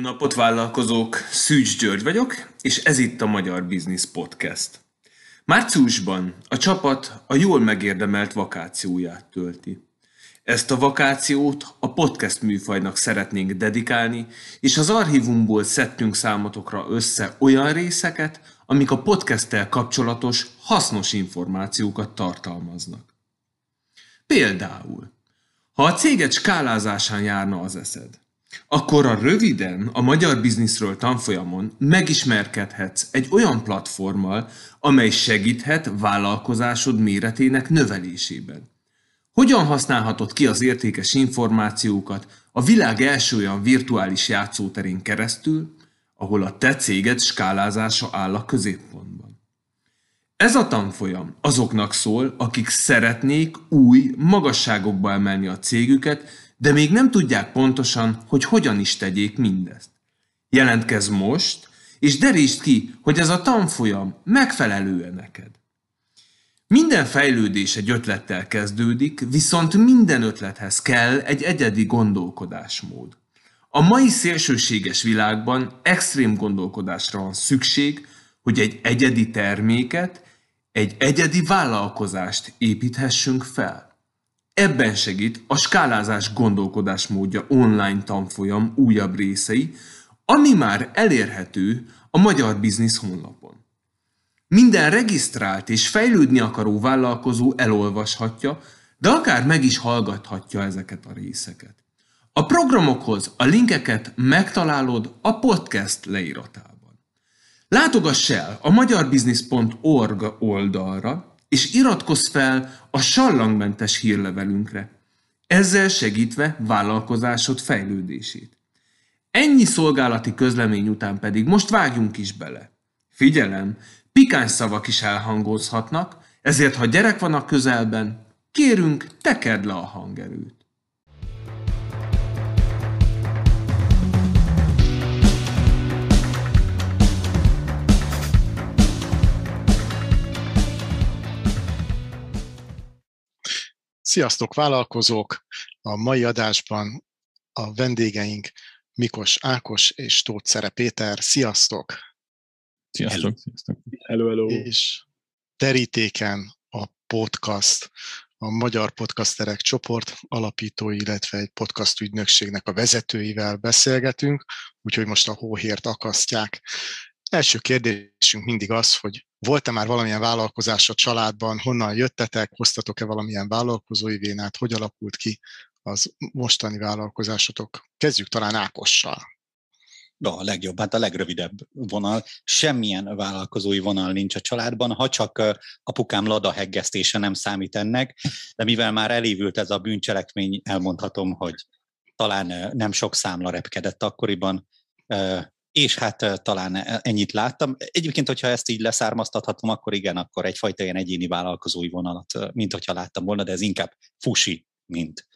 Napot vállalkozók, Szűcs György vagyok, és ez itt a Magyar Business Podcast. Márciusban a csapat a jól megérdemelt vakációját tölti. Ezt a vakációt a podcast műfajnak szeretnénk dedikálni, és az archívumból szedtünk számotokra össze olyan részeket, amik a podcasttel kapcsolatos hasznos információkat tartalmaznak. Például, ha a céget skálázásán járna az eszed, akkor a röviden a magyar bizniszről tanfolyamon megismerkedhetsz egy olyan platformmal, amely segíthet vállalkozásod méretének növelésében. Hogyan használhatod ki az értékes információkat a világ első olyan virtuális játszóterén keresztül, ahol a te céged skálázása áll a középpontban. Ez a tanfolyam azoknak szól, akik szeretnék új magasságokba emelni a cégüket, de még nem tudják pontosan, hogy hogyan is tegyék mindezt. Jelentkezz most, és derítsd ki, hogy ez a tanfolyam megfelelő neked. Minden fejlődés egy ötlettel kezdődik, viszont minden ötlethez kell egy egyedi gondolkodásmód. A mai szélsőséges világban extrém gondolkodásra van szükség, hogy egy egyedi terméket, egy egyedi vállalkozást építhessünk fel. Ebben segít a skálázás gondolkodásmódja online tanfolyam újabb részei, ami már elérhető a Magyar Biznisz honlapon. Minden regisztrált és fejlődni akaró vállalkozó elolvashatja, de akár meg is hallgathatja ezeket a részeket. A programokhoz a linkeket megtalálod a podcast leíratában. Látogass el a magyarbusiness.org oldalra, és iratkozz fel a sallangmentes hírlevelünkre, ezzel segítve vállalkozásod fejlődését. Ennyi szolgálati közlemény után pedig most vágjunk is bele. Figyelem, pikáns szavak is elhangozhatnak, ezért ha gyerek van a közelben, kérünk, tekerd le a hangerőt. Sziasztok vállalkozók! A mai adásban a vendégeink Mikos Ákos és Tóth Szere Péter. Sziasztok! Sziasztok! Hello. Sziasztok. hello, hello. És terítéken a podcast, a Magyar Podcasterek csoport alapítói, illetve egy podcast ügynökségnek a vezetőivel beszélgetünk, úgyhogy most a hóhért akasztják. Első kérdésünk mindig az, hogy volt-e már valamilyen vállalkozás a családban, honnan jöttetek, hoztatok-e valamilyen vállalkozói vénát, hogy alakult ki az mostani vállalkozásotok? Kezdjük talán Ákossal. Ja, a legjobb, hát a legrövidebb vonal. Semmilyen vállalkozói vonal nincs a családban, ha csak apukám lada heggesztése nem számít ennek, de mivel már elévült ez a bűncselekmény, elmondhatom, hogy talán nem sok számla repkedett akkoriban, és hát talán ennyit láttam. Egyébként, hogyha ezt így leszármaztathatom, akkor igen, akkor egyfajta ilyen egyéni vállalkozói vonalat, mint hogyha láttam volna, de ez inkább fusi, mint,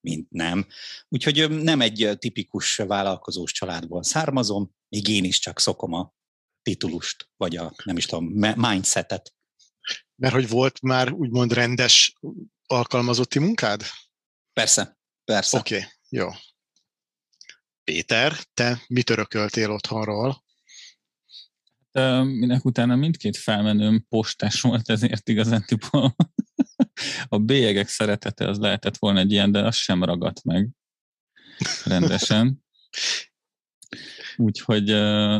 mint nem. Úgyhogy nem egy tipikus vállalkozós családból származom, még én is csak szokom a titulust, vagy a, nem is tudom, mindsetet. Mert hogy volt már úgymond rendes alkalmazotti munkád? Persze, persze. Oké, okay, jó. Péter, te mit örököltél otthonról? Hát, minek utána mindkét felmenőm postás volt, ezért igazán a bélyegek szeretete az lehetett volna egy ilyen, de az sem ragadt meg rendesen. Úgyhogy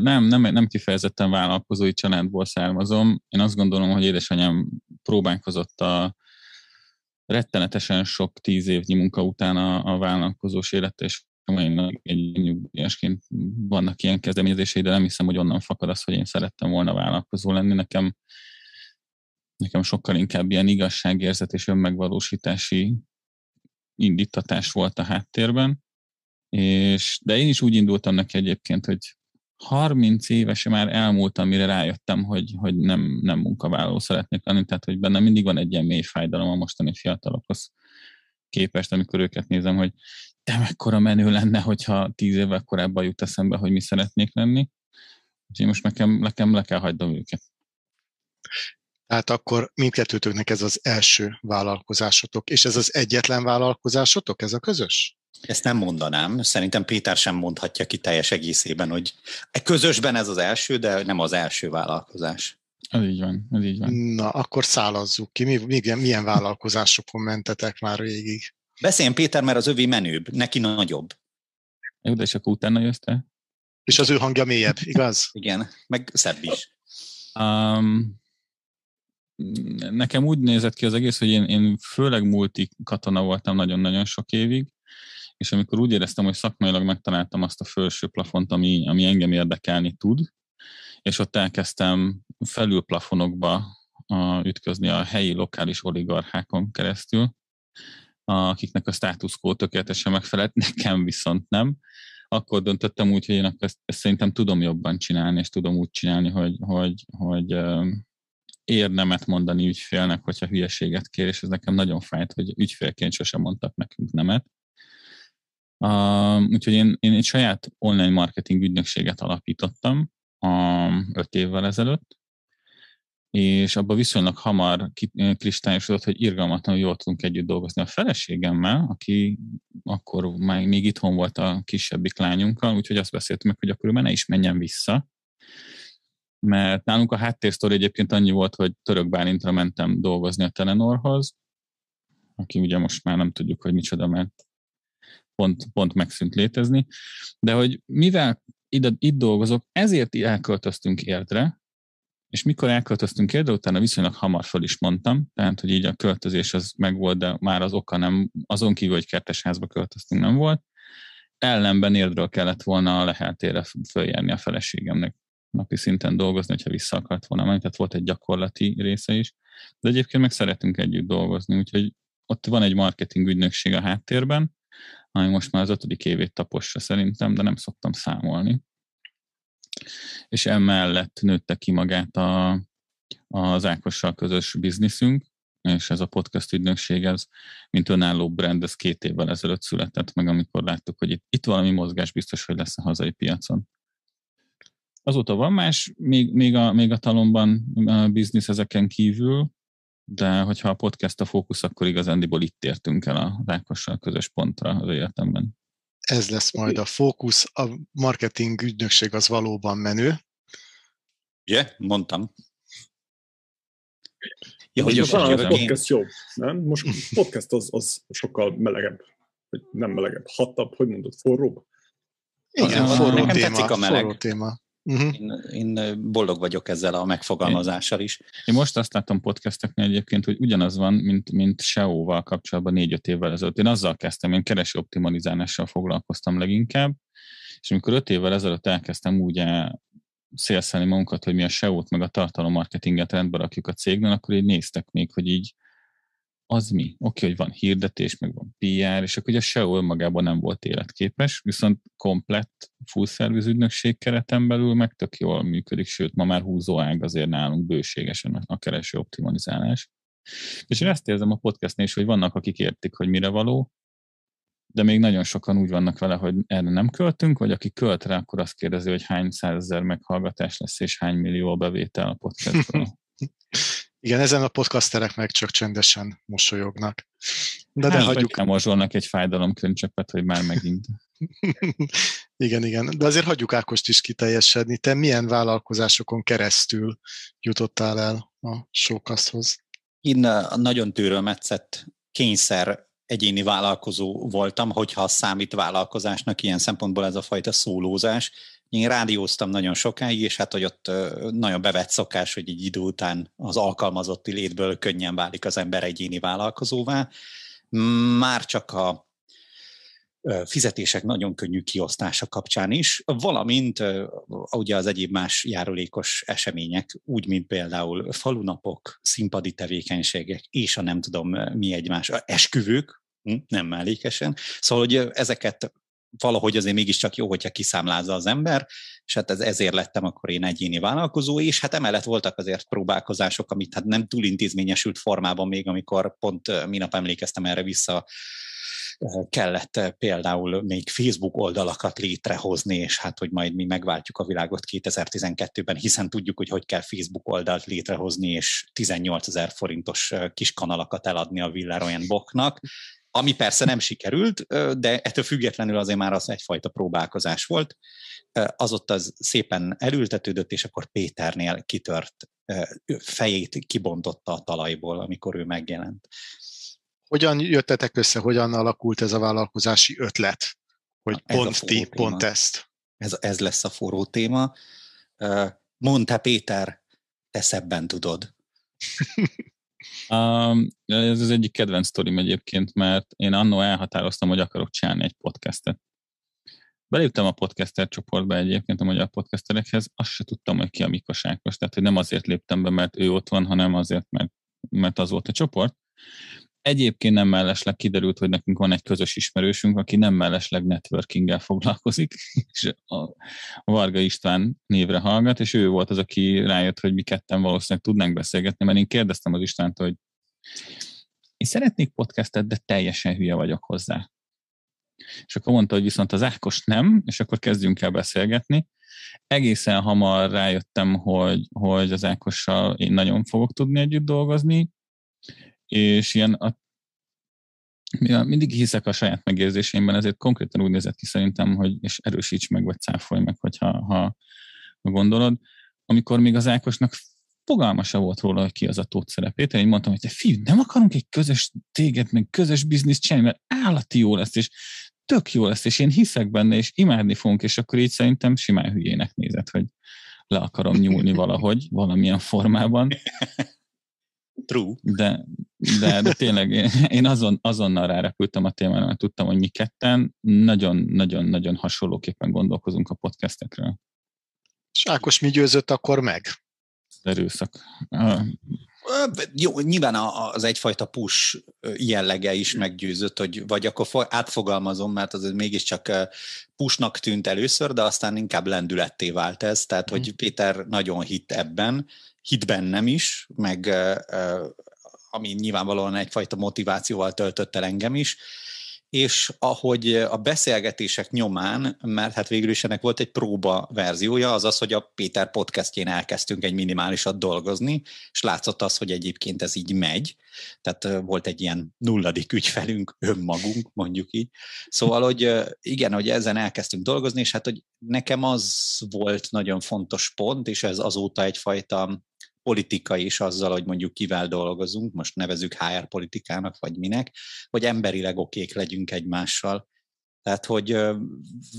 nem, nem, nem kifejezetten vállalkozói családból származom. Én azt gondolom, hogy édesanyám próbálkozott a rettenetesen sok tíz évnyi munka után a, a vállalkozós élet, és mai egy nyugdíjasként vannak ilyen kezdeményezései, de nem hiszem, hogy onnan fakad az, hogy én szerettem volna vállalkozó lenni. Nekem, nekem sokkal inkább ilyen igazságérzet és önmegvalósítási indítatás volt a háttérben. És, de én is úgy indultam neki egyébként, hogy 30 évesen már elmúlt, amire rájöttem, hogy, hogy nem, nem munkavállaló szeretnék lenni, tehát hogy bennem mindig van egy ilyen mély fájdalom a mostani fiatalokhoz képest, amikor őket nézem, hogy de mekkora menő lenne, hogyha tíz évvel korábban jut eszembe, hogy mi szeretnék lenni. Úgyhogy most nekem, nekem le kell hagynom őket. Tehát akkor mindkettőtöknek ez az első vállalkozásotok, és ez az egyetlen vállalkozásotok, ez a közös? Ezt nem mondanám. Szerintem Péter sem mondhatja ki teljes egészében, hogy e közösben ez az első, de nem az első vállalkozás. Ez így van, ez így van. Na, akkor szálazzuk ki. Mi, milyen, milyen vállalkozásokon mentetek már végig? Beszéljen Péter, mert az övé menőbb, neki nagyobb. Jó, de és akkor utána jössz te? És az ő hangja mélyebb, igaz? Igen, meg szebb is. Um, nekem úgy nézett ki az egész, hogy én, én főleg multi katona voltam nagyon-nagyon sok évig, és amikor úgy éreztem, hogy szakmailag megtaláltam azt a felső plafont, ami, ami engem érdekelni tud, és ott elkezdtem felül plafonokba a, ütközni a helyi lokális oligarchákon keresztül, akiknek a status quo tökéletesen megfelelt, nekem viszont nem. Akkor döntöttem úgy, hogy én ezt, ezt szerintem tudom jobban csinálni, és tudom úgy csinálni, hogy, hogy, hogy ér nemet mondani ügyfélnek, hogyha hülyeséget kér, és ez nekem nagyon fájt, hogy ügyfélként sosem mondtak nekünk nemet. Uh, úgyhogy én, én egy saját online marketing ügynökséget alapítottam uh, öt évvel ezelőtt, és abban viszonylag hamar kristályosodott, hogy irgalmatlanul jól tudunk együtt dolgozni a feleségemmel, aki akkor már még itthon volt a kisebbik lányunkkal, úgyhogy azt beszéltük meg, hogy akkor ő ne is menjen vissza, mert nálunk a háttérsztori egyébként annyi volt, hogy Török Bálintra mentem dolgozni a Telenorhoz, aki ugye most már nem tudjuk, hogy micsoda, mert pont, pont megszűnt létezni, de hogy mivel ide, itt dolgozok, ezért elköltöztünk Érdre, és mikor elköltöztünk Érdre, utána viszonylag hamar fel is mondtam, tehát, hogy így a költözés az megvolt, de már az oka nem, azon kívül, hogy kertesházba költöztünk, nem volt. Ellenben Érdről kellett volna a leheltére följárni a feleségemnek napi szinten dolgozni, hogyha vissza akart volna menni, tehát volt egy gyakorlati része is. De egyébként meg szeretünk együtt dolgozni, úgyhogy ott van egy marketing ügynökség a háttérben, ami most már az ötödik évét tapossa szerintem, de nem szoktam számolni. És emellett nőtte ki magát a, az Ákossal közös bizniszünk, és ez a podcast ügynökség, ez mint önálló brand, ez két évvel ezelőtt született meg, amikor láttuk, hogy itt, itt valami mozgás biztos, hogy lesz a hazai piacon. Azóta van más, még, még, a, még a talomban a biznisz ezeken kívül, de hogyha a podcast a fókusz, akkor igazándiból itt értünk el a Rákossal közös pontra az életemben. Ez lesz majd a fókusz. A marketing ügynökség az valóban menő. Ugye? Yeah, mondtam. Ja, hogy most a podcast jobb, nem? Most podcast az, az sokkal melegebb. Vagy nem melegebb, hattabb, hogy mondod, forróbb? Igen, forró téma, a meleg. forró téma. Uh-huh. Én, én boldog vagyok ezzel a megfogalmazással is. Én most azt látom podcasteknél egyébként, hogy ugyanaz van, mint, mint SEO-val kapcsolatban négy-öt évvel ezelőtt. Én azzal kezdtem, én kereső optimalizálással foglalkoztam leginkább, és amikor öt évvel ezelőtt elkezdtem úgy szélszelni magunkat, hogy mi a SEO-t meg a tartalommarketinget rendbe rakjuk a cégnél, akkor így néztek még, hogy így az mi? Oké, okay, hogy van hirdetés, meg van PR, és akkor ugye a SEO önmagában nem volt életképes, viszont komplett full service ügynökség kereten belül meg tök jól működik, sőt, ma már húzó ág azért nálunk bőségesen a kereső optimalizálás. És én ezt érzem a podcastnél is, hogy vannak, akik értik, hogy mire való, de még nagyon sokan úgy vannak vele, hogy erre nem költünk, vagy aki költ rá, akkor azt kérdezi, hogy hány százezer meghallgatás lesz, és hány millió a bevétel a podcastról. Igen, ezen a podcasterek meg csak csendesen mosolyognak. De, de hát, hagyjuk. Nem mozsolnak egy fájdalomkönycsöppet, hogy már megint. igen, igen. De azért hagyjuk Ákost is kiteljesedni. Te milyen vállalkozásokon keresztül jutottál el a showcasthoz? Én nagyon tűrőmetszett kényszer egyéni vállalkozó voltam, hogyha számít vállalkozásnak ilyen szempontból ez a fajta szólózás én rádióztam nagyon sokáig, és hát, hogy ott nagyon bevett szokás, hogy egy idő után az alkalmazotti létből könnyen válik az ember egyéni vállalkozóvá. Már csak a fizetések nagyon könnyű kiosztása kapcsán is, valamint ugye az egyéb más járulékos események, úgy, mint például falunapok, színpadi tevékenységek, és a nem tudom mi egymás, esküvők, hm, nem mellékesen. Szóval, hogy ezeket valahogy azért mégiscsak jó, hogyha kiszámlázza az ember, és hát ez, ezért lettem akkor én egyéni vállalkozó, és hát emellett voltak azért próbálkozások, amit hát nem túl intézményesült formában még, amikor pont minap emlékeztem erre vissza, kellett például még Facebook oldalakat létrehozni, és hát, hogy majd mi megváltjuk a világot 2012-ben, hiszen tudjuk, hogy hogy kell Facebook oldalt létrehozni, és 18 ezer forintos kis kanalakat eladni a Villaroyan Boknak ami persze nem sikerült, de ettől függetlenül azért már az egyfajta próbálkozás volt. Az ott az szépen elültetődött, és akkor Péternél kitört, fejét kibontotta a talajból, amikor ő megjelent. Hogyan jöttetek össze, hogyan alakult ez a vállalkozási ötlet, hogy Na, pont ti, téma. pont ezt? Ez, ez lesz a forró téma. Mondta Péter, te szebben tudod. Um, ez az egyik kedvenc sztorim egyébként, mert én annó elhatároztam, hogy akarok csinálni egy podcastet. Beléptem a podcaster csoportba egyébként a magyar podcasterekhez, azt se tudtam, hogy ki a Mikos Ákos. Tehát, hogy nem azért léptem be, mert ő ott van, hanem azért, mert, mert az volt a csoport. Egyébként nem mellesleg kiderült, hogy nekünk van egy közös ismerősünk, aki nem mellesleg networkinggel foglalkozik, és a Varga István névre hallgat, és ő volt az, aki rájött, hogy mi ketten valószínűleg tudnánk beszélgetni, mert én kérdeztem az Istvánt, hogy én szeretnék podcastet, de teljesen hülye vagyok hozzá. És akkor mondta, hogy viszont az Ákos nem, és akkor kezdjünk el beszélgetni. Egészen hamar rájöttem, hogy, hogy az Ákossal én nagyon fogok tudni együtt dolgozni, és ilyen a, mindig hiszek a saját megérzéseimben, ezért konkrétan úgy nézett ki szerintem, hogy és erősíts meg, vagy cáfolj meg, hogyha ha, ha gondolod. Amikor még az Ákosnak fogalma se volt róla, hogy ki az a Tóth szerepét. Én mondtam, hogy te fiú, nem akarunk egy közös téged, meg közös bizniszt csinálni, mert állati jó lesz, és tök jó lesz, és én hiszek benne, és imádni fogunk, és akkor így szerintem simán hülyének nézett, hogy le akarom nyúlni valahogy, valamilyen formában. True. De, de, de tényleg én azon, azonnal rárepültem a témára, mert tudtam, hogy mi ketten nagyon-nagyon-nagyon hasonlóképpen gondolkozunk a podcastekről. És Ákos mi győzött akkor meg? Erőszak. Jó, nyilván az egyfajta push jellege is meggyőzött, hogy vagy akkor átfogalmazom, mert az mégiscsak pushnak tűnt először, de aztán inkább lendületté vált ez, tehát hogy mhm. Péter nagyon hitt ebben, hit bennem is, meg ami nyilvánvalóan egyfajta motivációval töltött el engem is, és ahogy a beszélgetések nyomán, mert hát végül is ennek volt egy próba verziója, az az, hogy a Péter podcastjén elkezdtünk egy minimálisat dolgozni, és látszott az, hogy egyébként ez így megy, tehát volt egy ilyen nulladik ügyfelünk, önmagunk, mondjuk így. Szóval, hogy igen, hogy ezen elkezdtünk dolgozni, és hát, hogy nekem az volt nagyon fontos pont, és ez azóta egyfajta politika is azzal, hogy mondjuk kivel dolgozunk, most nevezük HR politikának, vagy minek, hogy emberileg okék legyünk egymással. Tehát, hogy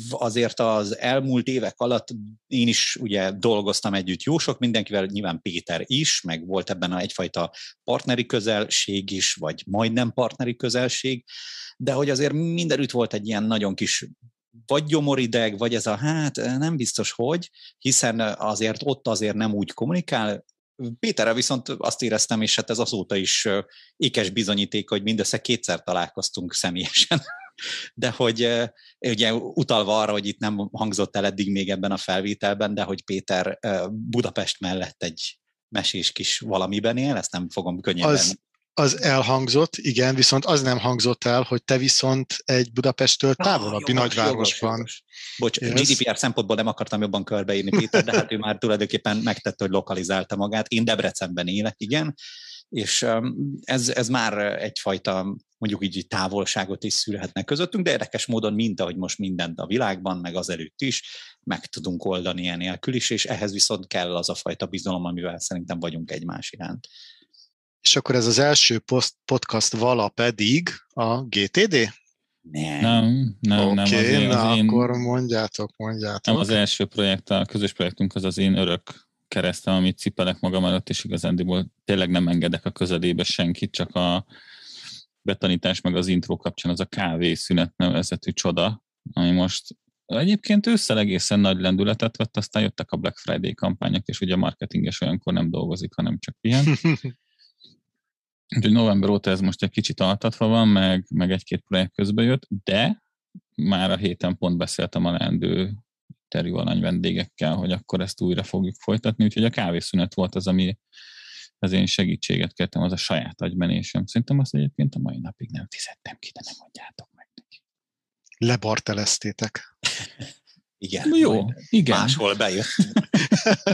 azért az elmúlt évek alatt én is ugye dolgoztam együtt jó sok mindenkivel, nyilván Péter is, meg volt ebben egyfajta partneri közelség is, vagy majdnem partneri közelség, de hogy azért mindenütt volt egy ilyen nagyon kis vagy gyomorideg, vagy ez a hát nem biztos hogy, hiszen azért ott azért nem úgy kommunikál, Péterrel viszont azt éreztem, és hát ez azóta is ékes bizonyíték, hogy mindössze kétszer találkoztunk személyesen. De hogy ugye utalva arra, hogy itt nem hangzott el eddig még ebben a felvételben, de hogy Péter Budapest mellett egy mesés kis valamiben él, ezt nem fogom könnyebben az, az elhangzott, igen, viszont az nem hangzott el, hogy te viszont egy Budapesttől ah, távolabbi ah, nagyvárosban. Jogos, Bocs, yes. GDPR szempontból nem akartam jobban körbeírni Péter, de hát ő már tulajdonképpen megtette, hogy lokalizálta magát. Én Debrecenben élek, igen, és ez, ez már egyfajta mondjuk így távolságot is szülhetnek közöttünk, de érdekes módon, mint ahogy most mindent a világban, meg az előtt is, meg tudunk oldani enélkül is, és ehhez viszont kell az a fajta bizalom, amivel szerintem vagyunk egymás iránt. És akkor ez az első post, podcast vala pedig a GTD? Nem. Nem, nem, okay, nem. Azért na az én, akkor mondjátok, mondjátok. Nem az első projekt, a közös projektünk az az én örök keresztem, amit cipelek magam előtt, és igazándiból tényleg nem engedek a közelébe senkit, csak a betanítás meg az intro kapcsán az a kávészünet nevezetű csoda, ami most egyébként ősszel egészen nagy lendületet vett, aztán jöttek a Black Friday kampányok, és ugye a marketinges olyankor nem dolgozik, hanem csak pihen. Úgyhogy november óta ez most egy kicsit altatva van, meg, meg egy-két projekt közbe jött, de már a héten pont beszéltem a leendő terjú vendégekkel, hogy akkor ezt újra fogjuk folytatni, úgyhogy a kávészünet volt az, ami az én segítséget kértem, az a saját agymenésem. Szerintem azt egyébként a mai napig nem fizettem ki, de nem mondjátok meg neki. Lebarteleztétek. Igen. Jó, igen. Máshol bejött.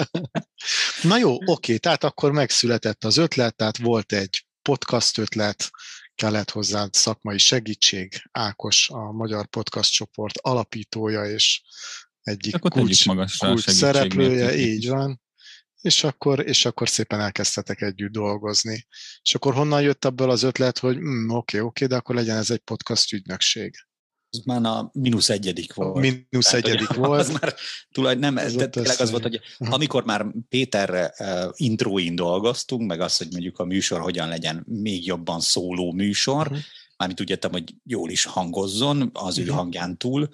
Na jó, oké, tehát akkor megszületett az ötlet, tehát volt egy podcast ötlet, kellett hozzá szakmai segítség. Ákos, a Magyar Podcast csoport alapítója és egyik Akkor kulcs, kulcs szereplője, így van. És akkor, és akkor szépen elkezdtetek együtt dolgozni. És akkor honnan jött abból az ötlet, hogy mm, oké, okay, oké, okay, de akkor legyen ez egy podcast ügynökség? Az már a mínusz egyedik volt. Mínusz Tehát, egyedik hogy, volt. Az már tulaj, nem, ez tényleg az volt, hogy amikor már Péter uh, introin dolgoztunk, meg az, hogy mondjuk a műsor hogyan legyen még jobban szóló műsor, uh-huh. mármint úgy értem, hogy jól is hangozzon az uh-huh. ő hangján túl,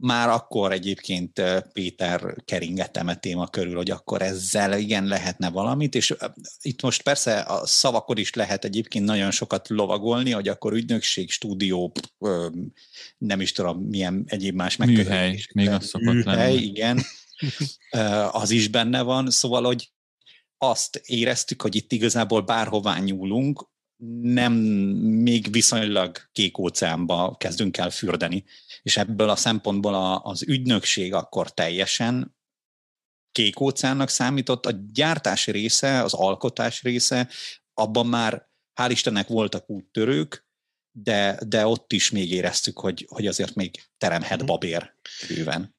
már akkor egyébként Péter keringettem a téma körül, hogy akkor ezzel igen lehetne valamit, és itt most persze a szavakon is lehet egyébként nagyon sokat lovagolni, hogy akkor ügynökség, stúdió, nem is tudom milyen egyéb más megközelítés. Műhely, még az szokott Műhely, lenni. igen. az is benne van, szóval, hogy azt éreztük, hogy itt igazából bárhová nyúlunk, nem még viszonylag kék óceánba kezdünk el fürdeni. És ebből a szempontból a, az ügynökség akkor teljesen kék óceánnak számított, a gyártás része, az alkotás része, abban már hál' Istennek voltak úttörők, de, de ott is még éreztük, hogy, hogy azért még teremhet mhm. babér bőven.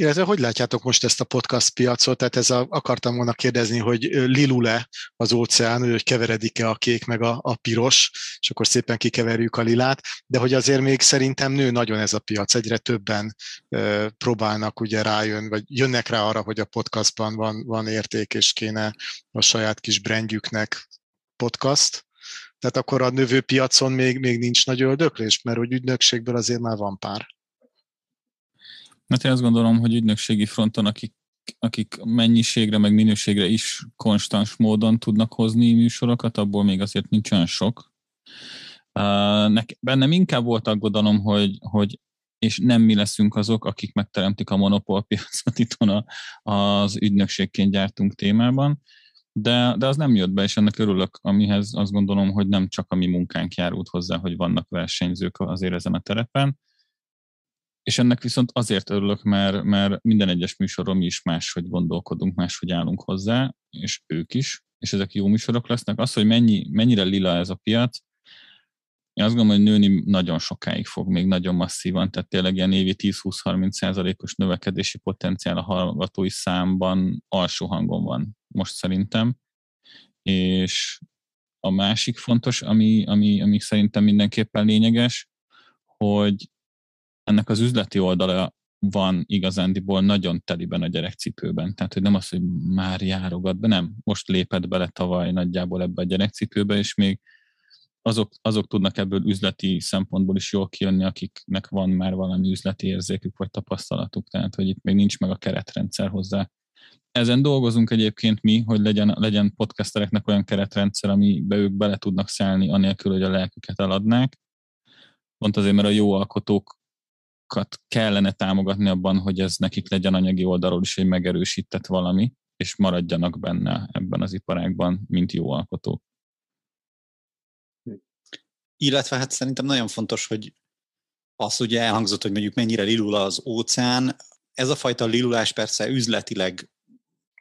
Illetve hogy látjátok most ezt a podcast piacot? Tehát ez a, akartam volna kérdezni, hogy lilule az óceán, hogy keveredik-e a kék meg a, a piros, és akkor szépen kikeverjük a lilát, de hogy azért még szerintem nő nagyon ez a piac, egyre többen e, próbálnak ugye rájön, vagy jönnek rá arra, hogy a podcastban van, van érték, és kéne a saját kis brandjüknek podcast. Tehát akkor a növő piacon még, még nincs nagy öldöklés, mert hogy ügynökségből azért már van pár. Mert én azt gondolom, hogy ügynökségi fronton, akik, akik mennyiségre, meg minőségre is konstans módon tudnak hozni műsorokat, abból még azért nincs olyan sok. Bennem inkább volt aggodalom, hogy, hogy és nem mi leszünk azok, akik megteremtik a monopólpiacot itthon az ügynökségként gyártunk témában, de, de az nem jött be, és ennek örülök, amihez azt gondolom, hogy nem csak a mi munkánk járult hozzá, hogy vannak versenyzők azért ezen a terepen, és ennek viszont azért örülök, mert, mert minden egyes műsoron mi is máshogy gondolkodunk, máshogy állunk hozzá, és ők is, és ezek jó műsorok lesznek. Az, hogy mennyi, mennyire lila ez a piac, én azt gondolom, hogy nőni nagyon sokáig fog, még nagyon masszívan, tehát tényleg ilyen évi 10-20-30 százalékos növekedési potenciál a hallgatói számban alsó hangon van most szerintem. És a másik fontos, ami, ami, ami szerintem mindenképpen lényeges, hogy ennek az üzleti oldala van igazándiból nagyon teliben a gyerekcipőben. Tehát, hogy nem az, hogy már járogat be, nem. Most lépett bele tavaly nagyjából ebbe a gyerekcipőbe, és még azok, azok tudnak ebből üzleti szempontból is jól kijönni, akiknek van már valami üzleti érzékük vagy tapasztalatuk, tehát hogy itt még nincs meg a keretrendszer hozzá. Ezen dolgozunk egyébként mi, hogy legyen, legyen podcastereknek olyan keretrendszer, amibe ők bele tudnak szállni, anélkül, hogy a lelküket eladnák. Pont azért, mert a jó alkotók kellene támogatni abban, hogy ez nekik legyen anyagi oldalról is egy megerősített valami, és maradjanak benne ebben az iparágban, mint jó alkotók. Illetve hát szerintem nagyon fontos, hogy az ugye elhangzott, hogy mondjuk mennyire lilul az óceán. Ez a fajta lilulás persze üzletileg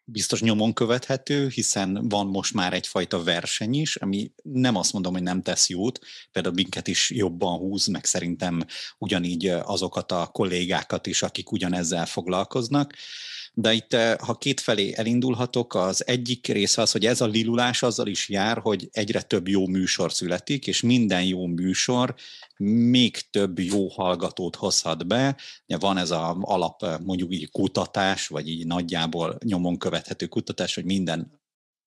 biztos nyomon követhető, hiszen van most már egyfajta verseny is, ami nem azt mondom, hogy nem tesz jót, például minket is jobban húz, meg szerintem ugyanígy azokat a kollégákat is, akik ugyanezzel foglalkoznak. De itt, eh, ha kétfelé elindulhatok, az egyik része az, hogy ez a lilulás azzal is jár, hogy egyre több jó műsor születik, és minden jó műsor még több jó hallgatót hozhat be. Van ez az alap eh, mondjuk így kutatás, vagy így nagyjából nyomon követhető kutatás, hogy minden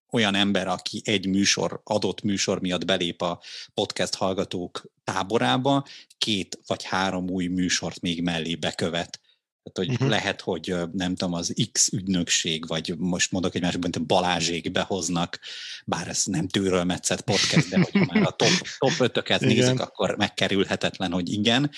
olyan ember, aki egy műsor, adott műsor miatt belép a podcast hallgatók táborába, két vagy három új műsort még mellé bekövet. Tehát, hogy uh-huh. lehet, hogy nem tudom, az X ügynökség, vagy most mondok egy másik, hogy Balázsék behoznak, bár ez nem tőről metszett podcast, de hogy már a top, top ötöket nézzük, akkor megkerülhetetlen, hogy igen.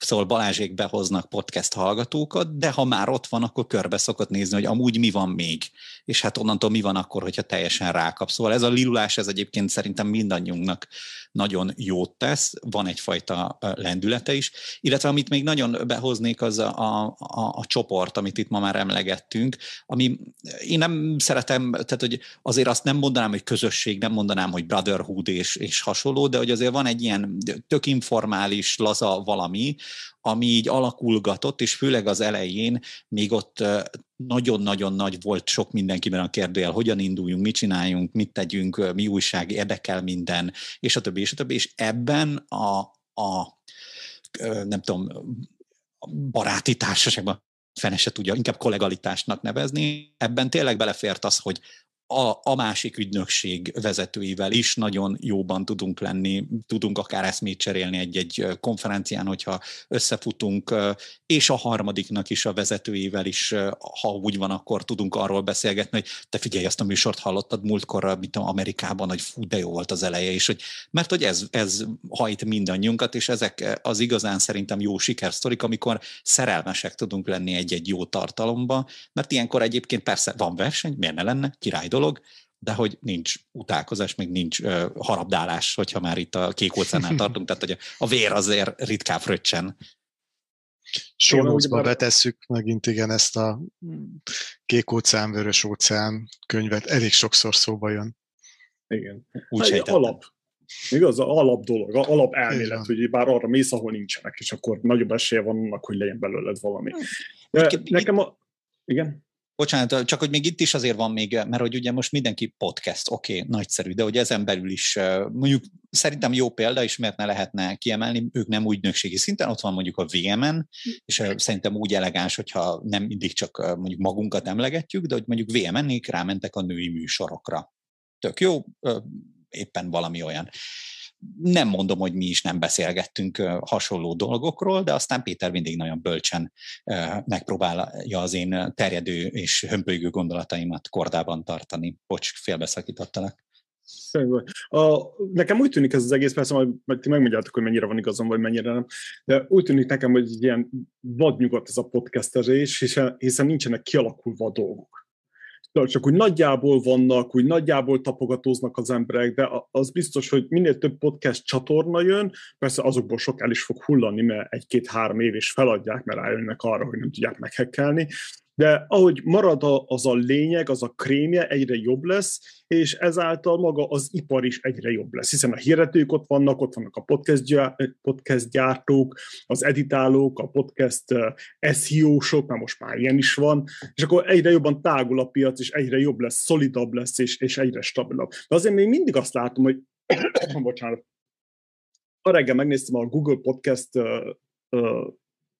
Szóval Balázsék behoznak podcast hallgatókat, de ha már ott van, akkor körbe szokott nézni, hogy amúgy mi van még, és hát onnantól mi van akkor, hogyha teljesen rákap. Szóval ez a lilulás, ez egyébként szerintem mindannyiunknak nagyon jót tesz, van egyfajta lendülete is, illetve amit még nagyon behoznék, az a, a a, a csoport, amit itt ma már emlegettünk, ami én nem szeretem, tehát hogy azért azt nem mondanám, hogy közösség, nem mondanám, hogy brotherhood és, és hasonló, de hogy azért van egy ilyen tök informális, laza valami, ami így alakulgatott, és főleg az elején még ott nagyon-nagyon nagy volt sok mindenkiben a kérdőjel, hogyan induljunk, mit csináljunk, mit tegyünk, mi újság, érdekel minden, és a többi, és a többi, és ebben a, a nem tudom, baráti társaságban fene se tudja, inkább kollegalitásnak nevezni. Ebben tényleg belefért az, hogy a, a másik ügynökség vezetőivel is nagyon jóban tudunk lenni, tudunk akár eszmét cserélni egy-egy konferencián, hogyha összefutunk, és a harmadiknak is a vezetőivel is, ha úgy van, akkor tudunk arról beszélgetni, hogy te figyelj, azt a műsort hallottad múltkor, mint Amerikában, hogy fú, de jó volt az eleje, és hogy, mert hogy ez, ez hajt mindannyiunkat, és ezek az igazán szerintem jó sikersztorik, amikor szerelmesek tudunk lenni egy-egy jó tartalomba, mert ilyenkor egyébként persze van verseny, miért ne lenne, király dolog, de hogy nincs utálkozás, meg nincs uh, harabdálás, hogyha már itt a kék óceánnál tartunk, tehát hogy a vér azért ritkább fröccsen. Sónózba már... betesszük megint igen ezt a kék óceán, vörös óceán könyvet, elég sokszor szóba jön. Igen. Úgy hát, alap, Igaz, az alap dolog, az alap elmélet, hogy bár arra mész, ahol nincsenek, és akkor nagyobb esélye van annak, hogy legyen belőled valami. De nekem a... Igen? Bocsánat, csak hogy még itt is azért van még, mert hogy ugye most mindenki podcast, oké, okay, nagyszerű, de hogy ezen belül is mondjuk szerintem jó példa, és miért ne lehetne kiemelni, ők nem ügynökségi szinten, ott van mondjuk a VMN, és szerintem úgy elegáns, hogyha nem mindig csak mondjuk magunkat emlegetjük, de hogy mondjuk VMN-nék rámentek a női műsorokra. Tök jó, éppen valami olyan nem mondom, hogy mi is nem beszélgettünk hasonló dolgokról, de aztán Péter mindig nagyon bölcsen megpróbálja az én terjedő és hömpölygő gondolataimat kordában tartani. Bocs, félbeszakítottalak. A, nekem úgy tűnik ez az egész, persze majd ti megmondjátok, hogy mennyire van igazam, vagy mennyire nem, de úgy tűnik nekem, hogy ilyen vadnyugat ez a podcastezés, hiszen, hiszen nincsenek kialakulva a dolgok csak úgy nagyjából vannak, úgy nagyjából tapogatóznak az emberek, de az biztos, hogy minél több podcast csatorna jön, persze azokból sok el is fog hullani, mert egy-két-három év is feladják, mert rájönnek arra, hogy nem tudják meghekkelni, de ahogy marad az a lényeg, az a krémje egyre jobb lesz, és ezáltal maga az ipar is egyre jobb lesz, hiszen a hirdetők ott vannak, ott vannak a podcast, podcast gyártók, az editálók, a podcast SEO-sok, mert most már ilyen is van, és akkor egyre jobban tágul a piac, és egyre jobb lesz, szolidabb lesz, és, és egyre stabilabb. De azért még mindig azt látom, hogy bocsánat, a reggel megnéztem a Google Podcast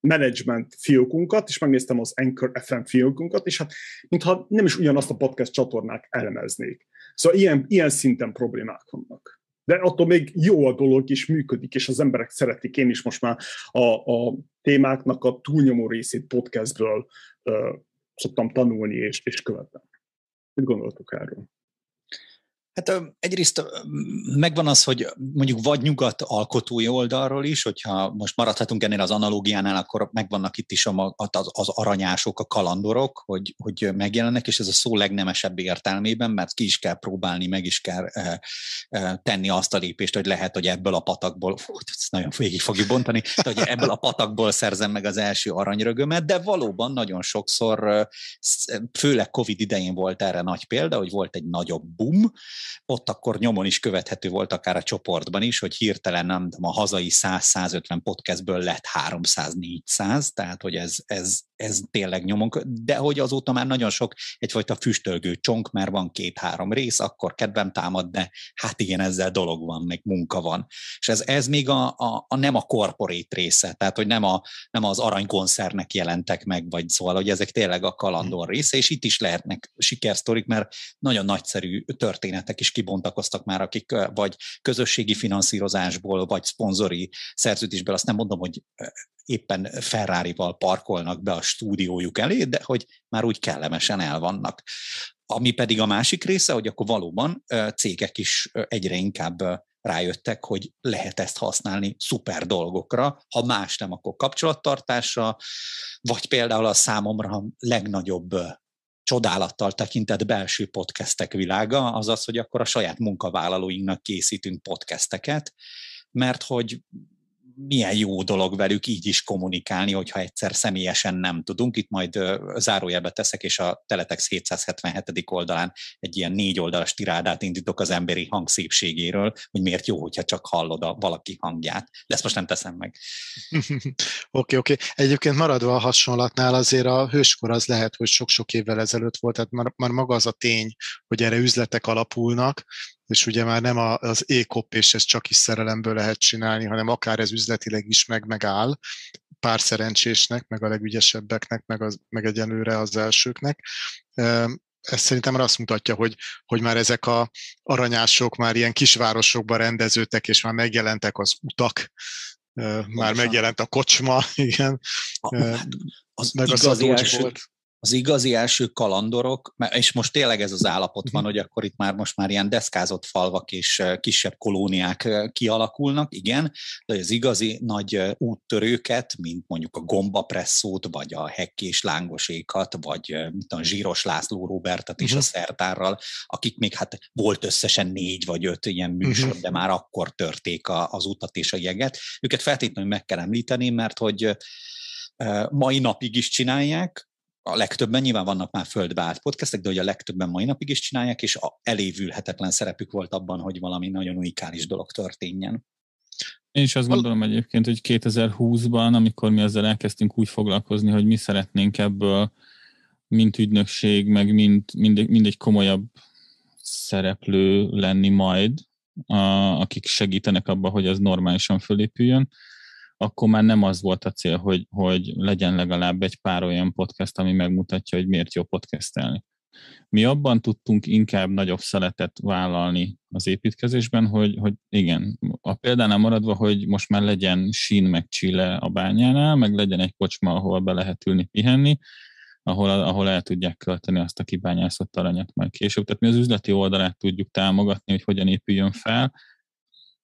management fiókunkat, és megnéztem az Anchor FM fiókunkat, és hát mintha nem is ugyanazt a podcast csatornák elemeznék. Szóval ilyen, ilyen szinten problémák vannak. De attól még jó a dolog, és működik, és az emberek szeretik. Én is most már a, a témáknak a túlnyomó részét podcastből uh, szoktam tanulni és, és követem. Mit gondoltok erről? Hát egyrészt megvan az, hogy mondjuk vagy nyugat alkotói oldalról is, hogyha most maradhatunk ennél az analógiánál, akkor megvannak itt is az, az aranyások, a kalandorok, hogy, hogy megjelennek, és ez a szó legnemesebb értelmében, mert ki is kell próbálni, meg is kell e, e, tenni azt a lépést, hogy lehet, hogy ebből a patakból, fú, ezt nagyon végig fogjuk bontani, de hogy ebből a patakból szerzem meg az első aranyrögömet, de valóban nagyon sokszor, főleg Covid idején volt erre nagy példa, hogy volt egy nagyobb boom, ott akkor nyomon is követhető volt akár a csoportban is, hogy hirtelen nem a hazai 100-150 podcastből lett 300-400, tehát hogy ez, ez, ez tényleg nyomon, de hogy azóta már nagyon sok egyfajta füstölgő csonk, mert van két-három rész, akkor kedvem támad, de hát igen, ezzel dolog van, meg munka van. És ez, ez még a, a, a nem a corporate része, tehát hogy nem, a, nem az aranykoncernek jelentek meg, vagy szóval, hogy ezek tényleg a kalandor része, és itt is lehetnek sikersztorik, mert nagyon nagyszerű történetek is kibontakoztak már, akik vagy közösségi finanszírozásból, vagy szponzori szerződésből, azt nem mondom, hogy éppen Ferrari-val parkolnak be a stúdiójuk elé, de hogy már úgy kellemesen el vannak. Ami pedig a másik része, hogy akkor valóban cégek is egyre inkább rájöttek, hogy lehet ezt használni szuper dolgokra, ha más nem, akkor kapcsolattartásra, vagy például a számomra legnagyobb csodálattal tekintett belső podcastek világa, az az, hogy akkor a saját munkavállalóinknak készítünk podcasteket, mert hogy milyen jó dolog velük így is kommunikálni, hogyha egyszer személyesen nem tudunk. Itt majd zárójelbe teszek, és a Teletex 777. oldalán egy ilyen négy oldalas tirádát indítok az emberi hang szépségéről, hogy miért jó, hogyha csak hallod a valaki hangját. De ezt most nem teszem meg. Oké, oké. Okay, okay. Egyébként maradva a hasonlatnál azért a hőskor az lehet, hogy sok-sok évvel ezelőtt volt, tehát már, már maga az a tény, hogy erre üzletek alapulnak, és ugye már nem az ékop, és ez csak is szerelemből lehet csinálni, hanem akár ez üzletileg is meg megáll, pár szerencsésnek, meg a legügyesebbeknek, meg, az, meg egyenlőre az elsőknek. Ez szerintem már azt mutatja, hogy, hogy már ezek a aranyások már ilyen kisvárosokban rendeződtek, és már megjelentek az utak, már megjelent a kocsma, igen. Hát az meg a első, az igazi első kalandorok, és most tényleg ez az állapot van, mhm. hogy akkor itt már most már ilyen deszkázott falvak és kisebb kolóniák kialakulnak, igen, de az igazi nagy úttörőket, mint mondjuk a gombapresszót, vagy a hekkés lángosékat, vagy mint a Zsíros László Robertet is uh-huh. a mhm. szertárral, akik még hát volt összesen négy vagy öt ilyen műsor, uh-huh. de már akkor törték a, az utat és a jeget. Őket feltétlenül meg kell említeni, mert hogy mai napig is csinálják, a legtöbben, nyilván vannak már földbe állt podcastek, de hogy a legtöbben mai napig is csinálják, és a elévülhetetlen szerepük volt abban, hogy valami nagyon unikális dolog történjen. Én is azt gondolom egyébként, hogy 2020-ban, amikor mi ezzel elkezdtünk úgy foglalkozni, hogy mi szeretnénk ebből, mint ügynökség, meg mint, mind, mind egy komolyabb szereplő lenni majd, a, akik segítenek abban, hogy ez normálisan fölépüljön, akkor már nem az volt a cél, hogy, hogy legyen legalább egy pár olyan podcast, ami megmutatja, hogy miért jó podcastelni. Mi abban tudtunk inkább nagyobb szeletet vállalni az építkezésben, hogy, hogy igen, a példánál maradva, hogy most már legyen sín meg csile a bányánál, meg legyen egy kocsma, ahol be lehet ülni, pihenni, ahol, ahol el tudják költeni azt a kibányászott aranyat majd később. Tehát mi az üzleti oldalát tudjuk támogatni, hogy hogyan épüljön fel.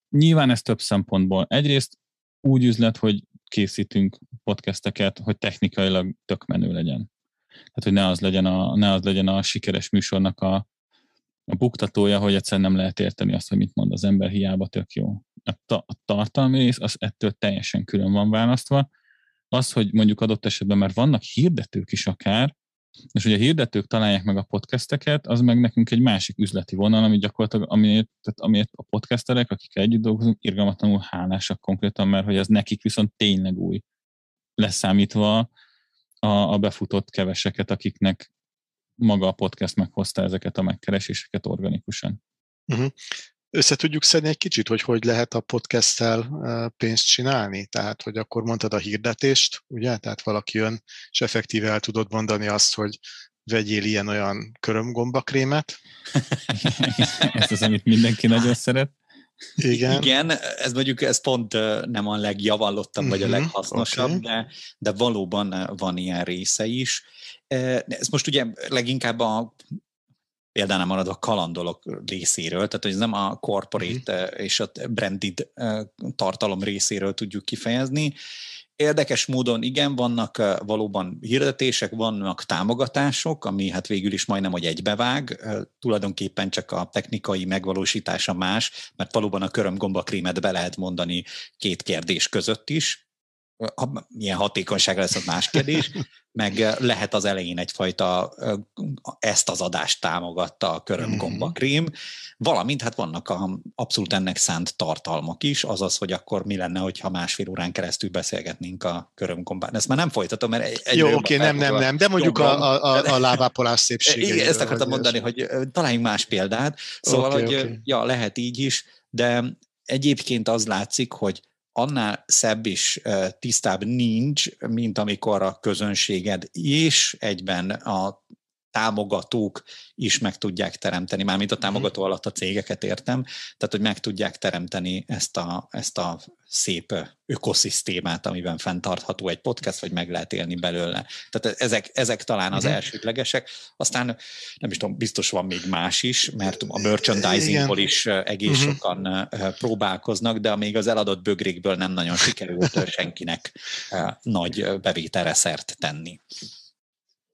Nyilván ez több szempontból. Egyrészt úgy üzlet, hogy készítünk podcasteket, hogy technikailag tök menő legyen. Tehát, hogy ne az legyen a, ne az legyen a sikeres műsornak a, a buktatója, hogy egyszer nem lehet érteni azt, hogy mit mond az ember, hiába tök jó. A, ta, a tartalmi rész az ettől teljesen külön van választva. Az, hogy mondjuk adott esetben, mert vannak hirdetők is akár, és hogy a hirdetők találják meg a podcasteket, az meg nekünk egy másik üzleti vonal, ami gyakorlatilag, amiért, tehát amiért a podcasterek, akik együtt dolgozunk, irgalmatlanul hálásak konkrétan, mert hogy ez nekik viszont tényleg új. Leszámítva a, a befutott keveseket, akiknek maga a podcast meghozta ezeket a megkereséseket organikusan. Uh-huh össze tudjuk szedni egy kicsit, hogy hogy lehet a podcasttel pénzt csinálni? Tehát, hogy akkor mondtad a hirdetést, ugye? Tehát valaki jön, és effektíve el tudod mondani azt, hogy vegyél ilyen-olyan körömgombakrémet. ez az, amit mindenki nagyon szeret. Igen. Igen, ez mondjuk ez pont nem a legjavallottabb, uh-huh, vagy a mhm, leghasznosabb, okay. de, de valóban van ilyen része is. Ez most ugye leginkább a például marad a kalandolok részéről, tehát hogy ez nem a corporate mm-hmm. és a branded eh, tartalom részéről tudjuk kifejezni. Érdekes módon igen, vannak eh, valóban hirdetések, vannak támogatások, ami hát végül is majdnem, hogy egybevág, tulajdonképpen csak a technikai megvalósítása más, mert valóban a körömgombakrémet be lehet mondani két kérdés között is, milyen hatékonysága lesz, az más kérdés, meg lehet az elején egyfajta ezt az adást támogatta a körömgomba krém, valamint hát vannak a, abszolút ennek szánt tartalmak is, azaz, hogy akkor mi lenne, hogyha másfél órán keresztül beszélgetnénk a körömgombán. Ezt már nem folytatom, mert egy Jó, oké, nem, nem, nem, de mondjuk a, a, a lábápolás szépsége. Igen, ezt akartam mondani, hogy találjunk más példát. Szóval, okay, hogy okay. ja, lehet így is, de egyébként az látszik, hogy annál szebb és tisztább nincs, mint amikor a közönséged és egyben a támogatók is meg tudják teremteni, mármint a mhm. támogató alatt a cégeket értem, tehát hogy meg tudják teremteni ezt a, ezt a szép ökoszisztémát, amiben fenntartható egy podcast, vagy meg lehet élni belőle. Tehát ezek, ezek talán az mhm. elsődlegesek. Aztán nem is tudom, biztos van még más is, mert a merchandisingból is egész uh-huh. sokan próbálkoznak, de még az eladott bögrékből nem nagyon sikerült senkinek nagy bevételre szert tenni.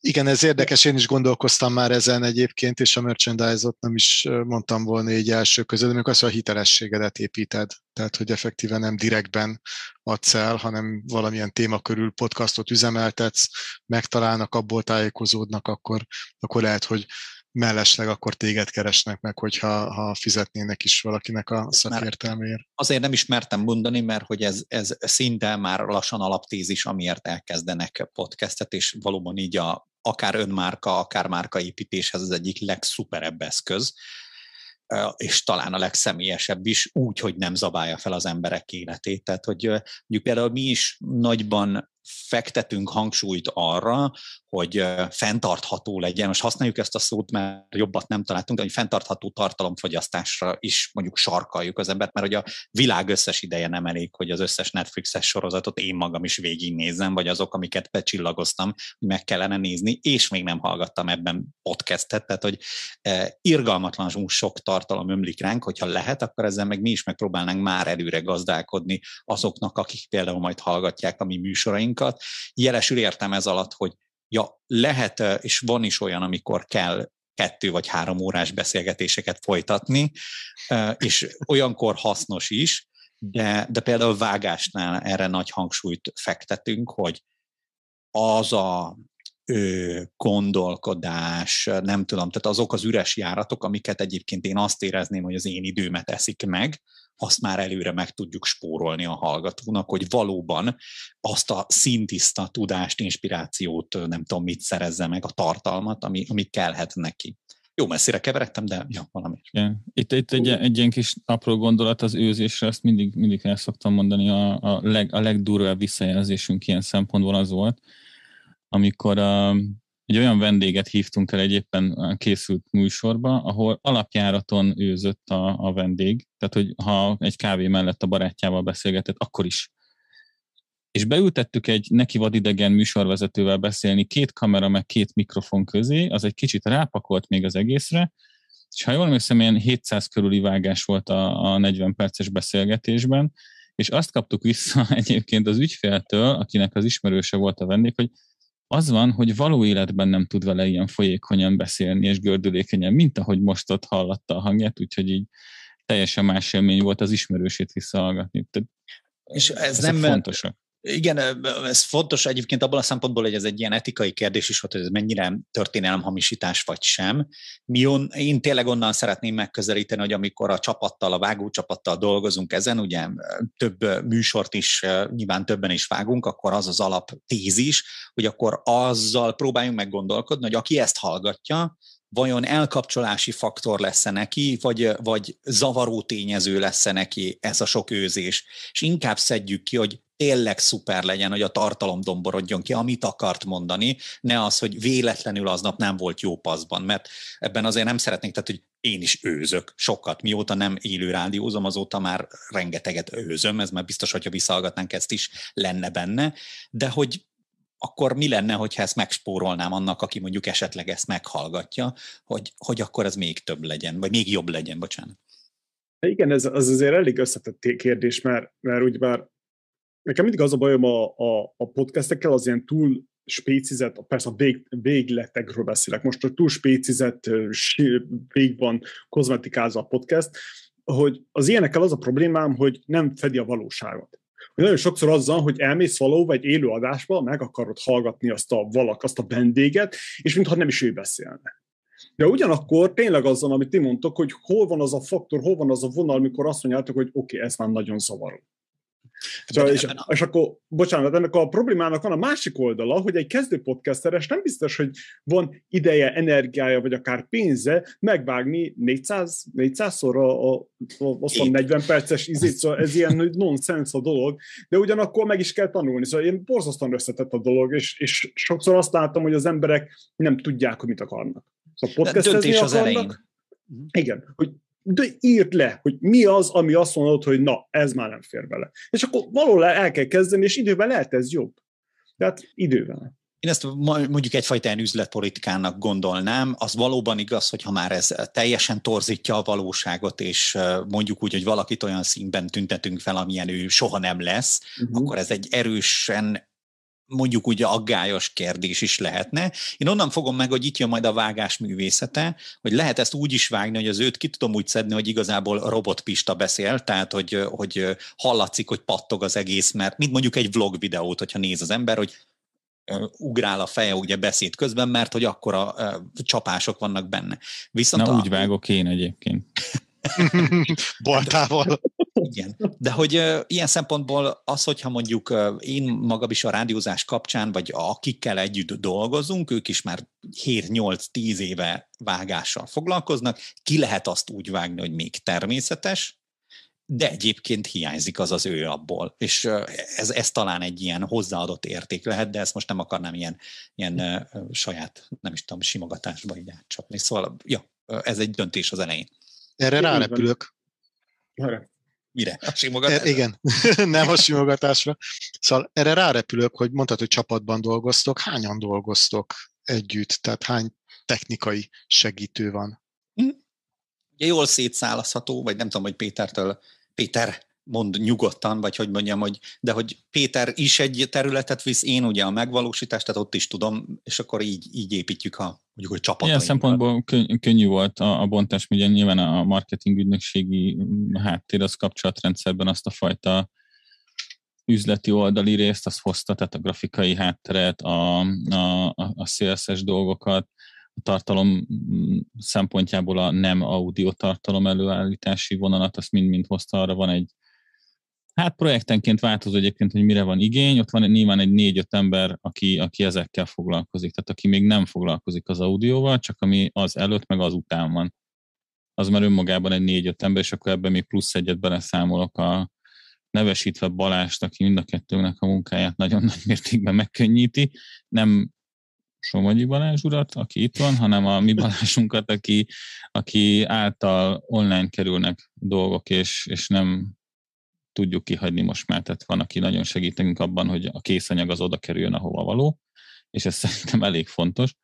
Igen, ez érdekes, én is gondolkoztam már ezen egyébként, és a merchandise-ot nem is mondtam volna így első között, amikor azt, a hitelességedet építed. Tehát, hogy effektíven nem direktben adsz el, hanem valamilyen téma körül podcastot üzemeltetsz, megtalálnak, abból tájékozódnak, akkor, akkor lehet, hogy mellesleg akkor téged keresnek meg, hogyha ha fizetnének is valakinek a szakértelméért. Azért nem ismertem mondani, mert hogy ez, ez szinte már lassan alaptézis, amiért elkezdenek podcastet, és valóban így a, akár önmárka, akár márkaépítéshez az egyik legszuperebb eszköz, és talán a legszemélyesebb is, úgy, hogy nem zabálja fel az emberek életét. Tehát, hogy mondjuk például mi is nagyban fektetünk hangsúlyt arra, hogy fenntartható legyen. Most használjuk ezt a szót, mert jobbat nem találtunk, de hogy fenntartható tartalomfogyasztásra is mondjuk sarkaljuk az embert, mert hogy a világ összes ideje nem elég, hogy az összes Netflixes sorozatot én magam is végignézem, vagy azok, amiket becsillagoztam, hogy meg kellene nézni, és még nem hallgattam ebben podcastet, tehát hogy irgalmatlanul sok tartalom ömlik ránk, hogyha lehet, akkor ezzel meg mi is megpróbálnánk már előre gazdálkodni azoknak, akik például majd hallgatják a mi műsorainkat. Jelesül értem ez alatt, hogy ja, lehet, és van is olyan, amikor kell kettő vagy három órás beszélgetéseket folytatni, és olyankor hasznos is, de, de például vágásnál erre nagy hangsúlyt fektetünk, hogy az a ö, gondolkodás, nem tudom, tehát azok az üres járatok, amiket egyébként én azt érezném, hogy az én időmet eszik meg, azt már előre meg tudjuk spórolni a hallgatónak, hogy valóban azt a szintiszta tudást, inspirációt, nem tudom mit szerezze meg, a tartalmat, ami, ami kellhet neki. Jó messzire keveredtem, de ja, valami. Igen. Itt, itt egy, egy ilyen kis apró gondolat az őzésre, azt mindig, mindig el szoktam mondani, a, a, leg, a legdurvább visszajelzésünk ilyen szempontból az volt, amikor a, egy olyan vendéget hívtunk el egy készült műsorba, ahol alapjáraton őzött a, a vendég, tehát hogy ha egy kávé mellett a barátjával beszélgetett, akkor is. És beültettük egy neki vadidegen műsorvezetővel beszélni két kamera meg két mikrofon közé, az egy kicsit rápakolt még az egészre, és ha jól emlékszem, ilyen 700 körüli vágás volt a, a 40 perces beszélgetésben, és azt kaptuk vissza egyébként az ügyféltől, akinek az ismerőse volt a vendég, hogy az van, hogy való életben nem tud vele ilyen folyékonyan beszélni és gördülékenyen, mint ahogy most ott hallatta a hangját, úgyhogy így teljesen más élmény volt az ismerősét visszahallgatni. Tehát és ez nem fontosak. Igen, ez fontos egyébként abban a szempontból, hogy ez egy ilyen etikai kérdés is volt, hogy ez mennyire történelemhamisítás vagy sem. Mi on, én tényleg onnan szeretném megközelíteni, hogy amikor a csapattal, a vágó csapattal dolgozunk ezen, ugye több műsort is, nyilván többen is vágunk, akkor az az alap tézis, hogy akkor azzal próbáljunk meg gondolkodni, hogy aki ezt hallgatja, vajon elkapcsolási faktor lesz-e neki, vagy, vagy zavaró tényező lesz-e neki ez a sok őzés. És inkább szedjük ki, hogy tényleg szuper legyen, hogy a tartalom domborodjon ki, amit akart mondani, ne az, hogy véletlenül aznap nem volt jó paszban, mert ebben azért nem szeretnék, tehát, hogy én is őzök sokat. Mióta nem élő rádiózom, azóta már rengeteget őzöm, ez már biztos, hogyha visszahallgatnánk, ezt is lenne benne, de hogy akkor mi lenne, hogyha ezt megspórolnám annak, aki mondjuk esetleg ezt meghallgatja, hogy, hogy akkor ez még több legyen, vagy még jobb legyen, bocsánat. Igen, ez az azért elég összetett kérdés, mert, mert úgy már nekem mindig az a bajom a, a, a podcastekkel, az ilyen túl spécizett, persze a vég, végletekről beszélek, most a túl spécizett, végban kozmetikázza a podcast, hogy az ilyenekkel az a problémám, hogy nem fedi a valóságot. Nagyon sokszor azzal, hogy elmész valóban egy élő adásba, meg akarod hallgatni azt a valak, azt a vendéget, és mintha nem is ő beszélne. De ugyanakkor tényleg azzal, amit ti mondtok, hogy hol van az a faktor, hol van az a vonal, amikor azt mondjátok, hogy oké, okay, ez már nagyon zavaró. Szóval, és, a... és akkor, bocsánat, ennek a problémának van a másik oldala, hogy egy kezdő podcasteres nem biztos, hogy van ideje, energiája, vagy akár pénze megvágni 400, 400-szor a, a, a, a 40 perces izét, szóval ez ilyen nonsens a dolog, de ugyanakkor meg is kell tanulni. Szóval én borzasztóan összetett a dolog, és, és sokszor azt látom, hogy az emberek nem tudják, hogy mit akarnak. Szóval podcastezni akarnak. Az elején. Igen, hogy de írd le, hogy mi az, ami azt mondod, hogy na, ez már nem fér bele. És akkor valahol el kell kezdeni, és idővel lehet ez jobb. Tehát idővel. Én ezt mondjuk egyfajta ilyen üzletpolitikának gondolnám. Az valóban igaz, hogy ha már ez teljesen torzítja a valóságot, és mondjuk úgy, hogy valakit olyan színben tüntetünk fel, amilyen ő soha nem lesz, uh-huh. akkor ez egy erősen mondjuk úgy aggályos kérdés is lehetne. Én onnan fogom meg, hogy itt jön majd a vágás művészete, hogy lehet ezt úgy is vágni, hogy az őt ki tudom úgy szedni, hogy igazából robotpista beszél, tehát hogy, hogy hallatszik, hogy pattog az egész, mert mint mondjuk egy vlog videót, hogyha néz az ember, hogy ugrál a feje ugye beszéd közben, mert hogy akkora csapások vannak benne. Viszont Na a... úgy vágok én egyébként. Baltával. Igen, de hogy ilyen szempontból az, hogyha mondjuk én magam is a rádiózás kapcsán, vagy akikkel együtt dolgozunk, ők is már 7-8-10 éve vágással foglalkoznak, ki lehet azt úgy vágni, hogy még természetes, de egyébként hiányzik az az ő abból. És ez, ez talán egy ilyen hozzáadott érték lehet, de ezt most nem akarnám ilyen, ilyen saját, nem is tudom, simogatásba így átcsapni. Szóval, ja, ez egy döntés az elején. Erre rárepülök. Arra. Mire? A simogatásra? E, igen, nem a simogatásra. Szóval erre rárepülök, hogy mondtad, hogy csapatban dolgoztok. Hányan dolgoztok együtt? Tehát hány technikai segítő van? Hm. Ugye jól szétszállazható, vagy nem tudom, hogy Pétertől, Péter mond nyugodtan, vagy hogy mondjam, hogy, de hogy Péter is egy területet visz, én ugye a megvalósítást, tehát ott is tudom, és akkor így, így építjük a mondjuk, hogy csapatot. Ilyen szempontból könny- könnyű volt a, a bontás, ugye nyilván a marketing ügynökségi mm, háttér az kapcsolatrendszerben azt a fajta üzleti oldali részt, azt hozta, tehát a grafikai hátteret, a, a, a CSS dolgokat, a tartalom mm, szempontjából a nem audio tartalom előállítási vonalat, azt mind-mind hozta, arra van egy Hát projektenként változó egyébként, hogy mire van igény. Ott van nyilván egy négy-öt ember, aki, aki ezekkel foglalkozik. Tehát aki még nem foglalkozik az audióval, csak ami az előtt, meg az után van. Az már önmagában egy négy-öt ember, és akkor ebben még plusz egyet beleszámolok a nevesítve Balást, aki mind a kettőnek a munkáját nagyon nagy mértékben megkönnyíti. Nem Somogyi Balázs urat, aki itt van, hanem a mi Balázsunkat, aki, aki által online kerülnek dolgok, és, és nem tudjuk kihagyni most már, tehát van, aki nagyon segít nekünk abban, hogy a készanyag az oda kerüljön, ahova való, és ez szerintem elég fontos.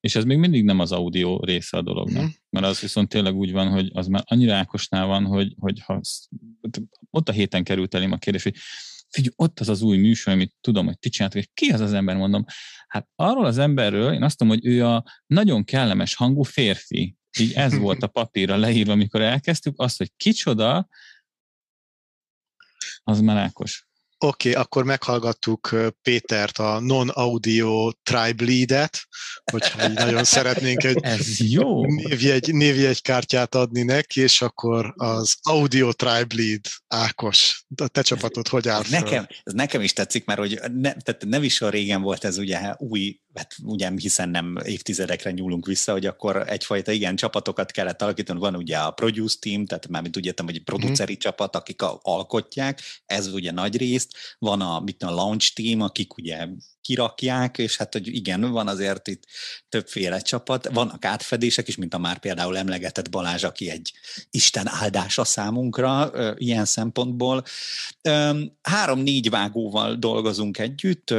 És ez még mindig nem az audio része a dolognak. Mm. Mert az viszont tényleg úgy van, hogy az már annyira Ákosnál van, hogy, hogy ha ott a héten került elém a kérdés, hogy figyelj, ott az az új műsor, amit tudom, hogy ti csináltok, és ki az az ember, mondom, hát arról az emberről én azt tudom, hogy ő a nagyon kellemes hangú férfi. Így ez volt a papírra leírva, amikor elkezdtük, azt, hogy kicsoda, az már Ákos. Oké, okay, akkor meghallgattuk Pétert, a non-audio tribe lead-et, hogyha így nagyon szeretnénk egy Ez jó. Névjegy, kártyát adni neki, és akkor az audio tribe lead, Ákos, a te csapatod hogy áll? Nekem, ez nekem is tetszik, mert hogy ne, tehát nem is a régen volt ez ugye új hát ugye hiszen nem évtizedekre nyúlunk vissza, hogy akkor egyfajta igen csapatokat kellett alakítani. Van ugye a produce team, tehát már mint úgy értem, hogy egy produceri mm. csapat, akik alkotják, ez ugye nagy részt. Van a, mit a launch team, akik ugye kirakják, és hát, hogy igen, van azért itt többféle csapat, vannak átfedések is, mint a már például emlegetett Balázs, aki egy Isten áldása számunkra ilyen szempontból. Három-négy vágóval dolgozunk együtt,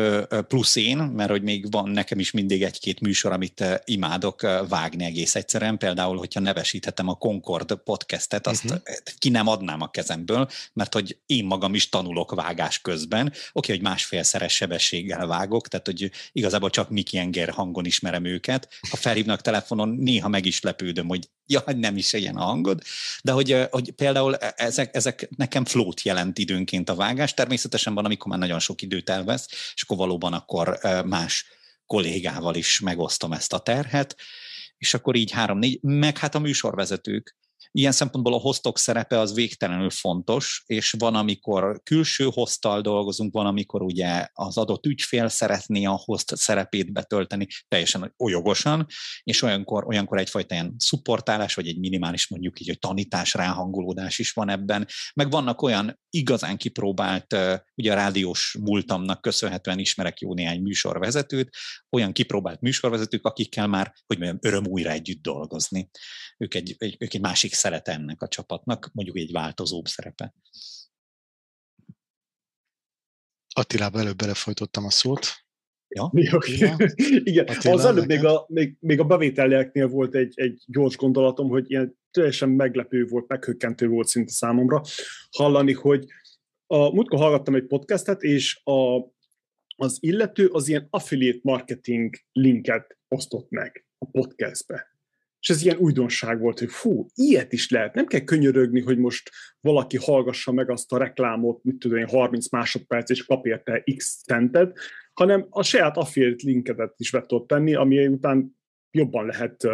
plusz én, mert hogy még van nekem is mindig egy-két műsor, amit imádok vágni egész egyszerűen, például, hogyha nevesíthetem a Concord podcastet, azt uh-huh. ki nem adnám a kezemből, mert hogy én magam is tanulok vágás közben, oké, okay, hogy másfélszeres sebességgel vágok, vágok, tehát hogy igazából csak Miki Enger hangon ismerem őket. Ha felhívnak telefonon, néha meg is lepődöm, hogy ja, nem is ilyen a hangod, de hogy, hogy például e, ezek, ezek nekem flót jelent időnként a vágás. Természetesen van, amikor már nagyon sok időt elvesz, és akkor valóban akkor más kollégával is megosztom ezt a terhet, és akkor így három-négy, meg hát a műsorvezetők, Ilyen szempontból a hostok szerepe az végtelenül fontos, és van, amikor külső hoztal dolgozunk, van, amikor ugye az adott ügyfél szeretné a host szerepét betölteni teljesen olyogosan, és olyankor, olyankor egyfajta ilyen szupportálás, vagy egy minimális mondjuk így, hogy tanítás, ráhangolódás is van ebben, meg vannak olyan igazán kipróbált, ugye a rádiós múltamnak köszönhetően ismerek jó néhány műsorvezetőt, olyan kipróbált műsorvezetők, akikkel már, hogy mondjam, öröm újra együtt dolgozni. Ők egy, egy, ők egy másik szerete ennek a csapatnak, mondjuk egy változóbb szerepe. Attilába előbb belefolytottam a szót. Ja? Jó, Igen, Attila, az előbb még a, még, még a bevételeknél volt egy, egy gyors gondolatom, hogy ilyen teljesen meglepő volt, meghökkentő volt szinte számomra hallani, hogy a múltkor hallgattam egy podcastet, és a az illető az ilyen affiliate marketing linket osztott meg a podcastbe. És ez ilyen újdonság volt, hogy fú, ilyet is lehet. Nem kell könyörögni, hogy most valaki hallgassa meg azt a reklámot, mit tudom én, 30 másodperc, és kap érte X centet, hanem a saját affiliate linkedet is be tudod tenni, ami után jobban lehet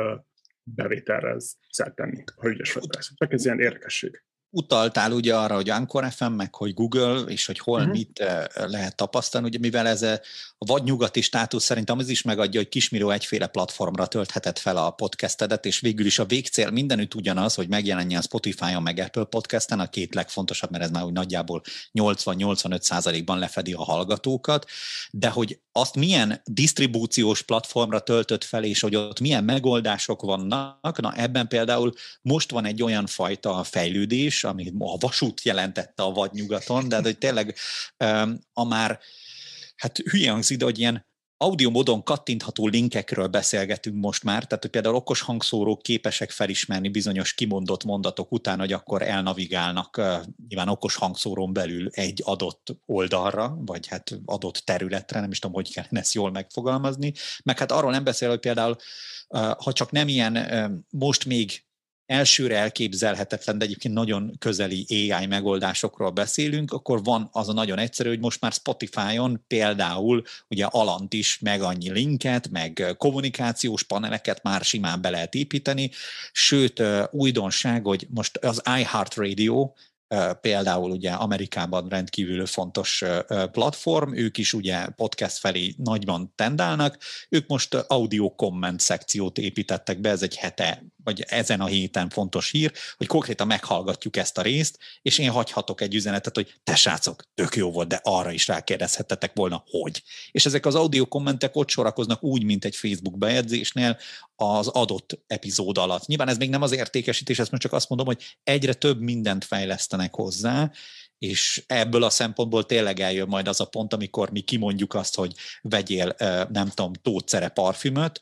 bevételre szert tenni, ha ügyes vagy persze. Csak ez ilyen érdekesség utaltál ugye arra, hogy Anchor FM, meg hogy Google, és hogy hol uh-huh. mit lehet tapasztalni, ugye mivel ez a vagy nyugati státusz szerintem az is megadja, hogy Kismiró egyféle platformra töltheted fel a podcastedet, és végül is a végcél mindenütt ugyanaz, hogy megjelenjen a Spotify-on, meg Apple podcasten, a két legfontosabb, mert ez már úgy nagyjából 80-85 százalékban lefedi a hallgatókat, de hogy azt milyen disztribúciós platformra töltött fel, és hogy ott milyen megoldások vannak, na ebben például most van egy olyan fajta fejlődés, ami a vasút jelentette a vadnyugaton, de hogy tényleg a már, hát hülye hangzik, de hogy ilyen audio módon kattintható linkekről beszélgetünk most már, tehát hogy például okos hangszórók képesek felismerni bizonyos kimondott mondatok után, hogy akkor elnavigálnak nyilván okos hangszórón belül egy adott oldalra, vagy hát adott területre, nem is tudom, hogy kellene ezt jól megfogalmazni, meg hát arról nem beszél, hogy például ha csak nem ilyen most még elsőre elképzelhetetlen, de egyébként nagyon közeli AI megoldásokról beszélünk, akkor van az a nagyon egyszerű, hogy most már Spotify-on például ugye Alant is meg annyi linket, meg kommunikációs paneleket már simán be lehet építeni, sőt újdonság, hogy most az iHeartRadio például ugye Amerikában rendkívül fontos platform, ők is ugye podcast felé nagyban tendálnak, ők most audio komment szekciót építettek be, ez egy hete vagy ezen a héten fontos hír, hogy konkrétan meghallgatjuk ezt a részt, és én hagyhatok egy üzenetet, hogy te srácok, tök jó volt, de arra is rákérdezhettetek volna, hogy. És ezek az audio kommentek ott sorakoznak úgy, mint egy Facebook bejegyzésnél az adott epizód alatt. Nyilván ez még nem az értékesítés, ezt most csak azt mondom, hogy egyre több mindent fejlesztenek hozzá, és ebből a szempontból tényleg eljön majd az a pont, amikor mi kimondjuk azt, hogy vegyél, nem tudom, tótszere parfümöt,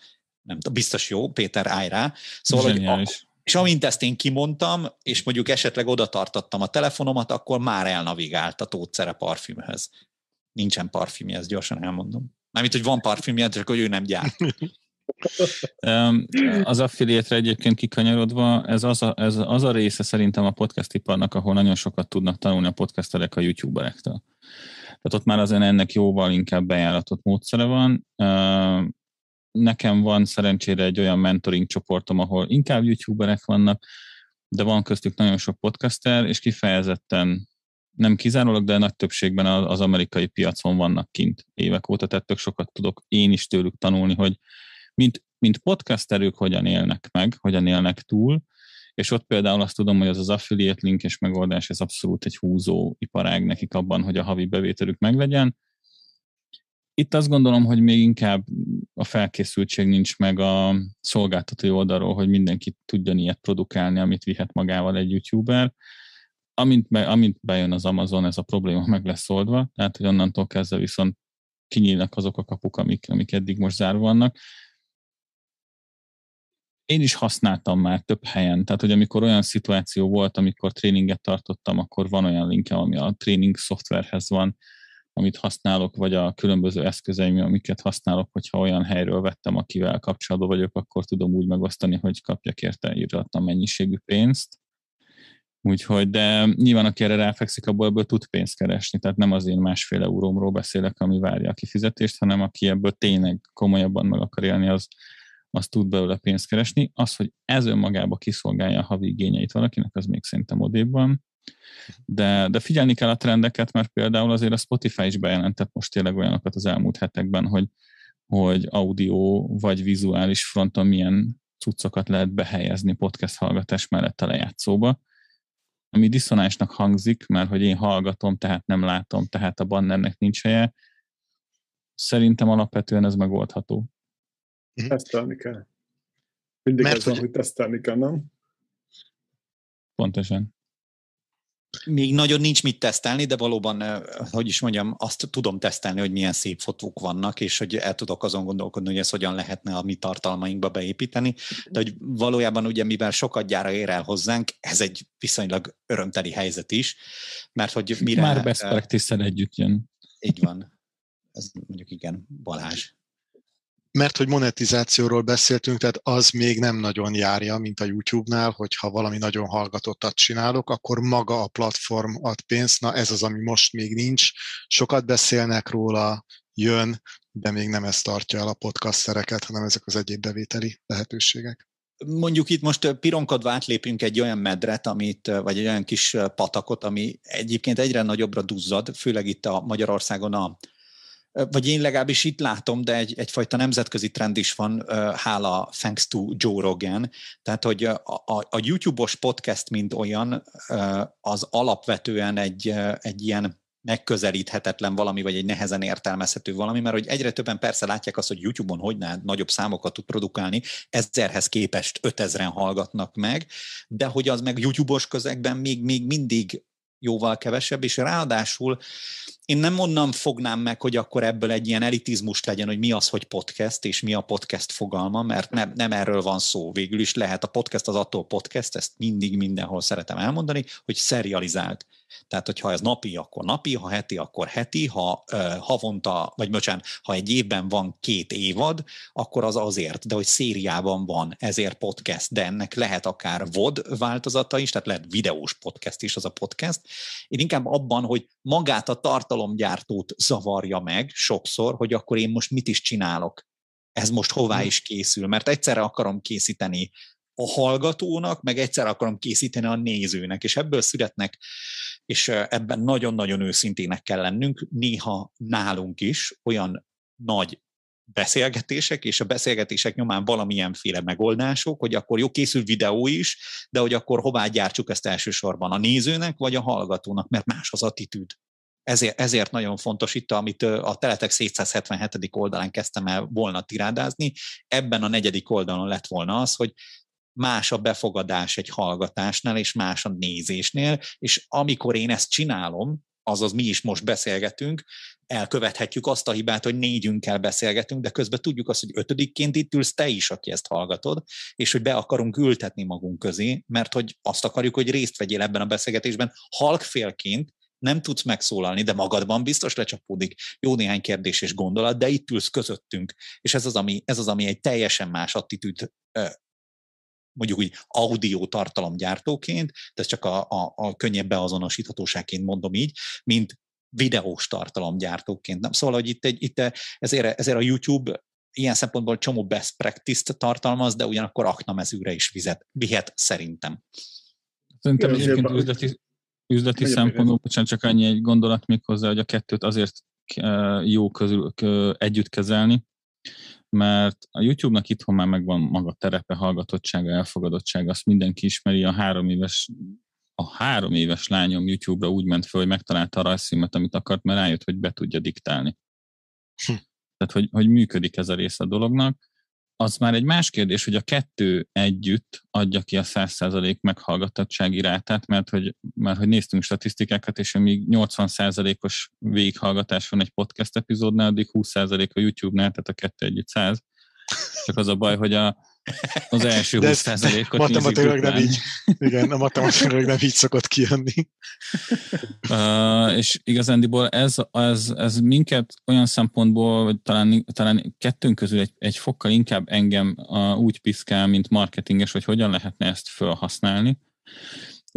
nem tudom, biztos jó, Péter, állj rá. Szóval, hogy a, és amint ezt én kimondtam, és mondjuk esetleg oda tartottam a telefonomat, akkor már elnavigált a tótszere parfümhöz. Nincsen parfümje, ezt gyorsan elmondom. Mármint, hogy van parfümje, csak hogy ő nem gyárt. az affiliate egyébként kikanyarodva, ez az, a, ez az a része szerintem a podcast iparnak, ahol nagyon sokat tudnak tanulni a podcasterek a youtuberektől. Tehát ott már azért ennek jóval inkább bejáratott módszere van nekem van szerencsére egy olyan mentoring csoportom, ahol inkább youtuberek vannak, de van köztük nagyon sok podcaster, és kifejezetten nem kizárólag, de nagy többségben az amerikai piacon vannak kint évek óta, tehát tök sokat tudok én is tőlük tanulni, hogy mint, mint podcasterük hogyan élnek meg, hogyan élnek túl, és ott például azt tudom, hogy az az affiliate linkes megoldás, ez abszolút egy húzó iparág nekik abban, hogy a havi bevételük meglegyen, itt azt gondolom, hogy még inkább a felkészültség nincs meg a szolgáltatói oldalról, hogy mindenki tudjon ilyet produkálni, amit vihet magával egy youtuber. Amint, be, amint bejön az Amazon, ez a probléma meg lesz oldva, tehát hogy onnantól kezdve viszont kinyílnak azok a kapuk, amik, amik eddig most zárva vannak. Én is használtam már több helyen, tehát hogy amikor olyan szituáció volt, amikor tréninget tartottam, akkor van olyan linke, ami a tréning szoftverhez van, amit használok, vagy a különböző eszközeim, amiket használok, hogyha olyan helyről vettem, akivel kapcsolatban vagyok, akkor tudom úgy megosztani, hogy kapjak érte írhatlan mennyiségű pénzt. Úgyhogy, de nyilván aki erre ráfekszik, abból ebből tud pénzt keresni, tehát nem az én másfél eurómról beszélek, ami várja a kifizetést, hanem aki ebből tényleg komolyabban meg akar élni, az, az tud belőle pénzt keresni. Az, hogy ez önmagába kiszolgálja a havi igényeit valakinek, az még szerintem odébb van. De, de figyelni kell a trendeket, mert például azért a Spotify is bejelentett most tényleg olyanokat az elmúlt hetekben, hogy, hogy audio vagy vizuális fronton milyen cuccokat lehet behelyezni podcast hallgatás mellett a lejátszóba, ami diszonásnak hangzik, mert hogy én hallgatom, tehát nem látom, tehát a bannernek nincs helye. Szerintem alapvetően ez megoldható. Tesztelni kell. Mindig mert ez hogy... van, hogy tesztelni kell, nem? Pontosan még nagyon nincs mit tesztelni, de valóban, hogy is mondjam, azt tudom tesztelni, hogy milyen szép fotók vannak, és hogy el tudok azon gondolkodni, hogy ezt hogyan lehetne a mi tartalmainkba beépíteni. De hogy valójában ugye, mivel sokat gyára ér el hozzánk, ez egy viszonylag örömteli helyzet is, mert hogy mire... Már best practice együtt jön. Így van. ez mondjuk igen, Balázs. Mert hogy monetizációról beszéltünk, tehát az még nem nagyon járja, mint a YouTube-nál, hogyha valami nagyon hallgatottat csinálok, akkor maga a platform ad pénzt, na ez az, ami most még nincs. Sokat beszélnek róla, jön, de még nem ez tartja el a podcastereket, hanem ezek az egyéb bevételi lehetőségek mondjuk itt most pironkodva átlépünk egy olyan medret, amit, vagy egy olyan kis patakot, ami egyébként egyre nagyobbra duzzad, főleg itt a Magyarországon a, vagy én legalábbis itt látom, de egy, egyfajta nemzetközi trend is van, hála thanks to Joe Rogan. Tehát, hogy a, a, a YouTube-os podcast, mint olyan, az alapvetően egy, egy ilyen megközelíthetetlen valami, vagy egy nehezen értelmezhető valami, mert hogy egyre többen persze látják azt, hogy YouTube-on hogy nagyobb számokat tud produkálni, ezerhez képest ötezren hallgatnak meg, de hogy az meg YouTube-os közegben még, még mindig jóval kevesebb, és ráadásul én nem onnan fognám meg, hogy akkor ebből egy ilyen elitizmus legyen, hogy mi az, hogy podcast, és mi a podcast fogalma, mert nem, nem erről van szó. Végül is lehet a podcast az attól podcast, ezt mindig mindenhol szeretem elmondani, hogy serializált. Tehát, hogyha ez napi, akkor napi, ha heti, akkor heti, ha uh, havonta, vagy bocsánat, ha egy évben van két évad, akkor az azért, de hogy szériában van, ezért podcast, de ennek lehet akár VOD változata is, tehát lehet videós podcast is az a podcast. Én inkább abban, hogy magát a tartalomgyártót zavarja meg sokszor, hogy akkor én most mit is csinálok, ez most hová hmm. is készül, mert egyszerre akarom készíteni a hallgatónak, meg egyszer akarom készíteni a nézőnek, és ebből születnek, és ebben nagyon-nagyon őszintének kell lennünk, néha nálunk is olyan nagy beszélgetések, és a beszélgetések nyomán valamilyenféle megoldások, hogy akkor jó, készül videó is, de hogy akkor hová gyártsuk ezt elsősorban a nézőnek, vagy a hallgatónak, mert más az attitűd. Ezért, ezért nagyon fontos itt, amit a Teletex 777. oldalán kezdtem el volna tirádázni, ebben a negyedik oldalon lett volna az, hogy más a befogadás egy hallgatásnál, és más a nézésnél, és amikor én ezt csinálom, azaz mi is most beszélgetünk, elkövethetjük azt a hibát, hogy négyünkkel beszélgetünk, de közben tudjuk azt, hogy ötödikként itt ülsz te is, aki ezt hallgatod, és hogy be akarunk ültetni magunk közé, mert hogy azt akarjuk, hogy részt vegyél ebben a beszélgetésben halkfélként, nem tudsz megszólalni, de magadban biztos lecsapódik jó néhány kérdés és gondolat, de itt ülsz közöttünk. És ez az, ami, ez az, ami egy teljesen más attitűd mondjuk úgy audio tartalomgyártóként, de ez csak a, a, a könnyebb beazonosíthatóságként mondom így, mint videós tartalomgyártóként. Nem? Szóval, hogy itt, egy, itt ezért, ezért a YouTube ilyen szempontból csomó best practice-t tartalmaz, de ugyanakkor aknamezőre is vizet, vihet szerintem. Szerintem egyébként üzleti, üzleti szempontból, bocsánat, csak annyi egy gondolat még hozzá, hogy a kettőt azért eh, jó közül, együtt kezelni, mert a YouTube-nak itthon már megvan maga terepe, hallgatottsága, elfogadottsága, azt mindenki ismeri, a három éves a három éves lányom YouTube-ra úgy ment fel, hogy megtalálta a rajzszímet, amit akart, mert rájött, hogy be tudja diktálni. Hm. Tehát, hogy, hogy működik ez a rész a dolognak, az már egy más kérdés, hogy a kettő együtt adja ki a 100% meghallgatottsági rátát, mert hogy, mert hogy néztünk statisztikákat, és amíg 80%-os végighallgatás van egy podcast epizódnál, addig 20% a YouTube-nál, tehát a kettő együtt 100. Csak az a baj, hogy a, az első 20%-ot Matematikailag nem így. Igen, a matematikailag nem így szokott kijönni. Uh, és igazándiból ez, ez, ez minket olyan szempontból, vagy talán, talán kettőnk közül egy, egy fokkal inkább engem uh, úgy piszkál, mint marketinges, hogy hogyan lehetne ezt felhasználni.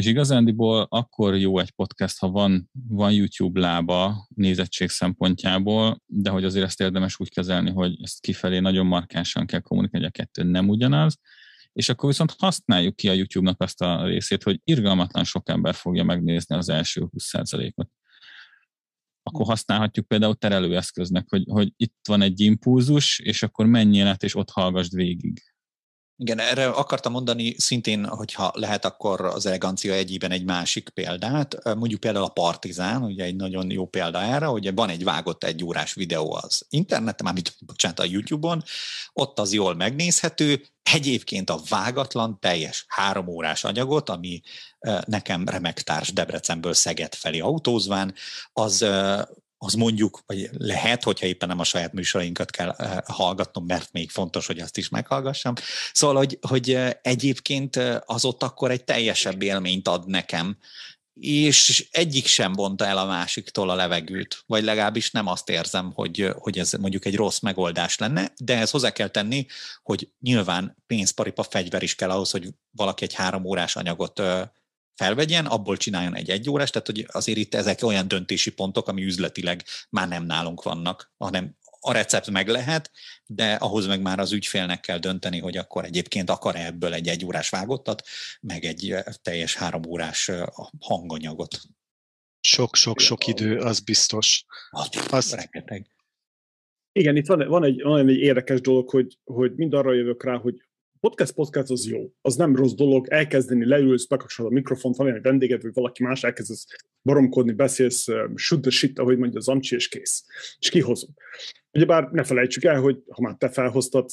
És igazándiból akkor jó egy podcast, ha van, van YouTube lába nézettség szempontjából, de hogy azért ezt érdemes úgy kezelni, hogy ezt kifelé nagyon markánsan kell kommunikálni, a kettő nem ugyanaz, és akkor viszont használjuk ki a YouTube-nak azt a részét, hogy irgalmatlan sok ember fogja megnézni az első 20%-ot. Akkor használhatjuk például terelőeszköznek, hogy, hogy itt van egy impulzus, és akkor menjél át, és ott hallgassd végig igen, erre akartam mondani szintén, hogyha lehet, akkor az elegancia egyében egy másik példát. Mondjuk például a Partizán, ugye egy nagyon jó példa erre, hogy van egy vágott egy órás videó az interneten, mármint bocsánat, a YouTube-on, ott az jól megnézhető, Egyébként a vágatlan, teljes három órás anyagot, ami nekem remek társ Debrecenből Szeged felé autózván, az az mondjuk, vagy lehet, hogyha éppen nem a saját műsorainkat kell uh, hallgatnom, mert még fontos, hogy azt is meghallgassam. Szóval, hogy, hogy uh, egyébként uh, az ott akkor egy teljesebb élményt ad nekem, és egyik sem vonta el a másiktól a levegőt, vagy legalábbis nem azt érzem, hogy, hogy ez mondjuk egy rossz megoldás lenne, de ez hozzá kell tenni, hogy nyilván pénzparipa fegyver is kell ahhoz, hogy valaki egy három órás anyagot felvegyen, abból csináljon egy egy órás, tehát hogy azért itt ezek olyan döntési pontok, ami üzletileg már nem nálunk vannak, hanem a recept meg lehet, de ahhoz meg már az ügyfélnek kell dönteni, hogy akkor egyébként akar -e ebből egy egy órás vágottat, meg egy teljes három órás hanganyagot. Sok-sok-sok idő, az biztos. Az, az rengeteg. Igen, itt van, van, egy, van egy érdekes dolog, hogy, hogy mind arra jövök rá, hogy podcast podcast az jó, az nem rossz dolog, elkezdeni, leülsz, bekapcsolod a mikrofont, van egy vendéged, vagy valaki más, elkezdesz baromkodni, beszélsz, shoot the shit, ahogy mondja az amcsi, és kész. És kihozod. Ugyebár ne felejtsük el, hogy ha már te felhoztad,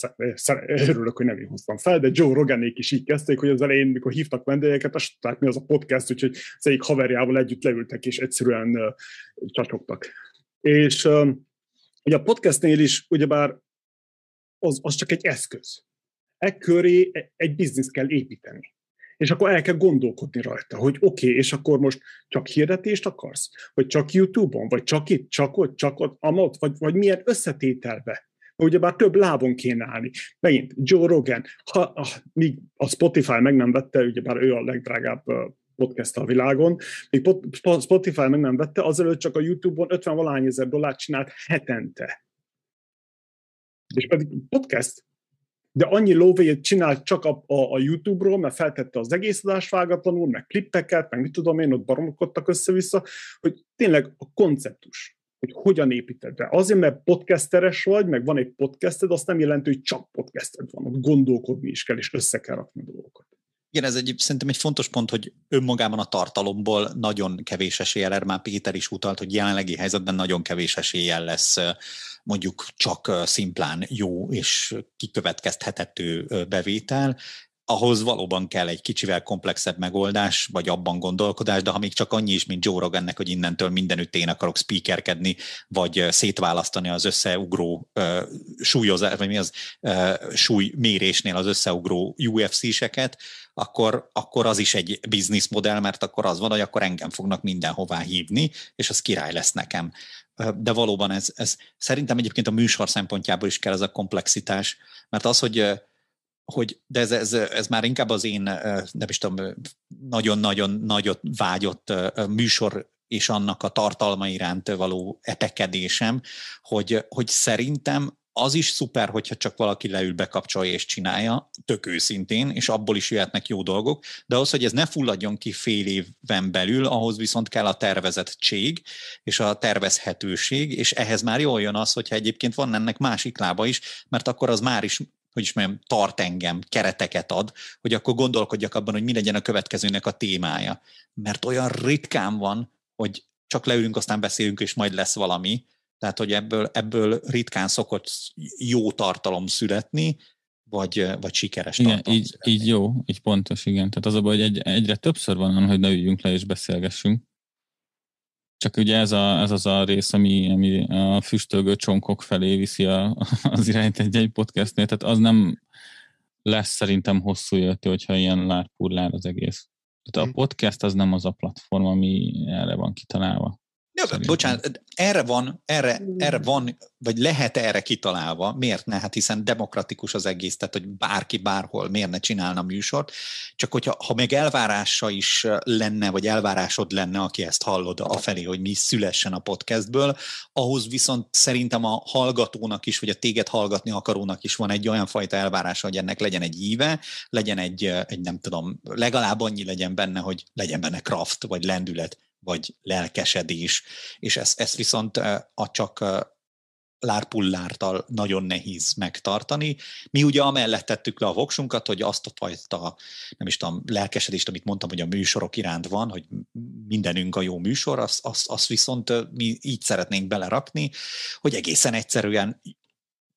örülök, hogy nem én hoztam fel, de Joe Roganék is így kezdték, hogy az elején, mikor hívtak vendégeket, azt tudták, mi az a podcast, úgyhogy az egyik haverjával együtt leültek, és egyszerűen uh, csacsogtak. És ugye a podcastnél is, ugyebár az, az csak egy eszköz e köré egy bizniszt kell építeni. És akkor el kell gondolkodni rajta, hogy oké, okay, és akkor most csak hirdetést akarsz? Vagy csak YouTube-on? Vagy csak itt, csak ott, csak ott, amott? Vagy, vagy milyen összetételbe? Ugyebár több lábon kéne állni. Megint Joe Rogan, ha, ha, míg a Spotify meg nem vette, ugyebár ő a legdrágább podcast a világon, még Spotify meg nem vette, azelőtt csak a YouTube-on 50 valány ezer dollárt csinált hetente. És pedig podcast de annyi lóvét csinált csak a, a, a YouTube-ról, mert feltette az egész adást vágatlanul, meg klippeket, meg mit tudom én, ott baromokodtak össze-vissza, hogy tényleg a konceptus, hogy hogyan építed be. Azért, mert podcasteres vagy, meg van egy podcasted, azt nem jelenti, hogy csak podcasted van, ott gondolkodni is kell, és össze kell rakni dolgokat. Igen, ez egy, szerintem egy fontos pont, hogy önmagában a tartalomból nagyon kevés eséllyel, erre már Péter is utalt, hogy jelenlegi helyzetben nagyon kevés eséllyel lesz mondjuk csak szimplán jó és kikövetkeztethető bevétel, ahhoz valóban kell egy kicsivel komplexebb megoldás, vagy abban gondolkodás, de ha még csak annyi is, mint Joe Rogannek, hogy innentől mindenütt én akarok speakerkedni, vagy szétválasztani az összeugró súlyozás, vagy mi az súlymérésnél az összeugró UFC-seket, akkor, akkor az is egy bizniszmodell, mert akkor az van, hogy akkor engem fognak mindenhová hívni, és az király lesz nekem de valóban ez, ez szerintem egyébként a műsor szempontjából is kell ez a komplexitás, mert az, hogy hogy de ez, ez, ez már inkább az én, nem is tudom, nagyon-nagyon nagyot vágyott műsor és annak a tartalma iránt való etekedésem, hogy, hogy szerintem az is szuper, hogyha csak valaki leül, bekapcsolja és csinálja, tök őszintén, és abból is jöhetnek jó dolgok, de az, hogy ez ne fulladjon ki fél évben belül, ahhoz viszont kell a tervezettség és a tervezhetőség, és ehhez már jól jön az, hogyha egyébként van ennek másik lába is, mert akkor az már is hogy is mondjam, tart engem, kereteket ad, hogy akkor gondolkodjak abban, hogy mi legyen a következőnek a témája. Mert olyan ritkán van, hogy csak leülünk, aztán beszélünk, és majd lesz valami, tehát, hogy ebből, ebből ritkán szokott jó tartalom születni, vagy, vagy sikeres igen, tartalom így, születni. így jó, így pontos, igen. Tehát az a baj, hogy egy, egyre többször van, hogy ne üljünk le és beszélgessünk. Csak ugye ez, a, ez az a rész, ami, ami a füstölgő csonkok felé viszi a, az irányt egy-egy podcastnél, tehát az nem lesz szerintem hosszú jöttő, hogyha ilyen lárpurlár az egész. Tehát a hm. podcast az nem az a platform, ami erre van kitalálva. Ja, bocsánat, erre van, erre, erre van, vagy lehet erre kitalálva, miért ne? Hát hiszen demokratikus az egész, tehát hogy bárki bárhol miért ne csinálna műsort, csak hogyha ha még elvárása is lenne, vagy elvárásod lenne, aki ezt hallod afelé, hogy mi szülessen a podcastből, ahhoz viszont szerintem a hallgatónak is, vagy a téged hallgatni akarónak is van egy olyan fajta elvárása, hogy ennek legyen egy íve, legyen egy, egy nem tudom, legalább annyi legyen benne, hogy legyen benne kraft, vagy lendület, vagy lelkesedés, és ezt, ezt viszont a csak lárpullártal nagyon nehéz megtartani. Mi ugye amellett tettük le a voksunkat, hogy azt a fajta, nem is tudom, lelkesedést, amit mondtam, hogy a műsorok iránt van, hogy mindenünk a jó műsor, azt, azt, azt viszont mi így szeretnénk belerakni, hogy egészen egyszerűen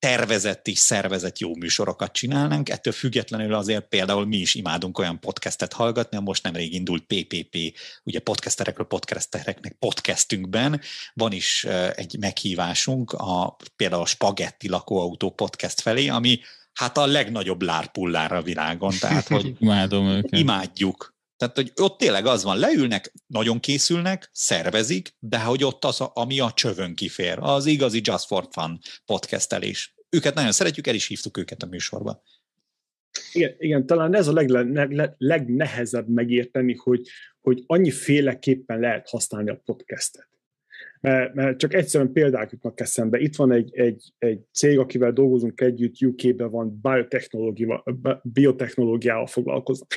tervezett és szervezett jó műsorokat csinálnánk, ettől függetlenül azért például mi is imádunk olyan podcastet hallgatni, most nemrég indult PPP, ugye podcasterekről podcastereknek podcastünkben, van is egy meghívásunk, a, például a Spagetti lakóautó podcast felé, ami hát a legnagyobb lárpullár a világon, tehát hogy Imádom őket. imádjuk, Tehát, hogy ott tényleg az van, leülnek, nagyon készülnek, szervezik, de hogy ott az, ami a csövön kifér, az igazi Just for Fun podcastelés. Őket nagyon szeretjük, el is hívtuk őket a műsorba. Igen, igen talán ez a legle, leg, legnehezebb megérteni, hogy, hogy annyi féleképpen lehet használni a podcastet. Mert, mert csak egyszerűen példák jutnak eszembe. Itt van egy, egy, egy cég, akivel dolgozunk együtt, UK-ben van biotechnológiával foglalkoznak.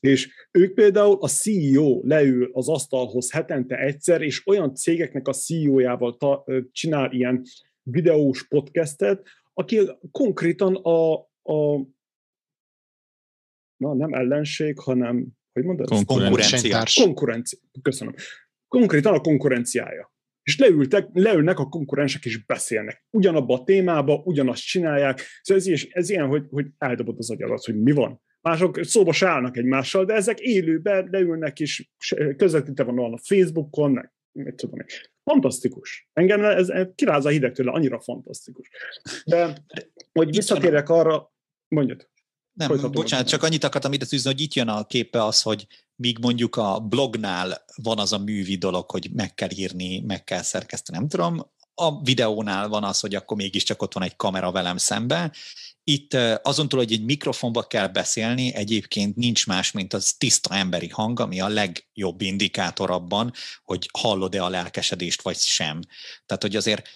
És ők például a CEO leül az asztalhoz hetente egyszer, és olyan cégeknek a CEO-jával ta, csinál ilyen videós podcastet, aki konkrétan a, a na, nem ellenség, hanem, hogy mondod? Konkurencia. Konkurencia. Köszönöm. Konkrétan a konkurenciája. És leültek, leülnek a konkurensek és beszélnek. Ugyanabba a témába, ugyanazt csinálják. Szóval ez, is, ez ilyen, hogy, hogy eldobod az agyarat, hogy mi van. Mások szóba se állnak egymással, de ezek élőben leülnek és közvetítve van a Facebookon, meg mit tudom én. Fantasztikus. Engem ez, ez kiráz a hideg tőle, annyira fantasztikus. De, hogy visszatérek arra, mondjad. Nem, Folytatom bocsánat, csak annyit akartam ide tűzni, hogy itt jön a képe az, hogy míg mondjuk a blognál van az a művi dolog, hogy meg kell írni, meg kell szerkeszteni, nem tudom, a videónál van az, hogy akkor mégiscsak ott van egy kamera velem szembe. Itt azon túl, hogy egy mikrofonba kell beszélni, egyébként nincs más, mint az tiszta emberi hang, ami a legjobb indikátor abban, hogy hallod-e a lelkesedést, vagy sem. Tehát, hogy azért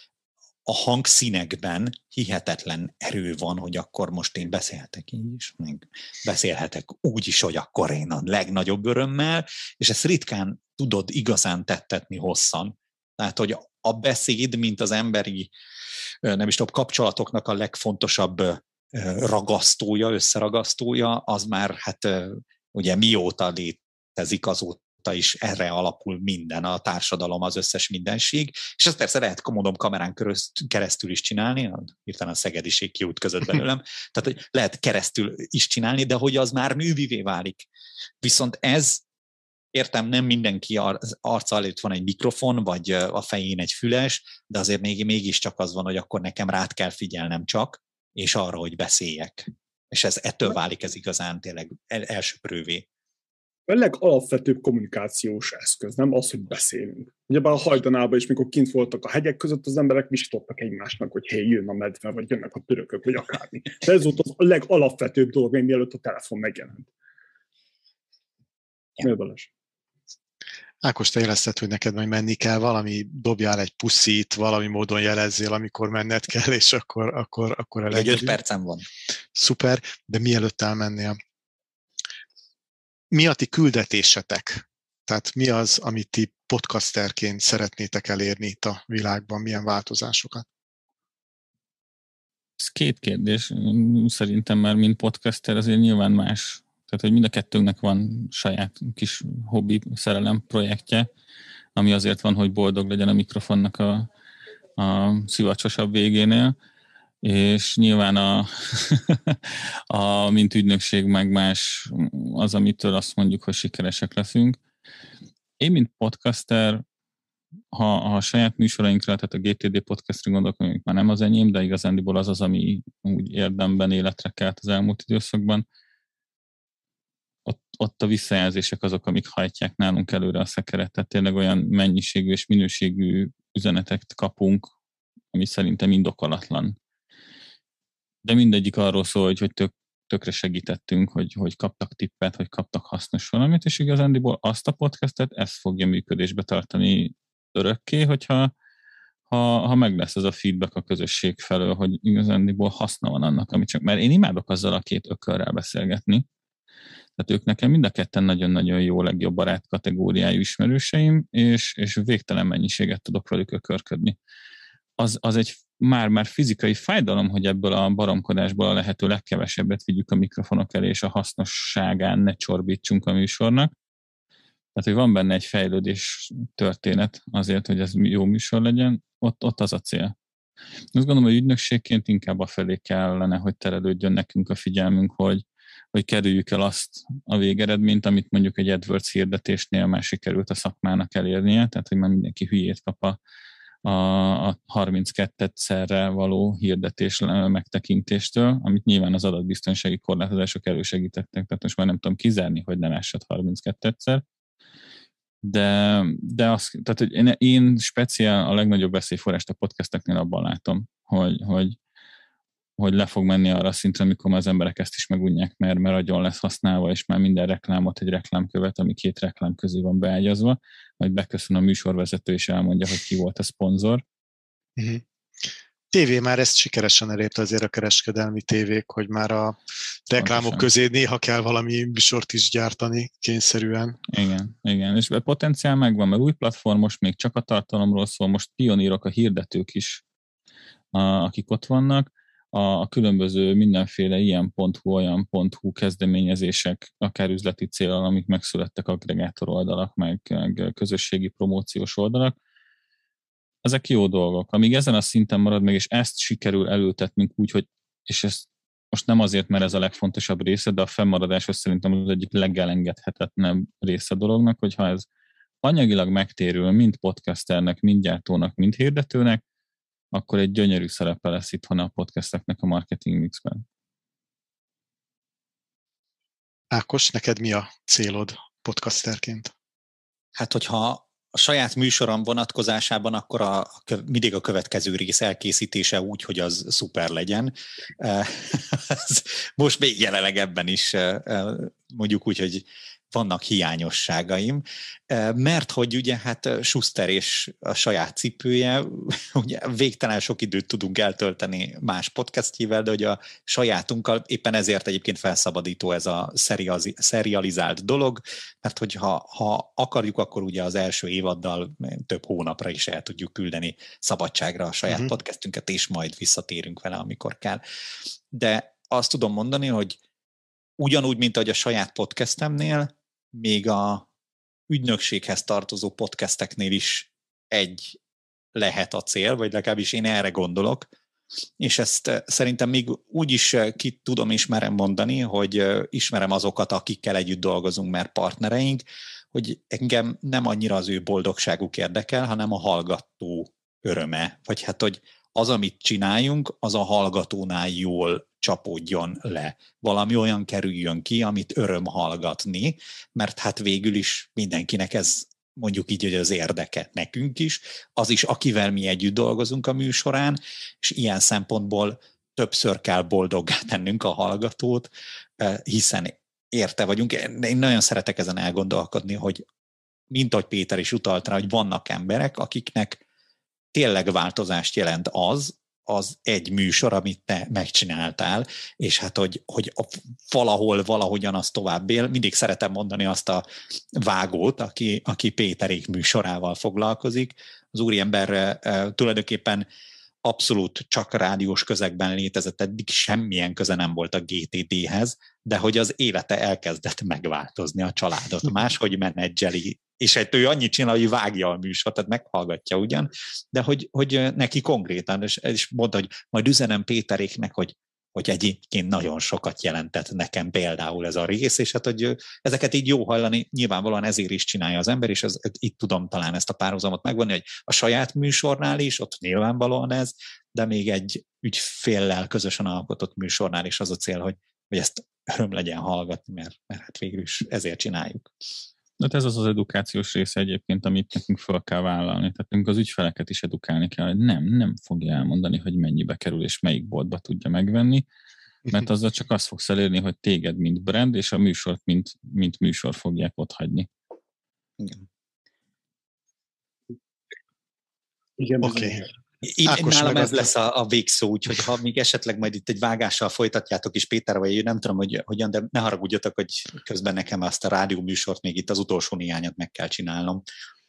a hangszínekben hihetetlen erő van, hogy akkor most én beszélhetek így is, meg beszélhetek úgy is, hogy akkor én a legnagyobb örömmel, és ezt ritkán tudod igazán tettetni hosszan. Tehát, hogy a beszéd, mint az emberi, nem is tudom, kapcsolatoknak a legfontosabb ragasztója, összeragasztója, az már hát ugye mióta létezik, azóta óta is erre alapul minden, a társadalom, az összes mindenség, és ezt persze lehet, mondom, kamerán keresztül is csinálni, hirtelen a szegediség kiút között belőlem, tehát hogy lehet keresztül is csinálni, de hogy az már művivé válik. Viszont ez értem, nem mindenki arca előtt van egy mikrofon, vagy a fején egy füles, de azért még, mégiscsak az van, hogy akkor nekem rád kell figyelnem csak, és arra, hogy beszéljek. És ez ettől válik ez igazán tényleg elsőprővé a legalapvetőbb kommunikációs eszköz, nem az, hogy beszélünk. Ugyebár a hajdanában is, mikor kint voltak a hegyek között, az emberek visítottak egymásnak, hogy hé, jön a medve, vagy jönnek a törökök, vagy akármi. De ez volt az a legalapvetőbb dolog, még mielőtt a telefon megjelent. Ja. Ákos, te érezted, hogy neked majd menni kell, valami dobjál egy puszit, valami módon jelezzél, amikor menned kell, és akkor, akkor, akkor elengedjük. Egy öt percem van. Szuper, de mielőtt elmennél, mi a ti küldetésetek? Tehát mi az, amit ti podcasterként szeretnétek elérni itt a világban, milyen változásokat? Ez két kérdés. Szerintem már, mint podcaster, azért nyilván más. Tehát, hogy mind a kettőnknek van saját kis hobbi szerelem projektje, ami azért van, hogy boldog legyen a mikrofonnak a, a szivacsosabb végénél és nyilván a, a mint ügynökség meg más az, amitől azt mondjuk, hogy sikeresek leszünk. Én, mint podcaster, ha, ha a saját műsorainkra, tehát a GTD podcastra gondolok, amik már nem az enyém, de igazándiból az az, ami úgy érdemben életre kelt az elmúlt időszakban, ott, ott a visszajelzések azok, amik hajtják nálunk előre a szekeret. Tehát tényleg olyan mennyiségű és minőségű üzeneteket kapunk, ami szerintem indokolatlan de mindegyik arról szól, hogy, hogy tök, tökre segítettünk, hogy, hogy kaptak tippet, hogy kaptak hasznos valamit, és igazándiból azt a podcastet, ezt fogja működésbe tartani örökké, hogyha ha, ha meg lesz ez a feedback a közösség felől, hogy igazándiból haszna van annak, amit csak, mert én imádok azzal a két ökörrel beszélgetni, tehát ők nekem mind a ketten nagyon-nagyon jó legjobb barát kategóriájú ismerőseim, és, és végtelen mennyiséget tudok velük ökörködni. Az, az egy már-már fizikai fájdalom, hogy ebből a baromkodásból a lehető legkevesebbet vigyük a mikrofonok elé, és a hasznosságán ne csorbítsunk a műsornak. Tehát, hogy van benne egy fejlődés történet azért, hogy ez jó műsor legyen, ott, ott az a cél. Azt gondolom, hogy ügynökségként inkább a felé kellene, hogy terelődjön nekünk a figyelmünk, hogy, hogy kerüljük el azt a végeredményt, amit mondjuk egy AdWords hirdetésnél már sikerült a szakmának elérnie, tehát hogy már mindenki hülyét kap a, a, a 32-szerre való hirdetés megtekintéstől, amit nyilván az adatbiztonsági korlátozások elősegítettek, tehát most már nem tudom kizárni, hogy ne lássad 32-szer, de, de az, tehát, hogy én, én speciál a legnagyobb veszélyforrást a podcasteknél abban látom, hogy, hogy, hogy le fog menni arra a szintre, amikor az emberek ezt is megunják, mert, mert agyon lesz használva, és már minden reklámot egy reklámkövet, ami két reklám közé van beágyazva, majd beköszön a műsorvezető, és elmondja, hogy ki volt a szponzor. Uh-huh. TV már ezt sikeresen elérte azért a kereskedelmi tévék, hogy már a reklámok Pontosan. közé néha kell valami műsort is gyártani kényszerűen. Igen, igen, és a potenciál megvan, mert új platform most még csak a tartalomról szól, most pionírok a hirdetők is, a, akik ott vannak, a, különböző mindenféle ilyen.hu, olyan.hu kezdeményezések, akár üzleti célon, amik megszülettek aggregátor oldalak, meg, meg közösségi promóciós oldalak, ezek jó dolgok. Amíg ezen a szinten marad meg, és ezt sikerül előtetnünk úgy, hogy, és ezt most nem azért, mert ez a legfontosabb része, de a fennmaradás az szerintem az egyik legelengedhetetlenebb része a dolognak, hogyha ez anyagilag megtérül mind podcasternek, mind gyártónak, mind hirdetőnek, akkor egy gyönyörű szerepe lesz itthon a podcasteknek a marketing mixben. Ákos, neked mi a célod podcasterként? Hát, hogyha a saját műsorom vonatkozásában akkor a, a, mindig a következő rész elkészítése úgy, hogy az szuper legyen. Most még jelenleg ebben is mondjuk úgy, hogy vannak hiányosságaim, mert hogy ugye hát Schuster és a saját cipője, ugye végtelen sok időt tudunk eltölteni más podcastjével, de hogy a sajátunkkal éppen ezért egyébként felszabadító ez a serializált dolog, mert hogy ha, ha akarjuk, akkor ugye az első évaddal több hónapra is el tudjuk küldeni szabadságra a saját uh-huh. podcastünket, és majd visszatérünk vele, amikor kell. De azt tudom mondani, hogy ugyanúgy, mint ahogy a saját podcastemnél, még a ügynökséghez tartozó podcasteknél is egy lehet a cél, vagy legalábbis én erre gondolok, és ezt eh, szerintem még úgy is eh, ki tudom ismerem mondani, hogy eh, ismerem azokat, akikkel együtt dolgozunk, mert partnereink, hogy engem nem annyira az ő boldogságuk érdekel, hanem a hallgató öröme, vagy hát, hogy az, amit csináljunk, az a hallgatónál jól csapódjon le. Valami olyan kerüljön ki, amit öröm hallgatni, mert hát végül is mindenkinek ez mondjuk így, hogy az érdeke nekünk is, az is, akivel mi együtt dolgozunk a műsorán, és ilyen szempontból többször kell boldoggá tennünk a hallgatót, hiszen érte vagyunk. Én nagyon szeretek ezen elgondolkodni, hogy mint ahogy Péter is utalt rá, hogy vannak emberek, akiknek tényleg változást jelent az, az egy műsor, amit te megcsináltál, és hát, hogy, hogy valahol, valahogyan az tovább él. Mindig szeretem mondani azt a vágót, aki, aki Péterék műsorával foglalkozik. Az úriember e, tulajdonképpen abszolút csak rádiós közegben létezett, eddig semmilyen köze nem volt a GTD-hez, de hogy az élete elkezdett megváltozni a családot. Máshogy menedzseli és egy ő annyit csinál, hogy vágja a műsort, tehát meghallgatja ugyan, de hogy, hogy neki konkrétan, és, és mondta, hogy majd üzenem Péteréknek, hogy hogy egyébként nagyon sokat jelentett nekem például ez a rész, és hát, hogy ezeket így jó hallani, nyilvánvalóan ezért is csinálja az ember, és ez, itt tudom talán ezt a párhuzamot megvonni, hogy a saját műsornál is, ott nyilvánvalóan ez, de még egy ügyféllel közösen alkotott műsornál is az a cél, hogy, hogy ezt öröm legyen hallgatni, mert, mert hát végül is ezért csináljuk. De ez az az edukációs része egyébként, amit nekünk fel kell vállalni. Tehát nekünk az ügyfeleket is edukálni kell, hogy nem, nem fogja elmondani, hogy mennyibe kerül és melyik boltba tudja megvenni, mert azzal csak azt fogsz elérni, hogy téged, mint brand, és a műsort, mint, mint műsor fogják ott hagyni. Igen. Igen, Oké. Okay. Én, Ákos nálam ez lesz a, a végszó, úgyhogy ha még esetleg majd itt egy vágással folytatjátok is Péter, vagy nem tudom, hogy hogyan, de ne haragudjatok, hogy közben nekem azt a rádió műsort még itt az utolsó néhányat meg kell csinálnom.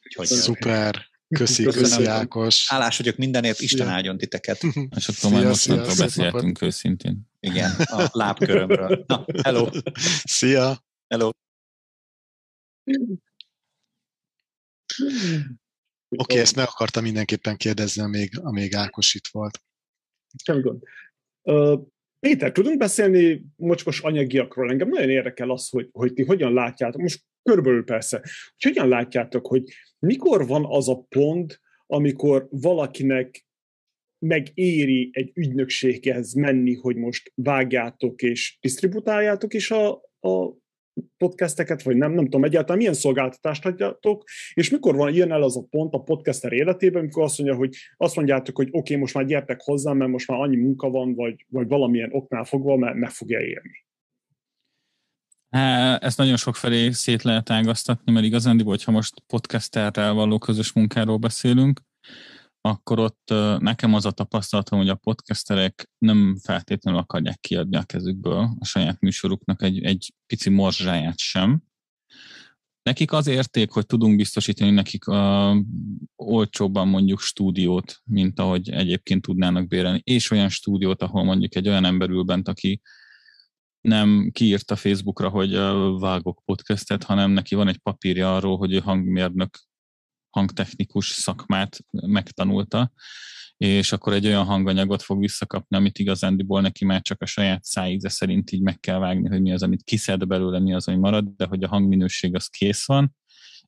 Úgyhogy, Szuper! Köszi, köszi Ákos. Hálás vagyok mindenért, Isten áldjon titeket. És akkor majd mostantól beszéltünk őszintén. Igen, a lábkörömről. Na, hello! Szia! Hello! Oké, okay, ezt meg akartam mindenképpen kérdezni, amíg, amíg Ákos itt volt. Semmi gond. Uh, Péter, tudunk beszélni mocskos anyagiakról? Engem nagyon érdekel az, hogy, hogy ti hogyan látjátok, most körülbelül persze, hogy hogyan látjátok, hogy mikor van az a pont, amikor valakinek megéri egy ügynökséghez menni, hogy most vágjátok és disztributáljátok is a, a podcasteket, vagy nem, nem tudom egyáltalán milyen szolgáltatást adjátok, és mikor van, jön el az a pont a podcaster életében, amikor azt mondja, hogy azt mondjátok, hogy oké, okay, most már gyertek hozzám, mert most már annyi munka van, vagy, vagy valamilyen oknál fogva, mert meg fogja érni. Ezt nagyon sok felé szét lehet ágaztatni, mert igazándiból, hogyha most podcasterrel való közös munkáról beszélünk, akkor ott nekem az a tapasztalatom, hogy a podcasterek nem feltétlenül akarják kiadni a kezükből a saját műsoruknak egy, egy pici morzsáját sem. Nekik az érték, hogy tudunk biztosítani nekik a, olcsóbban mondjuk stúdiót, mint ahogy egyébként tudnának bérelni, és olyan stúdiót, ahol mondjuk egy olyan ember ül bent, aki nem kiírta Facebookra, hogy vágok podcastet, hanem neki van egy papírja arról, hogy ő hangmérnök hangtechnikus szakmát megtanulta, és akkor egy olyan hanganyagot fog visszakapni, amit igazándiból neki már csak a saját szájíze szerint így meg kell vágni, hogy mi az, amit kiszed belőle, mi az, ami marad, de hogy a hangminőség az kész van.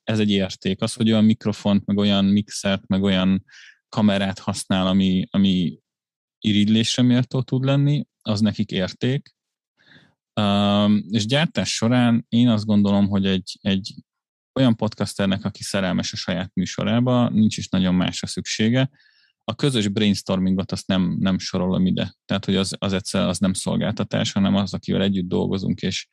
Ez egy érték. Az, hogy olyan mikrofont, meg olyan mixert, meg olyan kamerát használ, ami, ami irigylésre méltó tud lenni, az nekik érték. Um, és gyártás során én azt gondolom, hogy egy, egy olyan podcasternek, aki szerelmes a saját műsorába, nincs is nagyon másra szüksége. A közös brainstormingot azt nem, nem sorolom ide. Tehát, hogy az, az egyszer az nem szolgáltatás, hanem az, akivel együtt dolgozunk, és,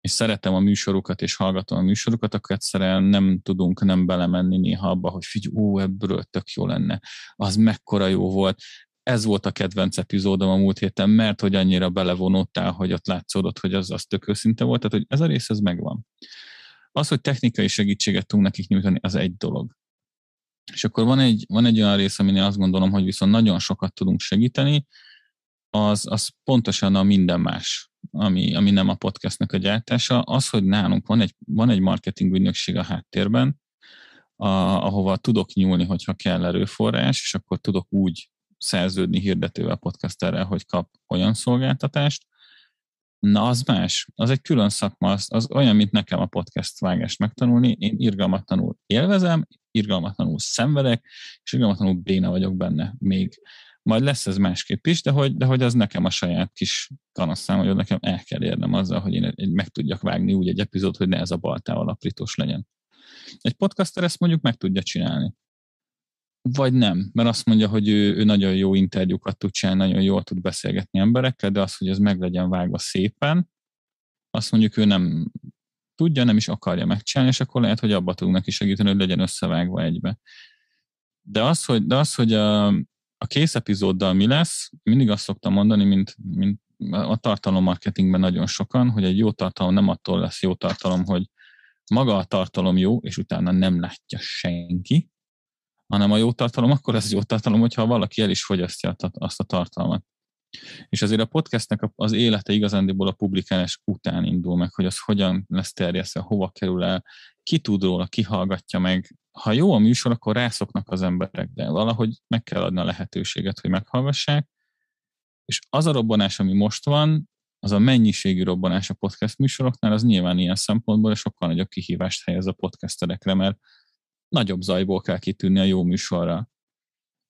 és szeretem a műsorukat, és hallgatom a műsorukat, akkor egyszerűen nem tudunk nem belemenni néha abba, hogy figyelj, ó, ebből tök jó lenne. Az mekkora jó volt. Ez volt a kedvenc epizódom a múlt héten, mert hogy annyira belevonódtál, hogy ott látszódott, hogy az, az tök őszinte volt. Tehát, hogy ez a rész, ez megvan. Az, hogy technikai segítséget tudunk nekik nyújtani, az egy dolog. És akkor van egy, van egy olyan rész, aminél azt gondolom, hogy viszont nagyon sokat tudunk segíteni, az, az pontosan a minden más, ami, ami nem a podcastnek a gyártása. Az, hogy nálunk van egy, van egy marketing ügynökség a háttérben, a, ahova tudok nyúlni, hogyha kell erőforrás, és akkor tudok úgy szerződni hirdetővel, podcasterrel, hogy kap olyan szolgáltatást, Na, az más. Az egy külön szakma, az, az olyan, mint nekem a podcast vágást megtanulni. Én irgalmatlanul élvezem, irgalmatlanul szenvedek, és irgalmatlanul béna vagyok benne még. Majd lesz ez másképp is, de hogy, de hogy az nekem a saját kis kanasszám, hogy nekem el kell érnem azzal, hogy én meg tudjak vágni úgy egy epizód, hogy ne ez a baltával aprítós legyen. Egy podcaster ezt mondjuk meg tudja csinálni vagy nem, mert azt mondja, hogy ő, ő nagyon jó interjúkat tud csinálni, nagyon jól tud beszélgetni emberekkel, de az, hogy ez meg legyen vágva szépen, azt mondjuk ő nem tudja, nem is akarja megcsinálni, és akkor lehet, hogy abba tudunk neki segíteni, hogy legyen összevágva egybe. De az, hogy, de az, hogy a, a kész epizóddal mi lesz, mindig azt szoktam mondani, mint, mint a tartalommarketingben nagyon sokan, hogy egy jó tartalom nem attól lesz jó tartalom, hogy maga a tartalom jó, és utána nem látja senki, hanem a jó tartalom akkor ez jó tartalom, hogyha valaki el is fogyasztja azt a tartalmat. És azért a podcastnek az élete igazándiból a publikálás után indul meg, hogy az hogyan lesz terjesztve, hova kerül el, ki tud róla, ki hallgatja meg. Ha jó a műsor, akkor rászoknak az emberek, de valahogy meg kell adni a lehetőséget, hogy meghallgassák. És az a robbanás, ami most van, az a mennyiségű robbanás a podcast műsoroknál, az nyilván ilyen szempontból sokkal nagyobb kihívást helyez a podcasterekre, mert nagyobb zajból kell kitűnni a jó műsorra.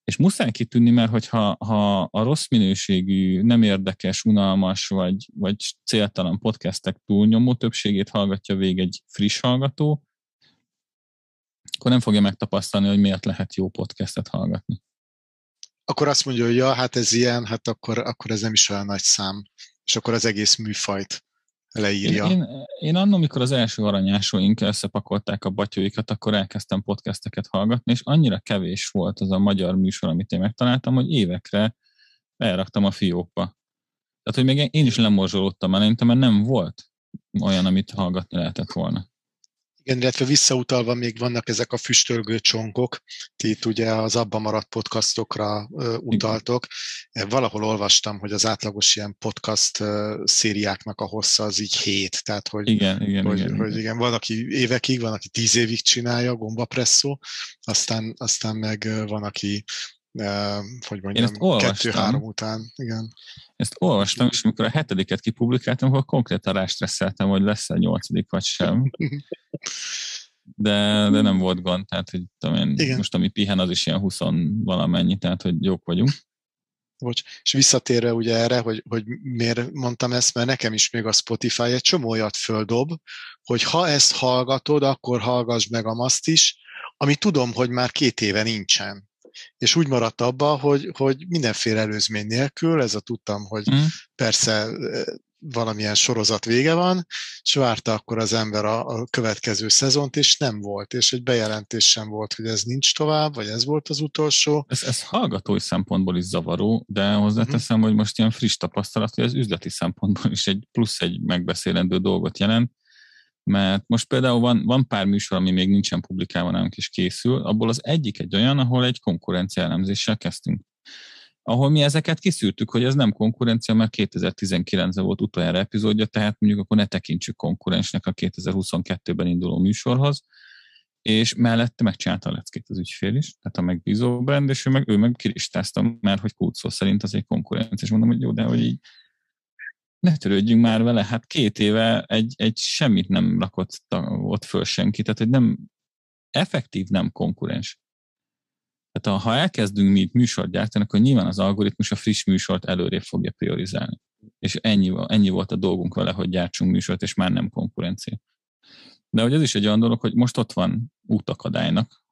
És muszáj kitűnni, mert hogyha ha a rossz minőségű, nem érdekes, unalmas vagy, vagy céltalan podcastek túlnyomó többségét hallgatja végig egy friss hallgató, akkor nem fogja megtapasztalni, hogy miért lehet jó podcastet hallgatni. Akkor azt mondja, hogy ja, hát ez ilyen, hát akkor, akkor ez nem is olyan nagy szám. És akkor az egész műfajt leírja. Én, én, én annak, amikor az első aranyásóink összepakolták a batyóikat, akkor elkezdtem podcasteket hallgatni, és annyira kevés volt az a magyar műsor, amit én megtaláltam, hogy évekre elraktam a fiókba. Tehát, hogy még én is lemorzsolódtam eleinte, mert nem volt olyan, amit hallgatni lehetett volna. Igen, illetve visszautalva még vannak ezek a füstölgő csonkok, ti itt ugye az abban maradt podcastokra utaltok. Valahol olvastam, hogy az átlagos ilyen podcast szériáknak a hossza az így hét, tehát hogy, igen, igen, hogy, igen, hogy igen. igen, van, aki évekig, van, aki tíz évig csinálja, gombapresszó, aztán, aztán meg van, aki hogy mondjam, kettő-három után. Igen. Ezt olvastam, és amikor a hetediket kipublikáltam, akkor konkrétan rástresszeltem, hogy lesz-e nyolcadik vagy sem. de, de nem volt gond, tehát hogy tudom én, Igen. most ami pihen, az is ilyen 20 valamennyi, tehát hogy jók vagyunk. Bocs. És visszatérve ugye erre, hogy, hogy miért mondtam ezt, mert nekem is még a Spotify egy csomó olyat földob, hogy ha ezt hallgatod, akkor hallgass meg a maszt is, ami tudom, hogy már két éve nincsen. És úgy maradt abba, hogy, hogy mindenféle előzmény nélkül, ez a tudtam, hogy Mm. persze eh, valamilyen sorozat vége van, és várta akkor az ember a, a következő szezont, és nem volt, és egy bejelentés sem volt, hogy ez nincs tovább, vagy ez volt az utolsó. Ez, ez hallgatói szempontból is zavaró, de hozzáteszem, Mhm. hogy most ilyen friss tapasztalat, hogy az üzleti szempontból is egy plusz egy megbeszélendő dolgot jelent, mert most például van, van pár műsor, ami még nincsen publikálva nálunk is készül, abból az egyik egy olyan, ahol egy konkurencia elemzéssel kezdtünk. Ahol mi ezeket kiszűrtük, hogy ez nem konkurencia, mert 2019-ben volt utoljára epizódja, tehát mondjuk akkor ne tekintsük konkurensnek a 2022-ben induló műsorhoz, és mellette megcsinálta a leckét az ügyfél is, tehát a megbízó brand, és ő meg, ő meg kiristázta, mert hogy kulcsszó szerint az egy konkurencia, és mondom, hogy jó, de hogy így ne törődjünk már vele, hát két éve egy, egy semmit nem rakott ott föl senki, tehát hogy nem, effektív nem konkurens. Tehát ha elkezdünk mi itt műsort gyártani, akkor nyilván az algoritmus a friss műsort előrébb fogja priorizálni. És ennyi, ennyi volt a dolgunk vele, hogy gyártsunk műsort, és már nem konkurencia. De hogy ez is egy olyan dolog, hogy most ott van útakadálynak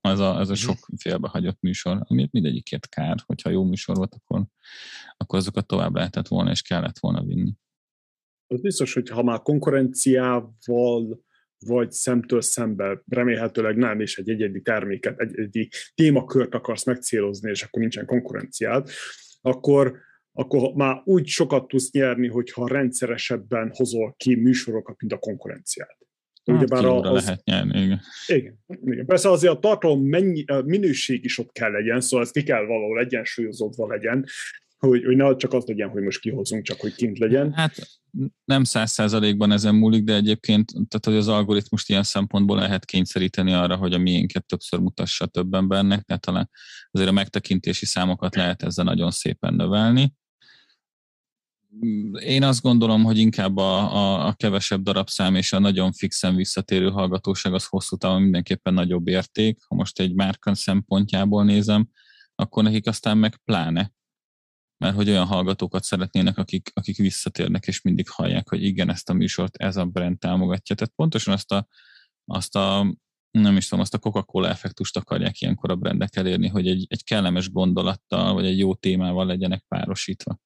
az a, az a sok félbehagyott műsor, amit mindegyikért kár, hogyha jó műsor volt, akkor, akkor azokat tovább lehetett volna, és kellett volna vinni. Az biztos, hogy ha már konkurenciával vagy szemtől szembe, remélhetőleg nem, és egy egyedi terméket, egy egyedi témakört akarsz megcélozni, és akkor nincsen konkurenciád, akkor, akkor már úgy sokat tudsz nyerni, hogyha rendszeresebben hozol ki műsorokat, mint a konkurenciát. Hát Ugyebár az- lehet nyerni, igen. Igen, igen. Persze azért a tartalom mennyi, a minőség is ott kell legyen, szóval ez ki kell valahol egyensúlyozódva legyen, hogy, hogy ne csak az legyen, hogy most kihozunk, csak hogy kint legyen. Hát nem száz százalékban ezen múlik, de egyébként tehát, hogy az algoritmust ilyen szempontból lehet kényszeríteni arra, hogy a miénket többször mutassa több embernek, tehát talán azért a megtekintési számokat lehet ezzel nagyon szépen növelni. Én azt gondolom, hogy inkább a, a, a kevesebb darabszám és a nagyon fixen visszatérő hallgatóság az hosszú távon mindenképpen nagyobb érték. Ha most egy márkan szempontjából nézem, akkor nekik aztán meg pláne mert hogy olyan hallgatókat szeretnének, akik, akik visszatérnek, és mindig hallják, hogy igen, ezt a műsort ez a brand támogatja. Tehát pontosan azt a, azt a nem is tudom, azt a Coca-Cola effektust akarják ilyenkor a brandek elérni, hogy egy, egy kellemes gondolattal, vagy egy jó témával legyenek párosítva.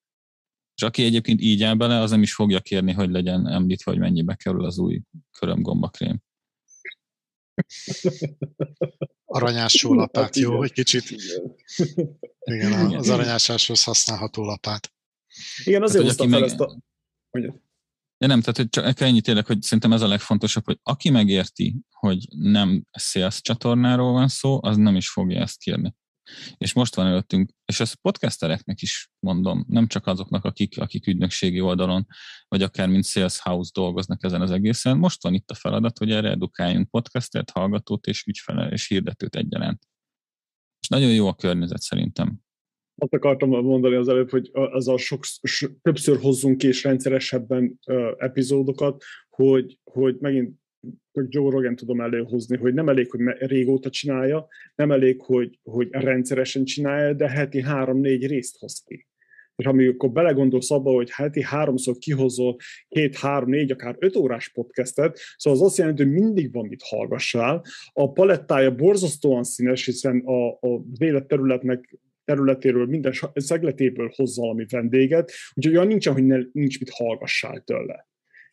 És aki egyébként így áll bele, az nem is fogja kérni, hogy legyen említve, hogy mennyibe kerül az új körömgombakrém. Aranyásó lapát, Hát jó? Egy kicsit, igen, az aranyásáshoz használható lapát. Igen, azért Hát, hoztam fel meg- ezt a... Mondjad. De nem, tehát hogy csak ennyi tényleg, hogy szerintem ez a legfontosabb, hogy aki megérti, hogy nem sales csatornáról van szó, az nem is fogja ezt kérni. És most van előttünk, és ezt podcastereknek is mondom, nem csak azoknak, akik, akik ügynökségi oldalon, vagy akár mint sales house dolgoznak ezen az egészen. Most van itt a feladat, hogy erre edukáljunk podcastert, hallgatót és ügyfele és hirdetőt egyaránt. És nagyon jó a környezet szerintem. Azt akartam mondani az előbb, hogy az a sok, többször hozzunk ki és rendszeresebben epizódokat, hogy, hogy megint Joe Rogan tudom előhozni, hogy nem elég, hogy régóta csinálja, nem elég, hogy, hogy rendszeresen csinálja, de heti három-négy részt hoz ki. És amikor belegondolsz abba, hogy heti háromszor kihozol két, három, négy, akár öt órás podcastet, szóval az azt jelenti, hogy mindig van mit hallgassál. A palettája borzasztóan színes, hiszen a, a életterületnek területéről, minden szegletéből hoz valami vendéget, úgyhogy olyan nincsen, hogy ne, nincs mit hallgassál tőle.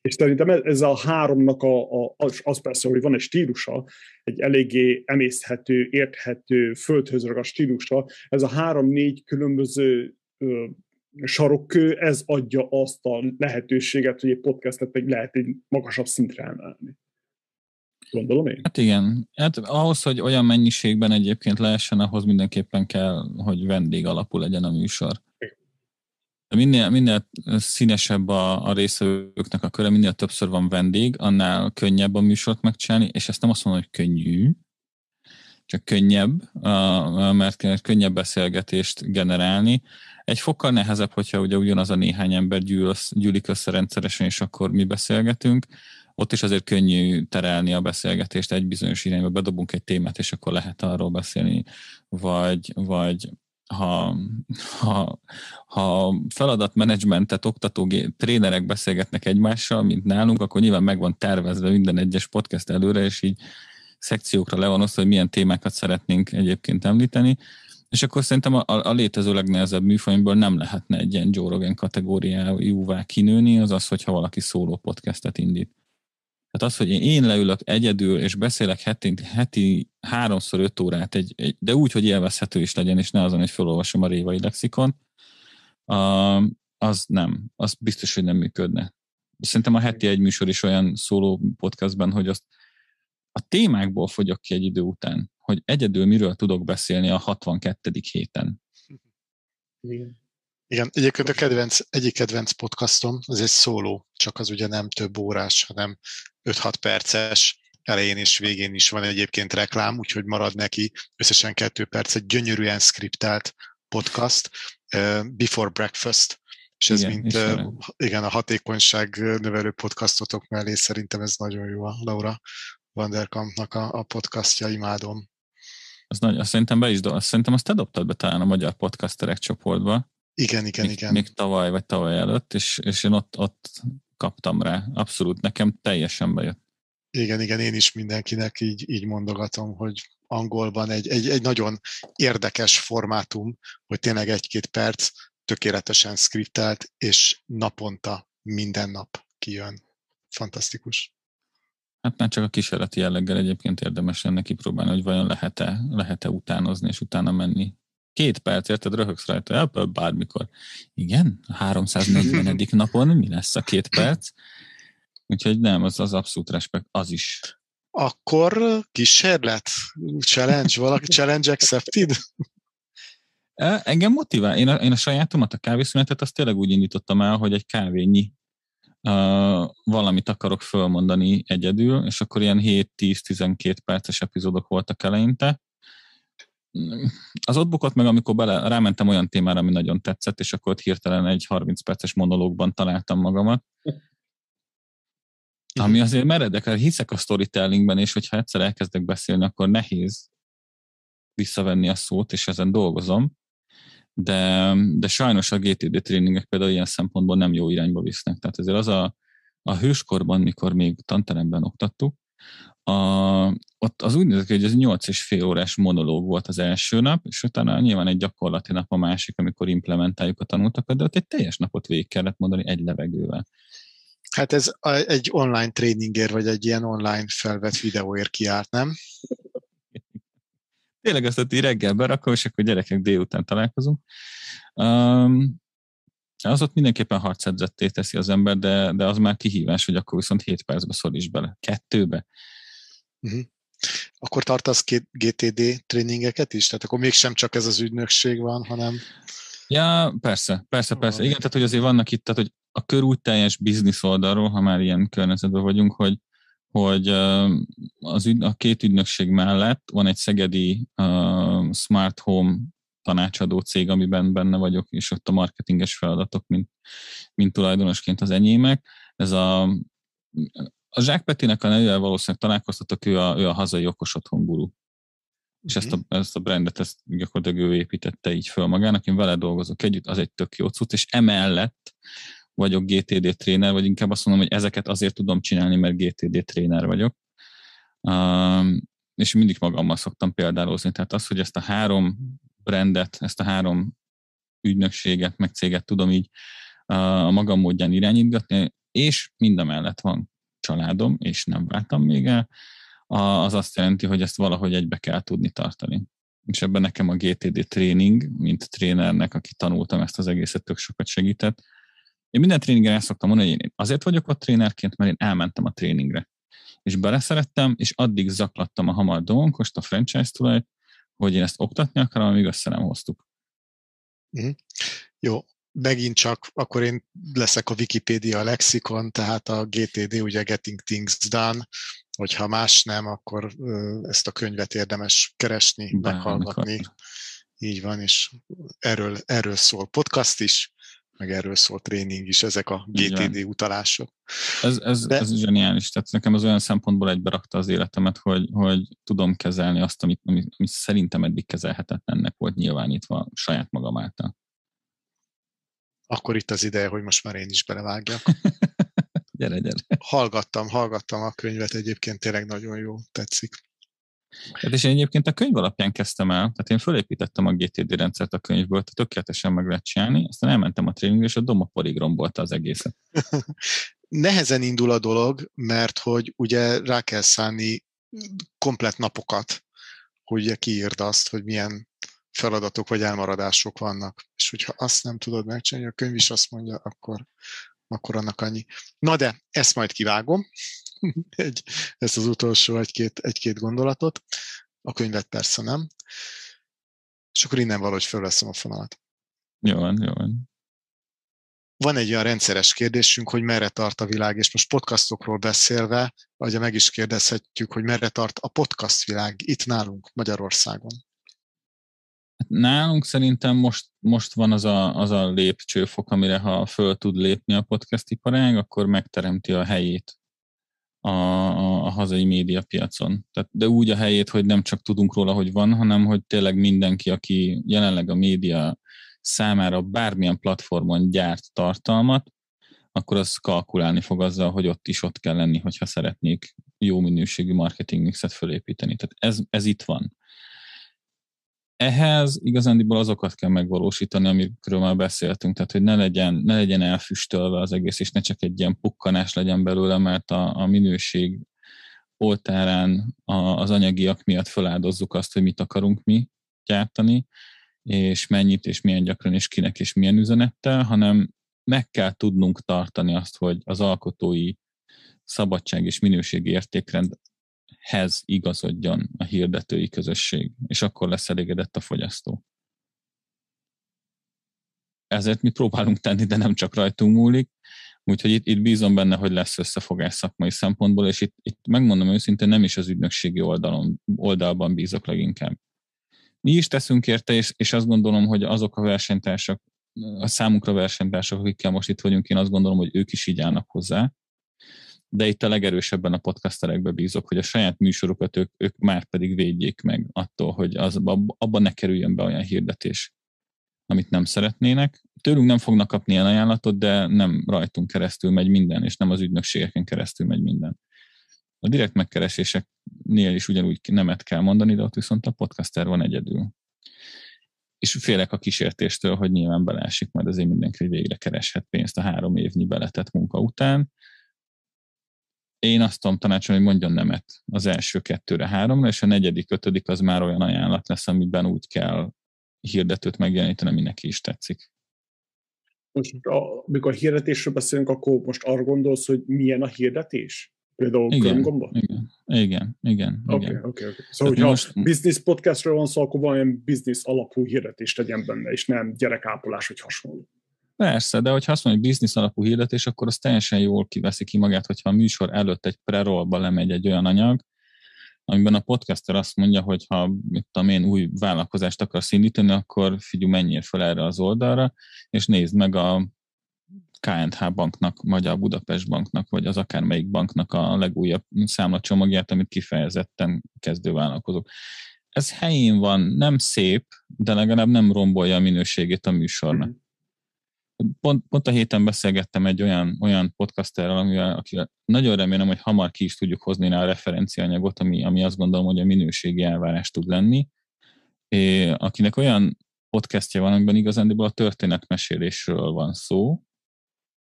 És szerintem ez, a háromnak a, a, az, az persze, hogy van egy stílusa, egy eléggé emészhető, érthető, földhöz ragadt stílusa, ez a három-négy különböző ö, sarokkő, ez adja azt a lehetőséget, hogy egy podcastet meg lehet egy magasabb szintre emelni. Gondolom én? Hát igen, hát ahhoz, hogy olyan mennyiségben egyébként lehessen, ahhoz mindenképpen kell, hogy vendég alapú legyen a műsor. Minél, minél színesebb a, a részvevőknek a köre, minél többször van vendég, annál könnyebb a műsort megcsinálni, és ezt nem azt mondom, hogy könnyű, csak könnyebb, mert könnyebb beszélgetést generálni. Egy fokkal nehezebb, hogyha ugye ugyanaz a néhány ember gyűl, gyűlik össze rendszeresen, és akkor mi beszélgetünk. ott is azért könnyű terelni a beszélgetést egy bizonyos irányba, bedobunk egy témát, és akkor lehet arról beszélni, vagy, vagy ha, ha, ha feladatmenedzsmentet oktató trénerek beszélgetnek egymással, mint nálunk, akkor nyilván meg van tervezve minden egyes podcast előre, és így szekciókra le van osztva, hogy milyen témákat szeretnénk egyébként említeni, és akkor szerintem a, a létező legnehezebb műfajból nem lehetne egy ilyen Joe Rogan kategóriájúvá kinőni, az az, hogyha valaki szóló podcastet indít. Tehát az, hogy én leülök egyedül, és beszélek heti, heti háromszor öt órát, egy, egy, de úgy, hogy élvezhető is legyen, és ne azon, hogy felolvasom a révai lexikon, az nem, az biztos, hogy nem működne. Szerintem a heti egy műsor is olyan szóló podcastben, hogy azt a témákból fogyok ki egy idő után, hogy egyedül miről tudok beszélni a 62. héten. Igen. Igen, egyébként a kedvenc, egyik kedvenc podcastom, az egy szóló, csak az ugye nem több órás, hanem 5-6 perces, elején és végén is van egyébként reklám, úgyhogy marad neki összesen 2 perc, egy gyönyörűen skriptált podcast, Before Breakfast, és ez igen, mint uh, igen, a hatékonyság növelő podcastotok mellé szerintem ez nagyon jó a Laura Vanderkampnak a, a podcastja, imádom. Az nagy, azt szerintem be is, azt szerintem azt te dobtad be talán a magyar podcasterek csoportba. Igen, igen, még, igen. Még tavaly vagy tavaly előtt, és, és én ott, ott kaptam rá. Abszolút, nekem teljesen bejött. Igen, igen, én is mindenkinek így, így mondogatom, hogy angolban egy, egy, egy nagyon érdekes formátum, hogy tényleg egy-két perc tökéletesen skriptelt, és naponta, minden nap kijön. Fantasztikus. Hát már csak a kísérleti jelleggel egyébként érdemes lenne kipróbálni, hogy vajon lehet-e, lehet-e utánozni és utána menni. Két perc, érted, röhögsz rajta, Apple bármikor. Igen, a 340. napon mi lesz a két perc? Úgyhogy nem, az, az abszolút respekt, az is. Akkor kísérlet? Challenge? Valaki challenge accepted? E, engem motivál. Én a, én a sajátomat, a kávészünetet, azt tényleg úgy indítottam el, hogy egy kávényi uh, valamit akarok fölmondani egyedül, és akkor ilyen 7-10-12 perces epizódok voltak eleinte. Az ott meg, amikor bele, rámentem olyan témára, ami nagyon tetszett, és akkor ott hirtelen egy 30 perces monológban találtam magamat. Ami azért meredek, hiszek a storytellingben, és hogyha egyszer elkezdek beszélni, akkor nehéz visszavenni a szót, és ezen dolgozom de, de sajnos a GTD tréningek például ilyen szempontból nem jó irányba visznek. Tehát ezért az a, a hőskorban, mikor még tanteremben oktattuk, a, ott az úgy nézett hogy ez 8 és fél órás monológ volt az első nap, és utána nyilván egy gyakorlati nap a másik, amikor implementáljuk a tanultakat, de ott egy teljes napot végig kellett mondani egy levegővel. Hát ez egy online tréningért, vagy egy ilyen online felvett videóért kiállt, nem? tényleg ezt így reggel berakom, és akkor gyerekek délután találkozunk. Um, az ott mindenképpen harcedzetté teszi az ember, de, de az már kihívás, hogy akkor viszont 7 percbe szoríts bele. Kettőbe. Uh-huh. Akkor tartasz két GTD tréningeket is? Tehát akkor mégsem csak ez az ügynökség van, hanem... Ja, persze, persze, persze. Igen, tehát hogy azért vannak itt, tehát hogy a kör úgy teljes biznisz oldalról, ha már ilyen környezetben vagyunk, hogy, hogy az ügy, a két ügynökség mellett van egy szegedi uh, smart home tanácsadó cég, amiben benne vagyok, és ott a marketinges feladatok, mint, mint tulajdonosként az enyémek. Ez a, a Zsák Petinek a nevével valószínűleg találkoztatok, ő a, ő a hazai okos otthon guru. És ezt a, ezt a brandet ezt gyakorlatilag ő építette így föl magának, én vele dolgozok együtt, az egy tök jó cucc, és emellett vagyok GTD tréner, vagy inkább azt mondom, hogy ezeket azért tudom csinálni, mert GTD tréner vagyok. Um, és mindig magammal szoktam példálozni. Tehát az, hogy ezt a három brandet, ezt a három ügynökséget, meg céget tudom így a magam módján irányítgatni, és mindemellett van családom, és nem váltam még el, az azt jelenti, hogy ezt valahogy egybe kell tudni tartani. És ebben nekem a GTD tréning, mint trénernek, aki tanultam ezt az egészet, tök sokat segített, én minden tréningen el szoktam mondani, hogy én azért vagyok ott trénerként, mert én elmentem a tréningre. És beleszerettem, és addig zaklattam a hamar dolgost, a franchise tulajt, hogy én ezt oktatni akarom, amíg össze nem hoztuk. Mm. Jó, megint csak, akkor én leszek a Wikipedia lexikon, tehát a GTD, ugye Getting Things Done, hogyha más nem, akkor ezt a könyvet érdemes keresni, Bár, meghallgatni. Amikor. Így van, és erről, erről szól podcast is, meg erről szól tréning is, ezek a GTD utalások. Ez, ez, De... ez zseniális, tehát nekem az olyan szempontból egyberakta az életemet, hogy, hogy tudom kezelni azt, amit, amit, amit szerintem eddig kezelhetetlennek volt nyilvánítva saját magam által. Akkor itt az ideje, hogy most már én is belevágjak. gyere, gyere. Hallgattam, hallgattam a könyvet, egyébként tényleg nagyon jó, tetszik. Hát és én egyébként a könyv alapján kezdtem el, tehát én fölépítettem a GTD rendszert a könyvből, tehát tökéletesen meg lehet csinálni, aztán elmentem a tréningre, és a doma porig rombolta az egészet. Nehezen indul a dolog, mert hogy ugye rá kell szállni komplet napokat, hogy kiírd azt, hogy milyen feladatok vagy elmaradások vannak. És hogyha azt nem tudod megcsinálni, a könyv is azt mondja, akkor, akkor annak annyi. Na de, ezt majd kivágom. egy, ezt az utolsó egy-két, egy-két gondolatot. A könyvet persze nem. És akkor innen valahogy fölveszem a fonalat. Jó van, jó van. Van egy olyan rendszeres kérdésünk, hogy merre tart a világ, és most podcastokról beszélve, vagy meg is kérdezhetjük, hogy merre tart a podcast világ itt nálunk, Magyarországon. Hát nálunk szerintem most, most van az a, az a lépcsőfok, amire ha föl tud lépni a podcast iparág, akkor megteremti a helyét a, a, a hazai médiapiacon. Tehát, de úgy a helyét, hogy nem csak tudunk róla, hogy van, hanem hogy tényleg mindenki, aki jelenleg a média számára bármilyen platformon gyárt tartalmat, akkor az kalkulálni fog azzal, hogy ott is ott kell lenni, hogyha szeretnék jó minőségű marketing mixet fölépíteni. Tehát ez, ez itt van ehhez igazándiból azokat kell megvalósítani, amikről már beszéltünk, tehát hogy ne legyen, ne legyen elfüstölve az egész, és ne csak egy ilyen pukkanás legyen belőle, mert a, a minőség oltárán a, az anyagiak miatt feláldozzuk azt, hogy mit akarunk mi gyártani, és mennyit, és milyen gyakran, és kinek, és milyen üzenettel, hanem meg kell tudnunk tartani azt, hogy az alkotói szabadság és minőségi értékrend hez igazodjon a hirdetői közösség, és akkor lesz elégedett a fogyasztó. Ezért mi próbálunk tenni, de nem csak rajtunk múlik, úgyhogy itt, itt bízom benne, hogy lesz összefogás szakmai szempontból, és itt, itt megmondom őszintén, nem is az ügynökségi oldalon, oldalban bízok leginkább. Mi is teszünk érte, és, és azt gondolom, hogy azok a versenytársak, a számunkra versenytársak, akikkel most itt vagyunk, én azt gondolom, hogy ők is így állnak hozzá, de itt a legerősebben a podcasterekbe bízok, hogy a saját műsorokat ők, ők már pedig védjék meg attól, hogy az, abban ne kerüljön be olyan hirdetés, amit nem szeretnének. Tőlünk nem fognak kapni ilyen ajánlatot, de nem rajtunk keresztül megy minden, és nem az ügynökségeken keresztül megy minden. A direkt megkereséseknél is ugyanúgy nemet kell mondani, de ott viszont a podcaster van egyedül. És félek a kísértéstől, hogy nyilván beleesik majd azért mindenki, végre kereshet pénzt a három évnyi beletett munka után, én azt tudom tanácsolni, hogy mondjon nemet az első kettőre, háromra, és a negyedik, ötödik az már olyan ajánlat lesz, amiben úgy kell hirdetőt megjeleníteni, ami neki is tetszik. Most, amikor hirdetésről beszélünk, akkor most arra gondolsz, hogy milyen a hirdetés? Például igen, igen, igen, igen. Oké, okay, oké, okay, okay. Szóval, hogyha most... business podcastről van szó, akkor valamilyen business alapú hirdetést tegyen benne, és nem gyerekápolás vagy hasonló. Persze, de hogyha azt mondja, hogy biznisz alapú hirdetés, akkor az teljesen jól kiveszi ki magát, hogyha a műsor előtt egy pre lemegy egy olyan anyag, amiben a podcaster azt mondja, hogy ha mit én, új vállalkozást akarsz indítani, akkor figyelj, menjél fel erre az oldalra, és nézd meg a KNH banknak, Magyar Budapest banknak, vagy az akármelyik banknak a legújabb számlacsomagját, amit kifejezetten kezdővállalkozók. Ez helyén van, nem szép, de legalább nem rombolja a minőségét a műsornak. Pont, pont a héten beszélgettem egy olyan, olyan podcasterrel, amivel, aki nagyon remélem, hogy hamar ki is tudjuk hozni rá a referencianyagot, ami, ami azt gondolom, hogy a minőségi elvárás tud lenni, é, akinek olyan podcastja van, amiben igazándiból a történetmesélésről van szó,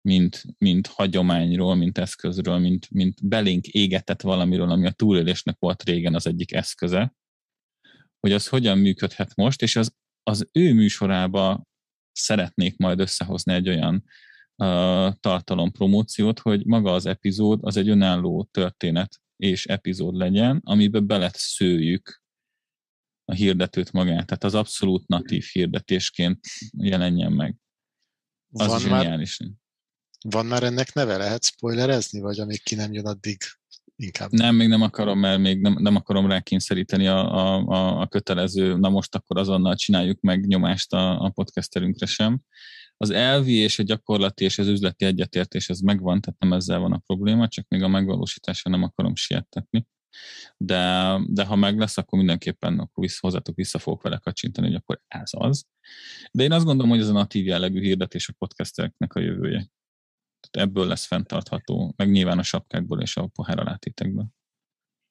mint, mint hagyományról, mint eszközről, mint, mint belénk égetett valamiről, ami a túlélésnek volt régen az egyik eszköze, hogy az hogyan működhet most, és az, az ő műsorába szeretnék majd összehozni egy olyan uh, tartalompromóciót, hogy maga az epizód az egy önálló történet és epizód legyen, amiben beleszőjük a hirdetőt magát, tehát az abszolút natív hirdetésként jelenjen meg. Az van zseniális. Már, van már ennek neve? Lehet spoilerezni, vagy amíg ki nem jön, addig inkább? Nem, még nem akarom, mert még nem, nem akarom rákényszeríteni a, a, a kötelező, na most akkor azonnal csináljuk meg nyomást a, a podcasterünkre sem. az elvi és a gyakorlati és az üzleti egyetértés ez megvan, tehát nem ezzel van a probléma, csak még a megvalósításra nem akarom siettetni. De, de ha meg lesz, akkor mindenképpen akkor vissza, hozzátok vissza fogok vele kacsintani, hogy akkor ez az. De én azt gondolom, hogy ez a natív jellegű hirdetés a podcastereknek a jövője. Tehát ebből lesz fenntartható, meg nyilván a sapkákból és a pohár alátétekből.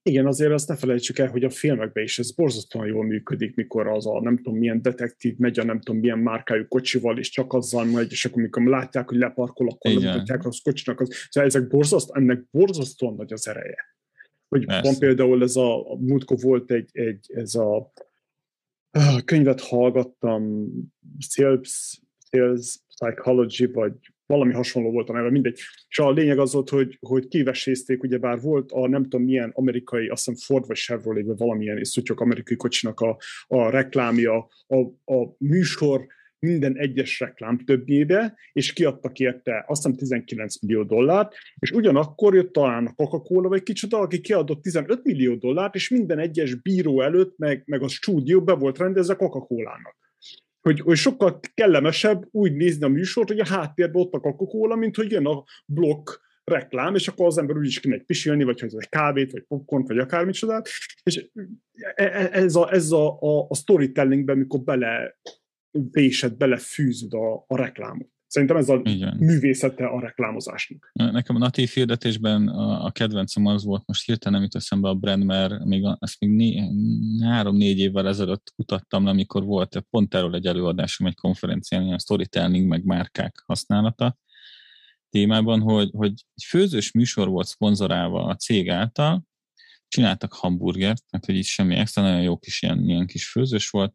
Igen, azért azt ne felejtsük el, hogy a filmekben is ez borzasztóan jól működik, mikor az a nem tudom milyen detektív megy a nem tudom milyen márkájú kocsival, és csak azzal megy, és akkor amikor látják, hogy leparkol, akkor lemutatják az kocsinak. Az, szóval ezek borzaszt, ennek borzasztóan nagy az ereje. Hogy Persze. van például ez a, a múltkor volt egy, egy ez a, a könyvet hallgattam, Sales, Sales Psychology, vagy valami hasonló volt a neve, mindegy. És a lényeg az volt, hogy, hogy kivesézték, ugye bár volt a nem tudom milyen amerikai, azt hiszem Ford vagy Chevrolet, vagy valamilyen és szutyok amerikai kocsinak a, a reklámja, a, a műsor minden egyes reklám többjébe, és kiadtak érte azt hiszem 19 millió dollárt, és ugyanakkor jött talán a Coca-Cola vagy kicsoda, aki kiadott 15 millió dollárt, és minden egyes bíró előtt, meg, meg a stúdió be volt rendezve Coca-Colának hogy, hogy sokkal kellemesebb úgy nézni a műsort, hogy a háttérben ott a Coca-Cola, mint hogy jön a blokk reklám, és akkor az ember úgy is kimegy pisilni, vagy hogy egy kávét, vagy popcorn, vagy akármit csodát, és e, e, ez a, ez a, a, a storytellingben, mikor bele vésed, belefűzöd a, a reklámot. Szerintem ez a Igen. művészete a reklámozásnak. Nekem a natív hirdetésben a, a kedvencem az volt, most hirtelen nem jut eszembe a brand, mert még a, ezt még né, három-négy évvel ezelőtt kutattam, amikor volt pont erről egy előadásom egy konferencián, ilyen storytelling meg márkák használata témában, hogy, hogy egy főzős műsor volt szponzorálva a cég által, csináltak hamburgert, mert hogy így semmi extra, nagyon jó kis ilyen, ilyen kis főzős volt,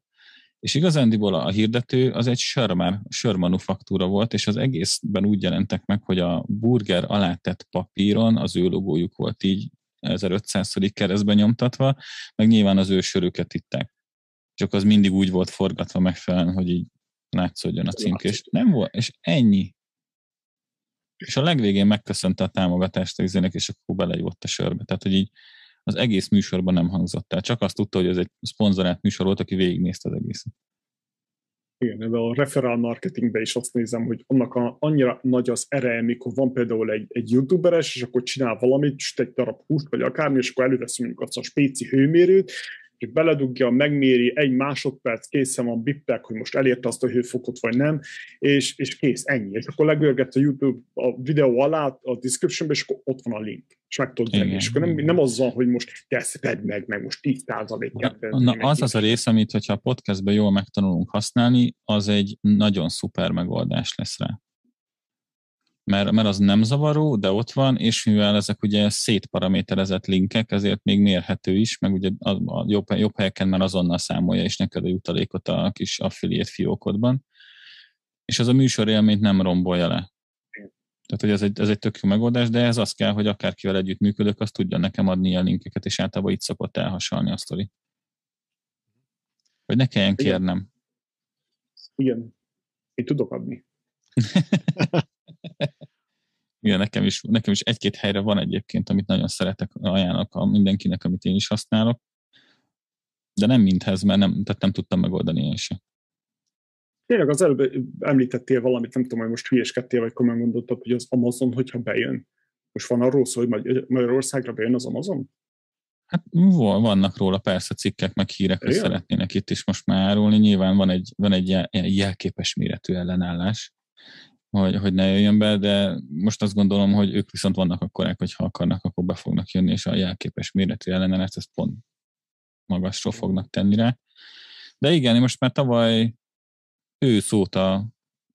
és igazándiból a hirdető az egy sörmár, sörmanufaktúra volt, és az egészben úgy jelentek meg, hogy a burger alá tett papíron az ő logójuk volt így 1500 keresztben nyomtatva, meg nyilván az ő sörüket itták. Csak az mindig úgy volt forgatva megfelelően, hogy így látszódjon a címkés. Nem volt, és ennyi. És a legvégén megköszönte a támogatást a és akkor belejött a sörbe. Tehát, hogy így az egész műsorban nem hangzott el. Csak azt tudta, hogy ez egy szponzorált műsor volt, aki végignézte az egészet. Igen, ebben a referál marketingben is azt nézem, hogy annak a, annyira nagy az ereje, mikor van például egy, egy youtuberes, és akkor csinál valamit, egy darab húst, vagy akármi, és akkor elővesz mondjuk azt a spéci hőmérőt, és beledugja, megméri, egy másodperc, készen van, bippek, hogy most elérte azt a hőfokot, vagy nem, és, és kész, ennyi. És akkor legörget a YouTube a videó alá, a descriptionbe, és akkor ott van a link, és meg tudod venni. És akkor nem, nem azzal, hogy most tesz, vedd meg, meg most 10 százalék. Na, na az az a rész, amit, hogyha a podcastben jól megtanulunk használni, az egy nagyon szuper megoldás lesz rá mert, mert az nem zavaró, de ott van, és mivel ezek ugye szétparaméterezett linkek, ezért még mérhető is, meg ugye a, a jobb, jobb helyeken már azonnal számolja is neked a jutalékot a kis affiliate fiókodban, és az a műsor élményt nem rombolja le. Tehát, hogy ez egy, ez egy tök jó megoldás, de ez az kell, hogy akárkivel együtt működök, azt tudja nekem adni a linkeket, és általában itt szokott elhasalni a sztori. Hogy ne kelljen kérnem. Igen. Én tudok adni. Igen, nekem is, nekem is egy-két helyre van egyébként, amit nagyon szeretek, ajánlok a mindenkinek, amit én is használok, de nem mindhez, mert nem, tehát nem tudtam megoldani én sem. Tényleg az előbb említettél valamit, nem tudom, hogy most hülyeskedtél, vagy komolyan gondoltad, hogy az Amazon, hogyha bejön. Most van arról szó, hogy Magyarországra bejön az Amazon? Hát vannak róla persze cikkek, meg hírek, hogy szeretnének itt is most már árulni. Nyilván van egy, van egy jelképes méretű ellenállás, hogy, hogy ne jöjjön be, de most azt gondolom, hogy ők viszont vannak akkorák, hogy ha akarnak, akkor be fognak jönni, és a jelképes méretű ellenállás ezt pont magasról fognak tenni rá. De igen, most már tavaly ősz óta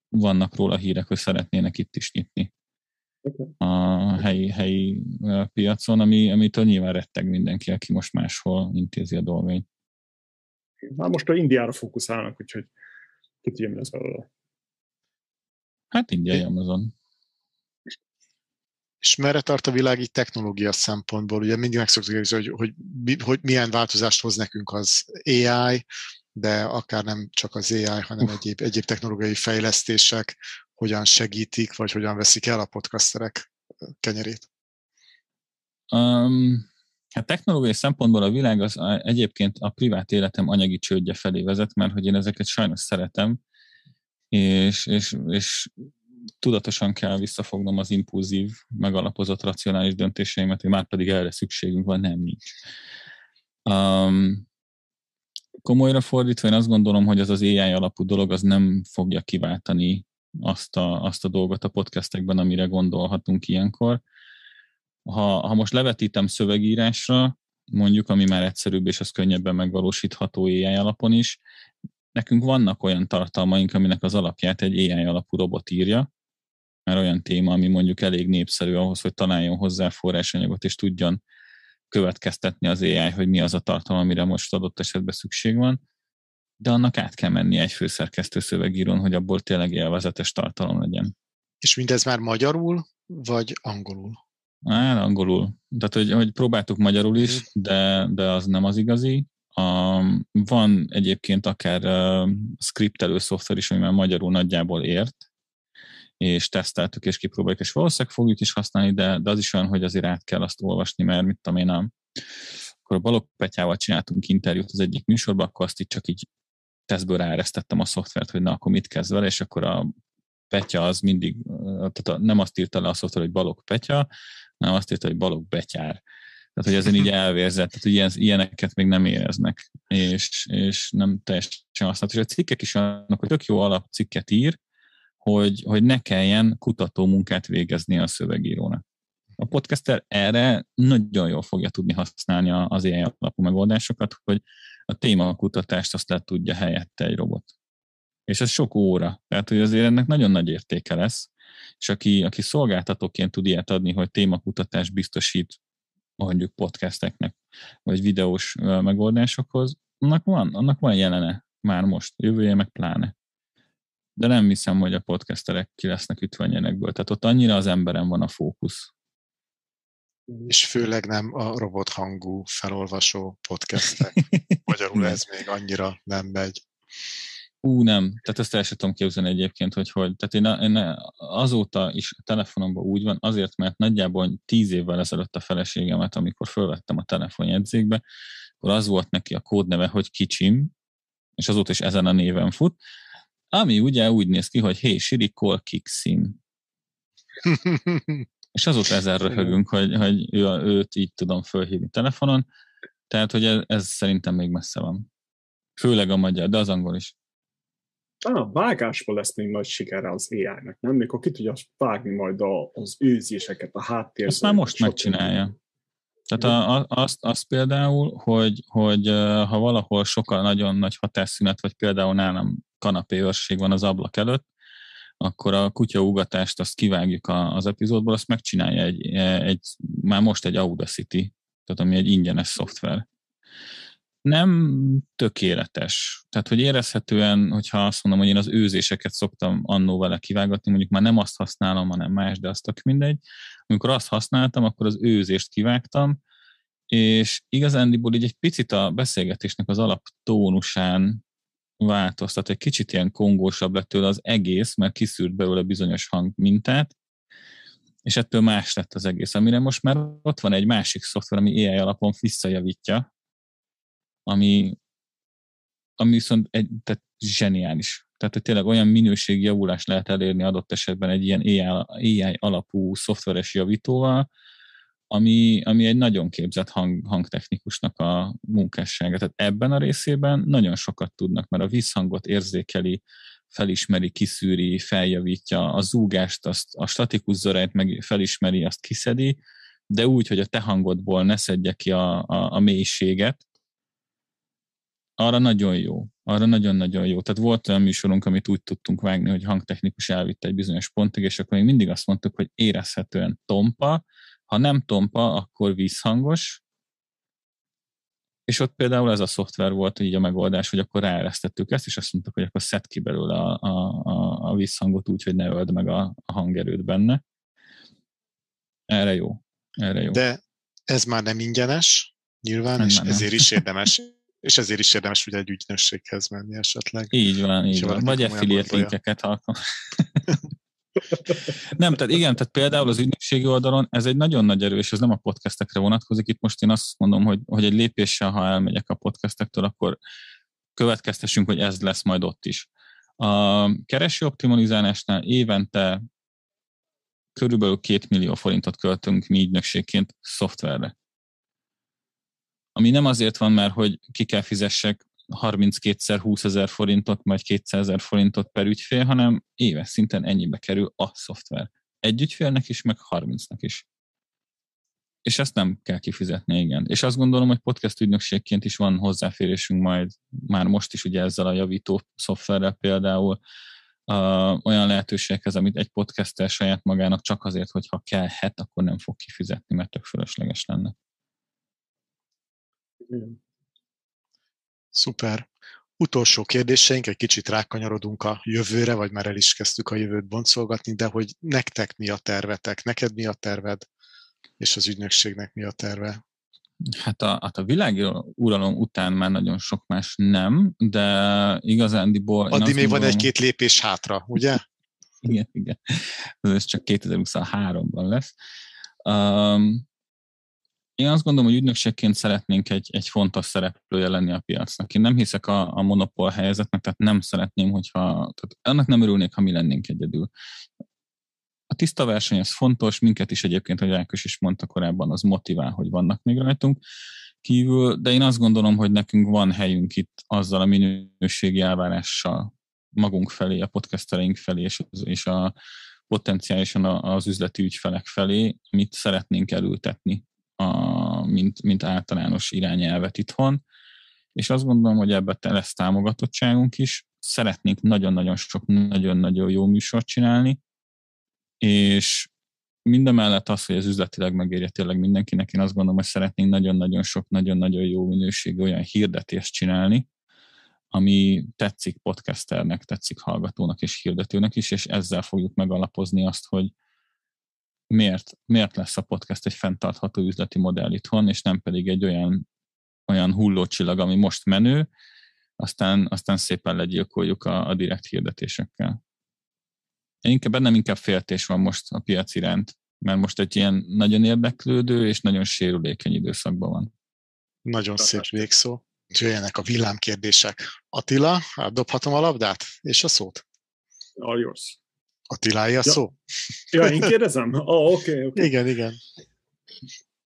vannak róla hírek, hogy szeretnének itt is nyitni a helyi, helyi piacon, ami, amitől nyilván retteg mindenki, aki most máshol intézi a dolgait. Már most a Indiára fókuszálnak, úgyhogy ki tudja, mi lesz belőle. Hát indiai Amazon. És merre tart a világ így technológia szempontból? Ugye mindig meg szoktuk hogy, hogy, hogy milyen változást hoz nekünk az AI, de akár nem csak az AI, hanem egyéb, egyéb technológiai fejlesztések hogyan segítik, vagy hogyan veszik el a podcasterek kenyerét? Um, hát technológiai szempontból a világ az egyébként a privát életem anyagi csődje felé vezet, mert hogy én ezeket sajnos szeretem, és, és, és tudatosan kell visszafognom az impulzív, megalapozott racionális döntéseimet, hogy már pedig erre szükségünk van, nem nincs. Um, komolyra fordítva, én azt gondolom, hogy az az AI alapú dolog az nem fogja kiváltani azt a, azt a dolgot a podcastekben, amire gondolhatunk ilyenkor. Ha, ha most levetítem szövegírásra, mondjuk, ami már egyszerűbb, és az könnyebben megvalósítható AI alapon is, nekünk vannak olyan tartalmaink, aminek az alapját egy AI alapú robot írja, mert olyan téma, ami mondjuk elég népszerű ahhoz, hogy találjon hozzá forrásanyagot, és tudjon következtetni az AI, hogy mi az a tartalom, amire most adott esetben szükség van, de annak át kell menni egy főszerkesztő szövegírón, hogy abból tényleg élvezetes tartalom legyen. És mindez már magyarul, vagy angolul? Hát, angolul. Tehát, hogy, hogy próbáltuk magyarul is, mhm. de, de az nem az igazi. Um, van egyébként akár skriptelő szoftver is, ami már magyarul nagyjából ért, és teszteltük és kipróbáljuk, és valószínűleg fogjuk is használni, de, de az is olyan, hogy azért át kell azt olvasni, mert mit tudom én, a, akkor a Balog Petyával csináltunk interjút az egyik műsorban, akkor azt így csak így tesztből ráeresztettem a szoftvert, hogy na, akkor mit kezd vele, és akkor a Petya az mindig, tehát a, nem azt írta le a szoftver, hogy Balog Petya, hanem azt írta, hogy Balog Betyár. Tehát, hogy ezen így elvérzett, tehát, hogy ilyen, ilyeneket még nem éreznek, és, és nem teljesen használat. És a cikkek is olyanok, hogy tök jó alapcikket ír, hogy, hogy ne kelljen kutató munkát végezni a szövegírónak. A podcaster erre nagyon jól fogja tudni használni az ilyen alapú megoldásokat, hogy a témakutatást azt le tudja helyette egy robot. És ez sok óra. Tehát, hogy azért ennek nagyon nagy értéke lesz, és aki, aki szolgáltatóként tud ilyet adni, hogy témakutatás biztosít mondjuk podcasteknek, vagy videós megoldásokhoz, annak van, annak van jelene már most, jövője meg pláne de nem hiszem, hogy a podcasterek ki lesznek ütve nyerekből. Tehát ott annyira az emberen van a fókusz. És főleg nem a robothangú felolvasó podcastek. Magyarul ez még annyira nem megy. Ú, nem. Tehát ezt el sem tudom képzelni egyébként, hogy hogy. Tehát én, én azóta is a telefonomban úgy van, azért, mert nagyjából tíz évvel ezelőtt a feleségemet, amikor felvettem a telefonjegyzékbe, akkor az volt neki a kódneve, hogy kicsim, és azóta is ezen a néven fut, ami ugye úgy néz ki, hogy hey Siri, call Kixim. és azóta ezzel röhögünk, hogy, hogy ő, őt így tudom fölhívni telefonon, tehát, hogy ez, ez szerintem még messze van. Főleg a magyar, de az angol is. Ah, vágásból lesz még nagy sikere az AI-nek, nem? Mikor ki tudja vágni majd a, az őzéseket, a háttérben. Ezt már most megcsinálja. Tehát a, a, azt, azt például, hogy, hogy ha valahol sokkal nagyon nagy hatásszünet, vagy például nálam kanapéőrség van az ablak előtt, akkor a kutyaugatást azt kivágjuk az epizódból, azt megcsinálja egy, egy már most egy Audacity, tehát ami egy ingyenes szoftver. Nem tökéletes. Tehát, hogy érezhetően, hogyha azt mondom, hogy én az őzéseket szoktam annó vele kivágatni, mondjuk már nem azt használom, hanem más, de azt tök mindegy. Amikor azt használtam, akkor az őzést kivágtam, és igazándiból így egy picit a beszélgetésnek az alaptónusán változtat, egy kicsit ilyen kongósabb lett tőle az egész, mert kiszűrt belőle bizonyos hangmintát, és ettől más lett az egész. Amire most már ott van egy másik szoftver, ami AI alapon visszajavítja, ami, ami viszont egy, tehát zseniális. Tehát, hogy tényleg olyan minőségjavulást lehet elérni adott esetben egy ilyen AI, AI alapú szoftveres javítóval, ami, ami egy nagyon képzett hang, hangtechnikusnak a munkássága. Tehát ebben a részében nagyon sokat tudnak, mert a visszhangot érzékeli, felismeri, kiszűri, feljavítja, a zúgást, azt, a statikus zorájt meg felismeri, azt kiszedi, de úgy, hogy a te hangodból ne szedje ki a, a, a mélységet, arra nagyon jó. Arra nagyon-nagyon jó. Tehát volt olyan műsorunk, amit úgy tudtunk vágni, hogy hangtechnikus elvitte egy bizonyos pontig, és akkor még mindig azt mondtuk, hogy érezhetően tompa, ha nem tompa, akkor vízhangos, és ott például ez a szoftver volt így a megoldás, hogy akkor ráeresztettük ezt, és azt mondtuk, hogy akkor szed ki belőle a, a, a, a vízhangot úgy, hogy ne öld meg a, a hangerőt benne. Erre jó. Erre jó. De ez már nem ingyenes, nyilván, nem, és nem. ezért is érdemes és ezért is érdemes ugye egy ügynösséghez menni esetleg. Így van, így van. Vagy affiliate linkeket alkalmazni. nem, tehát igen, tehát például az ügynökségi oldalon ez egy nagyon nagy erő, és ez nem a podcastekre vonatkozik. Itt most én azt mondom, hogy, hogy egy lépéssel, ha elmegyek a podcastektől, akkor következtessünk, hogy ez lesz majd ott is. A kereső optimalizálásnál évente körülbelül 2 millió forintot költünk mi ügynökségként szoftverre. Ami nem azért van, mert hogy ki kell fizessek 32-szer 20 ezer forintot, vagy 200 ezer forintot per ügyfél, hanem éves szinten ennyibe kerül a szoftver. Egy ügyfélnek is, meg 30-nak is. És ezt nem kell kifizetni, igen. És azt gondolom, hogy podcast ügynökségként is van hozzáférésünk majd már most is ugye ezzel a javító szoftverrel például, uh, olyan lehetőségekhez, amit egy podcaster saját magának csak azért, hogy ha kellhet, akkor nem fog kifizetni, mert tök fölösleges lenne. Igen. Szuper. Utolsó kérdéseink, egy kicsit rákanyarodunk a jövőre, vagy már el is kezdtük a jövőt boncolgatni, de hogy nektek mi a tervetek, neked mi a terved, és az ügynökségnek mi a terve? Hát a, hát a világi uralom után már nagyon sok más nem, de igazándiból... Addig még gondolom, van egy-két lépés hátra, ugye? igen, igen. Ez csak 2023-ban lesz. Um, én azt gondolom, hogy ügynökségként szeretnénk egy, egy fontos szereplője lenni a piacnak. Én nem hiszek a, a monopól helyzetnek, tehát nem szeretném, hogyha, tehát annak nem örülnék, ha mi lennénk egyedül. A tiszta verseny az fontos, minket is egyébként, hogy Rákos is mondta korábban, az motivál, hogy vannak még rajtunk kívül, de én azt gondolom, hogy nekünk van helyünk itt azzal a minőségi elvárással magunk felé, a podcastereink felé, és, és a potenciálisan az üzleti ügyfelek felé, amit szeretnénk elültetni, a, mint, mint általános irányelvet itthon, és azt gondolom, hogy ebben lesz támogatottságunk is. Szeretnénk nagyon-nagyon sok, nagyon-nagyon jó műsort csinálni, és mindemellett az, hogy ez üzletileg megérje tényleg mindenkinek, én azt gondolom, hogy szeretnénk nagyon-nagyon sok, nagyon-nagyon jó minőségű olyan hirdetést csinálni, ami tetszik podcasternek, tetszik hallgatónak és hirdetőnek is, és ezzel fogjuk megalapozni azt, hogy miért, miért lesz a podcast egy fenntartható üzleti modell itthon, és nem pedig egy olyan, olyan hullócsillag, ami most menő, aztán, aztán szépen legyilkoljuk a, a direkt hirdetésekkel. Inkább bennem inkább féltés van most a piac iránt, mert most egy ilyen nagyon érdeklődő és nagyon sérülékeny időszakban van. Nagyon szép végszó. Jöjjenek a villámkérdések. Attila, dobhatom a labdát és a szót? All yours. Attilája ja. szó? Ja, én kérdezem? Oh, oké, okay, okay. Igen, igen.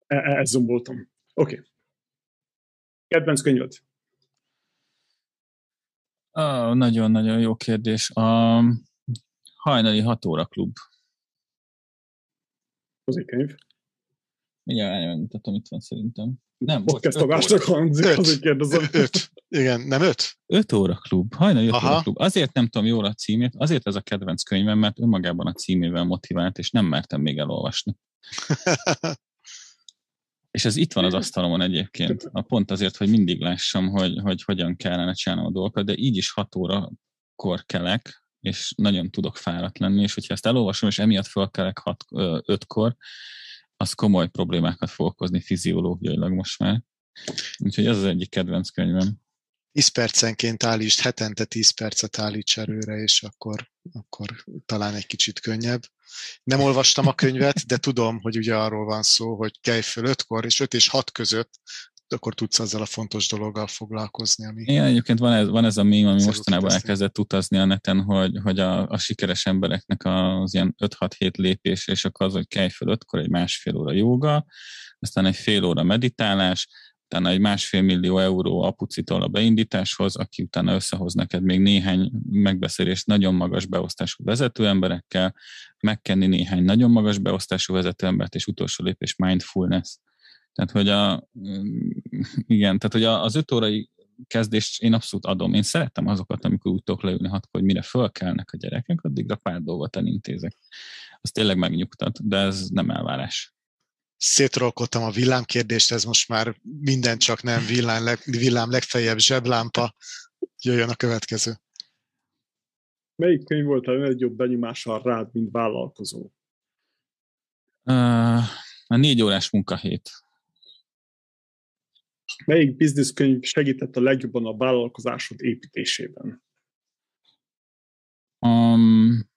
E, e Elzomboltam. Oké. Okay. Kedvenc könyved? Oh, nagyon-nagyon jó kérdés. A hajnali 6 óra klub. Az egy könyv. Mindjárt megmutatom, itt van szerintem. Nem, Podcastogásnak hangzik, azért kérdezem. Öt. Igen, nem öt? Öt óra klub, hajnali öt Aha. óra klub. Azért nem tudom jól a címét, azért ez a kedvenc könyvem, mert önmagában a címével motivált, és nem mertem még elolvasni. és ez itt van az asztalomon egyébként. A pont azért, hogy mindig lássam, hogy, hogy hogyan kellene csinálnom a dolgokat, de így is hat órakor kelek, és nagyon tudok fáradt lenni, és hogyha ezt elolvasom, és emiatt fölkelek hat, ötkor, az komoly problémákat fog okozni fiziológiailag most már. Úgyhogy ez az egyik kedvenc könyvem. 10 percenként állítsd, hetente 10 percet állíts erőre, és akkor, akkor talán egy kicsit könnyebb. Nem olvastam a könyvet, de tudom, hogy ugye arról van szó, hogy kelj föl 5-kor, és 5 és 6 között akkor tudsz azzal a fontos dologgal foglalkozni. Ami Igen, egyébként van ez, van ez a mém, ami mostanában elkezdett utazni a neten, hogy, hogy a, a sikeres embereknek az ilyen 5-6-7 lépés, és akkor az, hogy kelj föl ötkor egy másfél óra jóga, aztán egy fél óra meditálás, utána egy másfél millió euró apucitól a beindításhoz, aki utána összehoz neked még néhány megbeszélést nagyon magas beosztású vezető emberekkel, megkenni néhány nagyon magas beosztású vezető embert, és utolsó lépés mindfulness. Tehát, hogy a, igen, tehát, hogy az öt órai kezdést én abszolút adom. Én szeretem azokat, amikor úgy tudok leülni hatkor, hogy mire fölkelnek a gyerekek, addigra pár dolgot elintézek. Az tényleg megnyugtat, de ez nem elvárás. Szétrolkodtam a villámkérdést, ez most már minden csak nem villám, leg, villám legfeljebb zseblámpa. Jöjjön a következő. Melyik könyv volt a legjobb benyomással rád, mint vállalkozó? Uh, a négy órás munkahét Melyik bizniszkönyv segített a legjobban a vállalkozásod építésében? Um,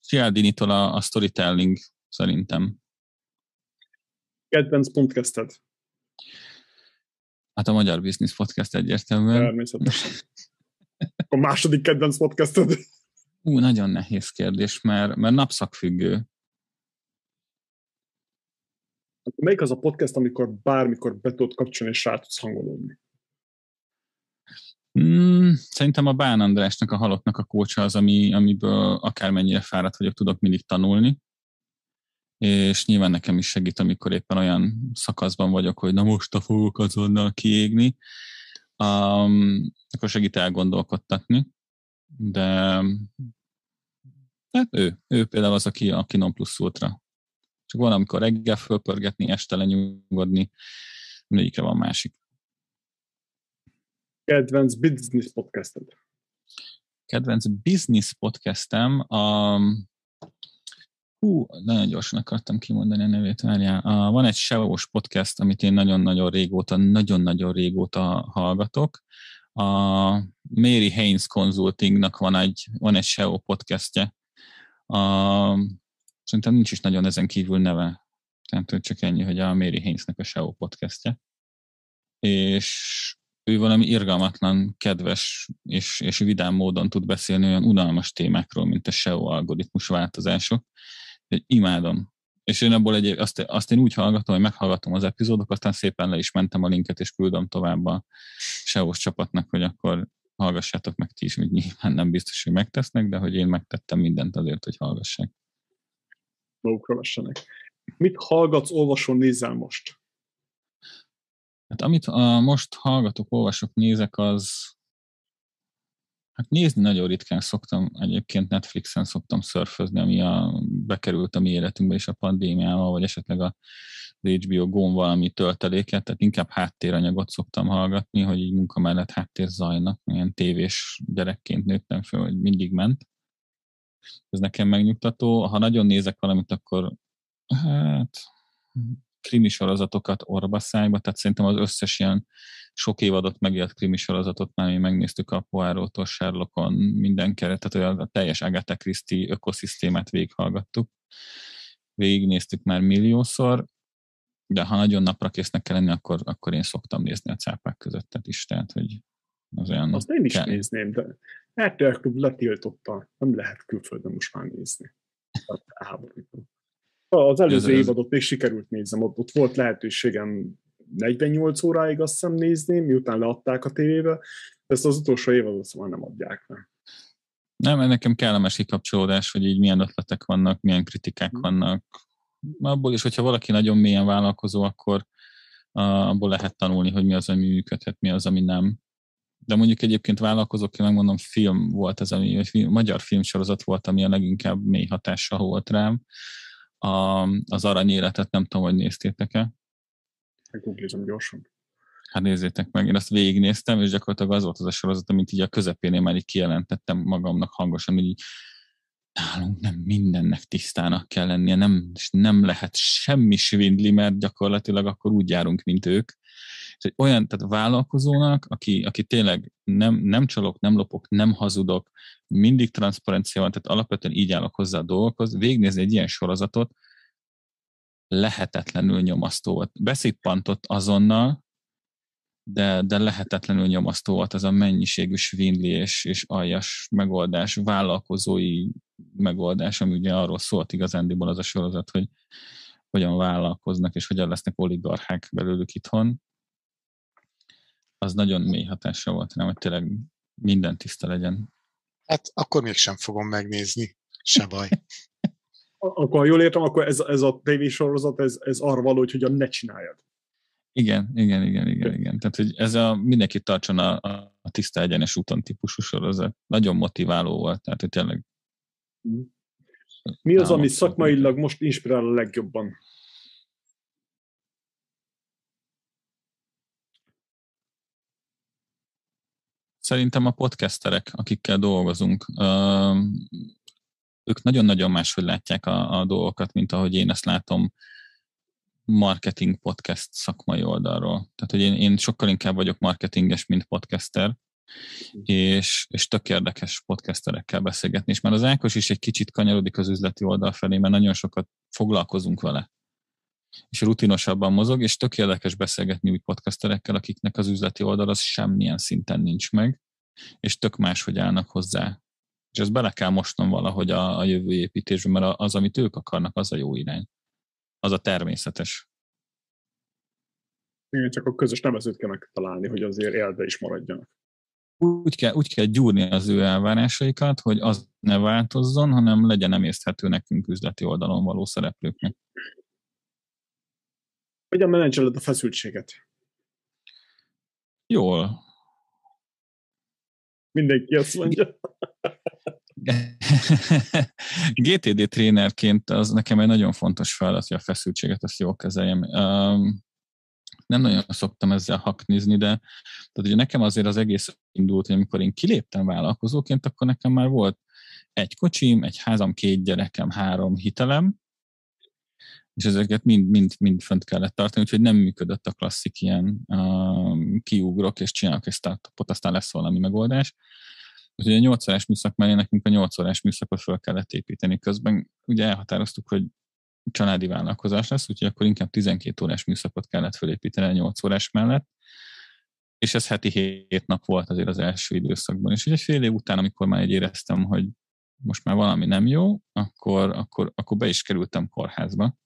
Cialdini-tól a, a storytelling szerintem. Kedvenc podcasted? Hát a Magyar Business Podcast egyértelműen. Természetesen. A második kedvenc podcasted? Ú, nagyon nehéz kérdés, mert, mert napszakfüggő. Melyik az a podcast, amikor bármikor be tudod kapcsolni, és rá tudsz hangolódni? Mm, szerintem a Bán Andrásnak, a halottnak a kócsa az, ami, amiből akármennyire fáradt vagyok, tudok mindig tanulni. És nyilván nekem is segít, amikor éppen olyan szakaszban vagyok, hogy na most a fogok azonnal kiégni. Um, akkor segít elgondolkodtatni. De hát ő, ő például az, aki, aki non plusz ultra. Csak van, amikor reggel fölpörgetni, este lenyugodni, mindegyikre van másik. Kedvenc business podcasted? Kedvenc business podcastem a Hú, nagyon gyorsan akartam kimondani a nevét, várjál. A, van egy SEO-s podcast, amit én nagyon-nagyon régóta, nagyon-nagyon régóta hallgatok. A Mary Haynes Consultingnak van egy, van egy SEO podcastje. A, szerintem nincs is nagyon ezen kívül neve. Tehát csak ennyi, hogy a Mary Haynesnek a SEO podcastje. És ő valami irgalmatlan, kedves és, és vidám módon tud beszélni olyan unalmas témákról, mint a SEO algoritmus változások. Egy imádom. És én abból egy, azt, azt én úgy hallgatom, hogy meghallgatom az epizódokat, aztán szépen le is mentem a linket, és küldöm tovább a SEO-s csapatnak, hogy akkor hallgassátok meg ti is, hogy nyilván nem biztos, hogy megtesznek, de hogy én megtettem mindent azért, hogy hallgassák. Magukra vessenek. Mit hallgatsz, olvasol, nézel most? Hát amit a, most hallgatok, olvasok, nézek, az hát nézni nagyon ritkán szoktam, egyébként Netflixen szoktam szörfözni, ami a, bekerült a mi életünkbe is a pandémiával, vagy esetleg a HBO Go valami tölteléket, tehát inkább háttéranyagot szoktam hallgatni, hogy így munka mellett háttér zajnak, ilyen tévés gyerekként nőttem fel, hogy mindig ment. Ez nekem megnyugtató. Ha nagyon nézek valamit, akkor hát krimi sorozatokat orbaszájba, tehát szerintem az összes ilyen sok évadot megélt krimi sorozatot már mi megnéztük a Poirot-tól, Sherlockon, minden keret, tehát a teljes Agatha Christie ökoszisztémát végighallgattuk. Végignéztük már milliószor, de ha nagyon napra késznek kell lenni, akkor, akkor én szoktam nézni a cápák közöttet is, tehát hogy az olyan... Azt én is kell. nézném, de RTL Klub letiltotta, nem lehet külföldön most már nézni. Az előző évadot még sikerült nézem, ott, ott volt lehetőségem 48 óráig azt hiszem nézni, miután leadták a tévébe, ezt az utolsó évadot szóval nem adják meg. Nem, nekem kellemes kikapcsolódás, hogy így milyen ötletek vannak, milyen kritikák hmm. vannak. Abból is, hogyha valaki nagyon mélyen vállalkozó, akkor abból lehet tanulni, hogy mi az, ami működhet, mi az, ami nem. De mondjuk egyébként vállalkozók, én megmondom, film volt ez, ami, vagy film, magyar filmsorozat volt, ami a leginkább mély hatással volt rám. A, az aranyéletet nem tudom, hogy néztétek-e. Googlizom gyorsan. Hát nézzétek meg, én azt végignéztem, és gyakorlatilag az volt az a sorozat, amit így a közepénél már így kijelentettem magamnak hangosan, hogy így nálunk nem mindennek tisztának kell lennie, nem, nem lehet semmi svindli, mert gyakorlatilag akkor úgy járunk, mint ők. És olyan, tehát vállalkozónak, aki, aki tényleg nem, nem csalok, nem lopok, nem hazudok, mindig transzparencia van, tehát alapvetően így állok hozzá a dolgokhoz, végignézni egy ilyen sorozatot, lehetetlenül nyomasztó volt. Beszippantott azonnal, de, de lehetetlenül nyomasztó volt az a mennyiségű svindli és, és aljas megoldás, vállalkozói megoldás, ami ugye arról szólt igazándiból az a sorozat, hogy hogyan vállalkoznak, és hogyan lesznek oligarchák belőlük itthon. Az nagyon mély hatása volt rám, hogy tényleg minden tiszta legyen. Hát akkor mégsem fogom megnézni, se baj. akkor ha jól értem, akkor ez, ez a tévésorozat, ez, ez arra való, hogy hogyan ne csináljad. Igen, igen, igen, igen, igen. Tehát, hogy ez a mindenki tartson a, a tiszta egyenes úton típusú sorozat. Nagyon motiváló volt, tehát hogy tényleg mi az, ami szakmailag most inspirál a legjobban? Szerintem a podcasterek, akikkel dolgozunk, ők nagyon-nagyon máshogy látják a, a dolgokat, mint ahogy én ezt látom marketing podcast szakmai oldalról. Tehát, hogy én, én sokkal inkább vagyok marketinges, mint podcaster, és, és tök érdekes podcasterekkel beszélgetni, és már az Ákos is egy kicsit kanyarodik az üzleti oldal felé, mert nagyon sokat foglalkozunk vele és rutinosabban mozog, és tök érdekes beszélgetni úgy podcasterekkel, akiknek az üzleti oldal az semmilyen szinten nincs meg, és tök máshogy állnak hozzá. És ezt bele kell mosnom valahogy a, a jövő építésbe, mert az, amit ők akarnak, az a jó irány. Az a természetes. Igen, csak a közös nevezőt kell megtalálni, hogy azért élve is maradjanak. Úgy kell, úgy kell gyúrni az ő elvárásaikat, hogy az ne változzon, hanem legyen emészthető nekünk üzleti oldalon való szereplőknek. Hogyan menedzseled a feszültséget? Jól. Mindenki azt mondja. GTD trénerként az nekem egy nagyon fontos feladat, hogy a feszültséget azt jól kezeljem. Um, nem nagyon szoktam ezzel haknizni, de tehát ugye nekem azért az egész indult, hogy amikor én kiléptem vállalkozóként, akkor nekem már volt egy kocsim, egy házam, két gyerekem, három hitelem, és ezeket mind, mind, mind fönt kellett tartani, úgyhogy nem működött a klasszik ilyen uh, kiugrok és csinálok egy startupot, aztán lesz valami megoldás. Úgyhogy a 8 órás műszak mellé nekünk a 8 órás műszakot fel kellett építeni. Közben ugye elhatároztuk, hogy családi vállalkozás lesz, úgyhogy akkor inkább 12 órás műszakot kellett felépíteni a 8 órás mellett, és ez heti 7 nap volt azért az első időszakban. És ugye fél év után, amikor már egy éreztem, hogy most már valami nem jó, akkor, akkor, akkor be is kerültem kórházba.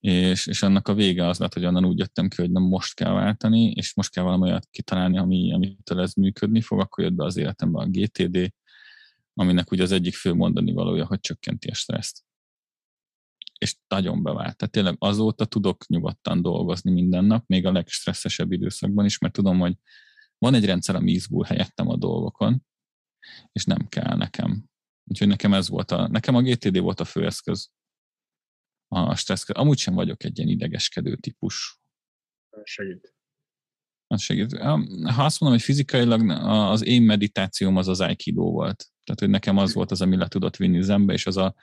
És, és annak a vége az lett, hogy onnan úgy jöttem ki, hogy nem most kell váltani, és most kell valami olyat kitalálni, ami, amitől ez működni fog, akkor jött be az életembe a GTD, aminek ugye az egyik fő mondani valója, hogy csökkenti a stresszt és nagyon bevált. Tehát tényleg azóta tudok nyugodtan dolgozni minden nap, még a legstresszesebb időszakban is, mert tudom, hogy van egy rendszer, ami izgul helyettem a dolgokon, és nem kell nekem. Úgyhogy nekem ez volt a, nekem a GTD volt a főeszköz. A stressz, amúgy sem vagyok egy ilyen idegeskedő típus. Segít. Az segít. Ha azt mondom, hogy fizikailag az én meditációm az az Aikido volt. Tehát, hogy nekem az volt az, ami le tudott vinni zembe, és az a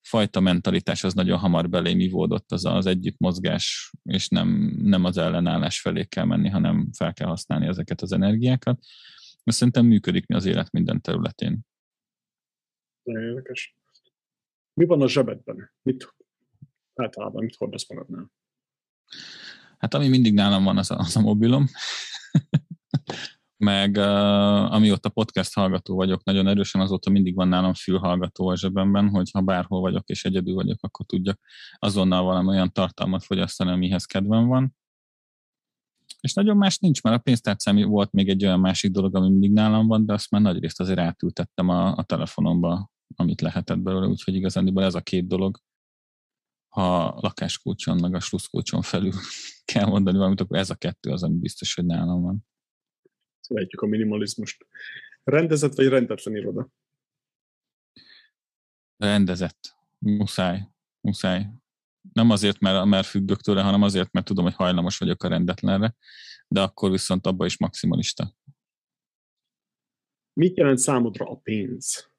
fajta mentalitás az nagyon hamar belém ivódott, az az együttmozgás, és nem, nem az ellenállás felé kell menni, hanem fel kell használni ezeket az energiákat. Mert szerintem működik mi az élet minden területén. Nagyon érdekes. Mi van a zsebedben? Mit, általában mit hordasz magadnál? Hát ami mindig nálam van, az a, az a mobilom meg uh, amióta podcast hallgató vagyok nagyon erősen, azóta mindig van nálam fülhallgató a zsebemben, hogy ha bárhol vagyok és egyedül vagyok, akkor tudjak azonnal valami olyan tartalmat fogyasztani, amihez kedvem van. És nagyon más nincs, mert a pénztárcám volt még egy olyan másik dolog, ami mindig nálam van, de azt már nagyrészt azért átültettem a, a telefonomba, amit lehetett belőle, úgyhogy igazán ez a két dolog, ha lakáskulcson, meg a sluszkulcson felül kell mondani valamit, akkor ez a kettő az, ami biztos, hogy nálam van szeretjük a minimalizmust. Rendezett vagy rendetlen iroda? Rendezett. Muszáj. Muszáj. Nem azért, mert, mert függök tőle, hanem azért, mert tudom, hogy hajlamos vagyok a rendetlenre, de akkor viszont abban is maximalista. Mit jelent számodra a pénz?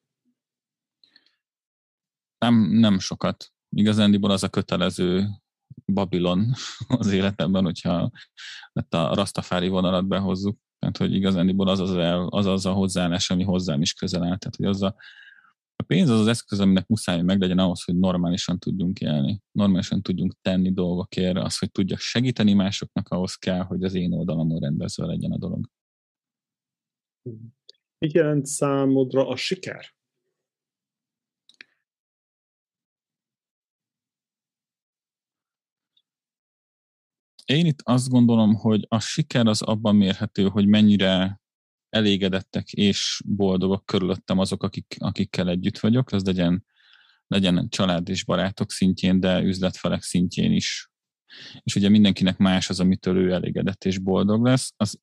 Nem, nem sokat. Igazándiból az a kötelező Babilon az életemben, hogyha a Rastafári vonalat behozzuk. Tehát, hogy igazániból az az, el, az, az a hozzáállás, ami hozzám is közel áll. Tehát, hogy az a, a pénz az az eszköz, aminek muszáj meg legyen ahhoz, hogy normálisan tudjunk élni, normálisan tudjunk tenni dolgokért, az, hogy tudjak segíteni másoknak, ahhoz kell, hogy az én oldalamon rendezve legyen a dolog. Mit jelent számodra a siker? Én itt azt gondolom, hogy a siker az abban mérhető, hogy mennyire elégedettek és boldogok körülöttem azok, akik, akikkel együtt vagyok, az legyen, legyen család és barátok szintjén, de üzletfelek szintjén is. És ugye mindenkinek más az, amitől ő elégedett és boldog lesz. Az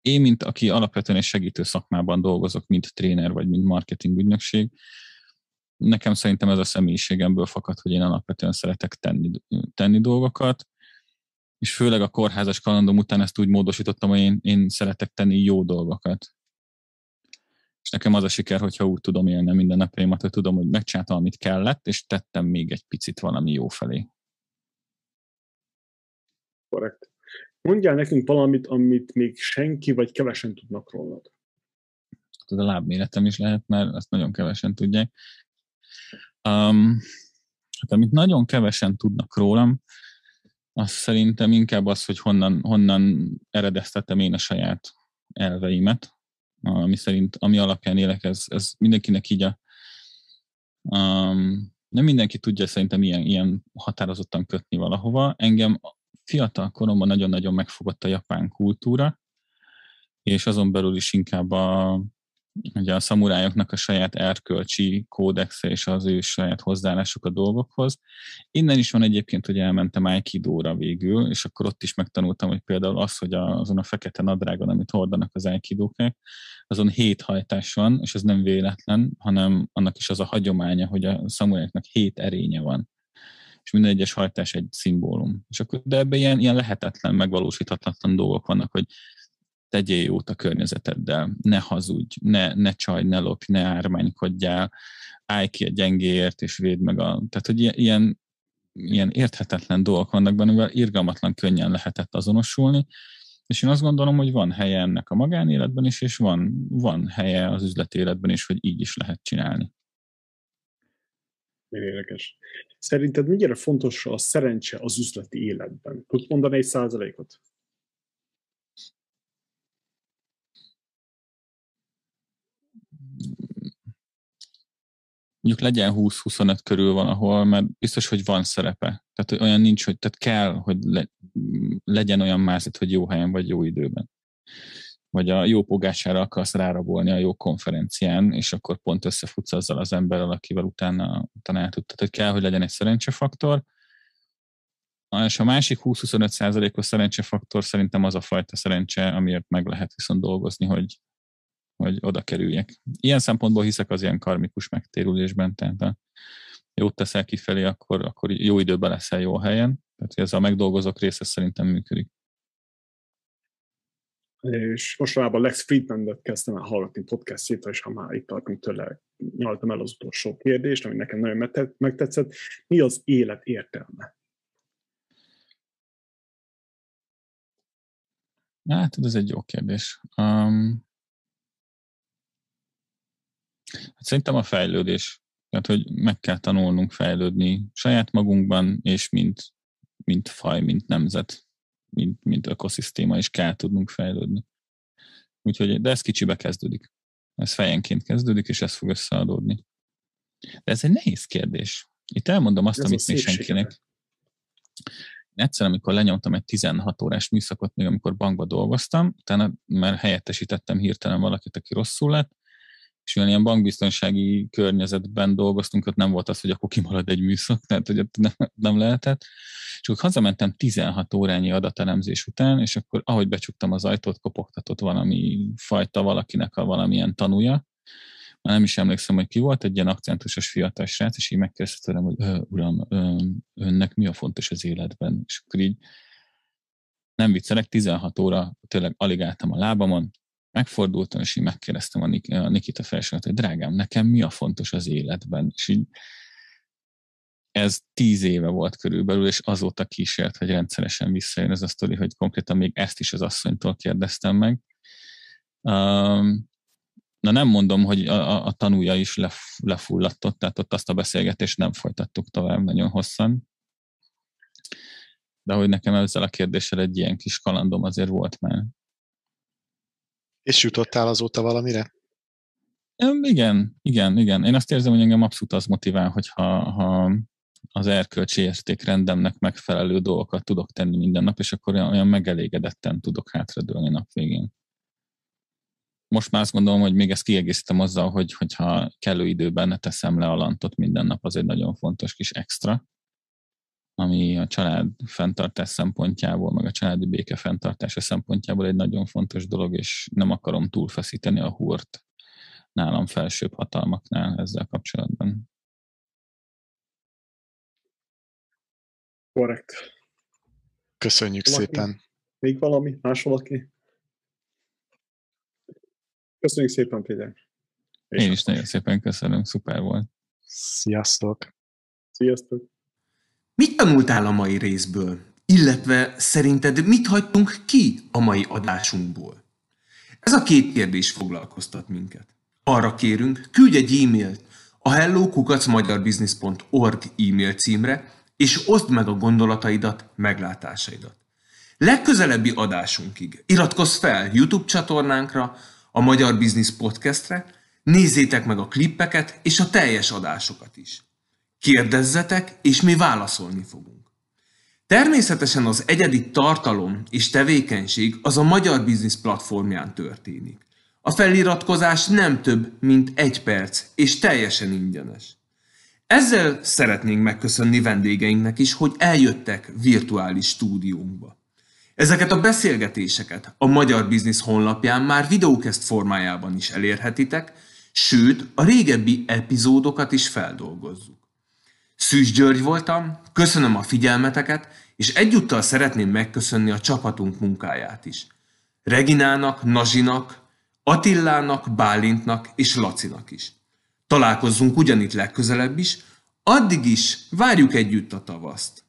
én, mint aki alapvetően egy segítő szakmában dolgozok, mint tréner vagy mint marketing ügynökség, nekem szerintem ez a személyiségemből fakad, hogy én alapvetően szeretek tenni, tenni dolgokat, és főleg a kórházas kalandom után ezt úgy módosítottam, hogy én, én szeretek tenni jó dolgokat. És nekem az a siker, hogyha úgy tudom élni minden napjaimat, hogy tudom, hogy megcsináltam, amit kellett, és tettem még egy picit valami jó felé. Korrekt. Mondjál nekünk valamit, amit még senki vagy kevesen tudnak rólad. Ez a lábméretem is lehet, mert azt nagyon kevesen tudják. Um, hát amit nagyon kevesen tudnak rólam, az szerintem inkább az, hogy honnan, honnan eredeztetem én a saját elveimet, ami szerint, ami alapján élek, ez, ez mindenkinek így a um, nem mindenki tudja szerintem ilyen, ilyen határozottan kötni valahova. Engem fiatal koromban nagyon-nagyon megfogott a japán kultúra, és azon belül is inkább a, ugye a szamurájoknak a saját erkölcsi kódexe és az ő saját hozzáállásuk a dolgokhoz. Innen is van egyébként, hogy elmentem Aikidóra végül, és akkor ott is megtanultam, hogy például az, hogy azon a fekete nadrágon, amit hordanak az Aikidókák, azon hét hajtás van, és ez nem véletlen, hanem annak is az a hagyománya, hogy a szamurájoknak hét erénye van és minden egyes hajtás egy szimbólum. És akkor, de ebben ilyen, ilyen lehetetlen, megvalósíthatatlan dolgok vannak, hogy tegyél jót a környezeteddel, ne hazudj, ne, ne csaj, ne lopj, ne ármánykodjál, állj ki a gyengéért, és védd meg a... Tehát, hogy ilyen, ilyen érthetetlen dolgok vannak benne, mivel irgalmatlan könnyen lehetett azonosulni, és én azt gondolom, hogy van helye ennek a magánéletben is, és van, van helye az üzleti életben is, hogy így is lehet csinálni. Érdekes. Szerinted mennyire fontos a szerencse az üzleti életben? Tudsz mondani egy százalékot? Mondjuk legyen 20-25 körül van, ahol mert biztos, hogy van szerepe. Tehát hogy olyan nincs, hogy tehát kell, hogy le, legyen olyan mázit, hogy jó helyen vagy jó időben. Vagy a jó pogására akarsz rárabolni a jó konferencián, és akkor pont összefutsz azzal az emberrel, akivel utána, utána el. Tehát kell, hogy legyen egy szerencsefaktor, és a másik 20-25 százalékos szerencsefaktor szerintem az a fajta szerencse, amiért meg lehet viszont dolgozni, hogy, hogy oda kerüljek. Ilyen szempontból hiszek az ilyen karmikus megtérülésben, tehát ha jót teszel kifelé, akkor, akkor jó időben leszel jó helyen. Tehát ez a megdolgozók része szerintem működik. És mostanában Lex Friedman-et kezdtem el hallgatni podcastjét, és ha már itt tartunk tőle, nyaltam el az utolsó kérdést, ami nekem nagyon megtetszett. Mi az élet értelme? Hát, ez egy jó kérdés. Um, Hát szerintem a fejlődés. Tehát, hogy meg kell tanulnunk fejlődni saját magunkban, és mint, mint faj, mint nemzet, mint, mint ökoszisztéma is kell tudnunk fejlődni. Úgyhogy, de ez kicsibe kezdődik. Ez fejenként kezdődik, és ez fog összeadódni. De ez egy nehéz kérdés. Itt elmondom azt, ez amit még senkinek. Egyszer, amikor lenyomtam egy 16 órás műszakot, még amikor bankba dolgoztam, utána már helyettesítettem hirtelen valakit, aki rosszul lett, és mivel ilyen bankbiztonsági környezetben dolgoztunk, ott nem volt az, hogy akkor kimarad egy műszak, tehát hogy ott nem, nem lehetett. És akkor hazamentem 16 órányi adatelemzés után, és akkor ahogy becsuktam az ajtót, kopogtatott valami fajta valakinek a valamilyen tanúja, már nem is emlékszem, hogy ki volt, egy ilyen akcentusos fiatal srác, és így megkérdezte tőlem, hogy uram, önnek mi a fontos az életben? És akkor így nem viccelek, 16 óra tényleg alig álltam a lábamon, megfordultam, és így megkérdeztem a, Nik- a Nikita felsőt, hogy drágám, nekem mi a fontos az életben? És így ez tíz éve volt körülbelül, és azóta kísért, hogy rendszeresen visszajön ez a sztori, hogy konkrétan még ezt is az asszonytól kérdeztem meg. Um, na nem mondom, hogy a, a, a tanúja is lef, lefulladtott, tehát ott azt a beszélgetést nem folytattuk tovább nagyon hosszan. De hogy nekem ezzel a kérdéssel egy ilyen kis kalandom azért volt már. És jutottál azóta valamire? Igen, igen, igen. Én azt érzem, hogy engem abszolút az motivál, hogyha ha az erkölcsi értékrendemnek megfelelő dolgokat tudok tenni minden nap, és akkor olyan, megelégedetten tudok hátradőlni nap végén. Most már azt gondolom, hogy még ezt kiegészítem azzal, hogy, hogyha kellő időben teszem le a lantot minden nap, az egy nagyon fontos kis extra, ami a család fenntartás szempontjából, meg a családi béke fenntartása szempontjából egy nagyon fontos dolog, és nem akarom túlfeszíteni a húrt nálam felsőbb hatalmaknál ezzel kapcsolatban. Korrekt. Köszönjük valaki? szépen. Még valami? Más valaki? Köszönjük szépen, Péter. Én is nagyon szépen köszönöm, szuper volt. Sziasztok! Sziasztok! Mit tanultál a mai részből? Illetve szerinted mit hagytunk ki a mai adásunkból? Ez a két kérdés foglalkoztat minket. Arra kérünk, küldj egy e-mailt a hellokukacmagyarbusiness.org e-mail címre, és oszd meg a gondolataidat, meglátásaidat. Legközelebbi adásunkig iratkozz fel YouTube csatornánkra, a Magyar Business Podcastre, nézzétek meg a klippeket és a teljes adásokat is. Kérdezzetek, és mi válaszolni fogunk. Természetesen az egyedi tartalom és tevékenység az a Magyar Business platformján történik. A feliratkozás nem több, mint egy perc, és teljesen ingyenes. Ezzel szeretnénk megköszönni vendégeinknek is, hogy eljöttek virtuális stúdiónkba. Ezeket a beszélgetéseket a Magyar Biznisz honlapján már videókeszt formájában is elérhetitek, sőt, a régebbi epizódokat is feldolgozzuk. Szűs György voltam, köszönöm a figyelmeteket, és egyúttal szeretném megköszönni a csapatunk munkáját is. Reginának, Nazsinak, Attillának, Bálintnak és Lacinak is. Találkozzunk ugyanitt legközelebb is, addig is várjuk együtt a tavaszt.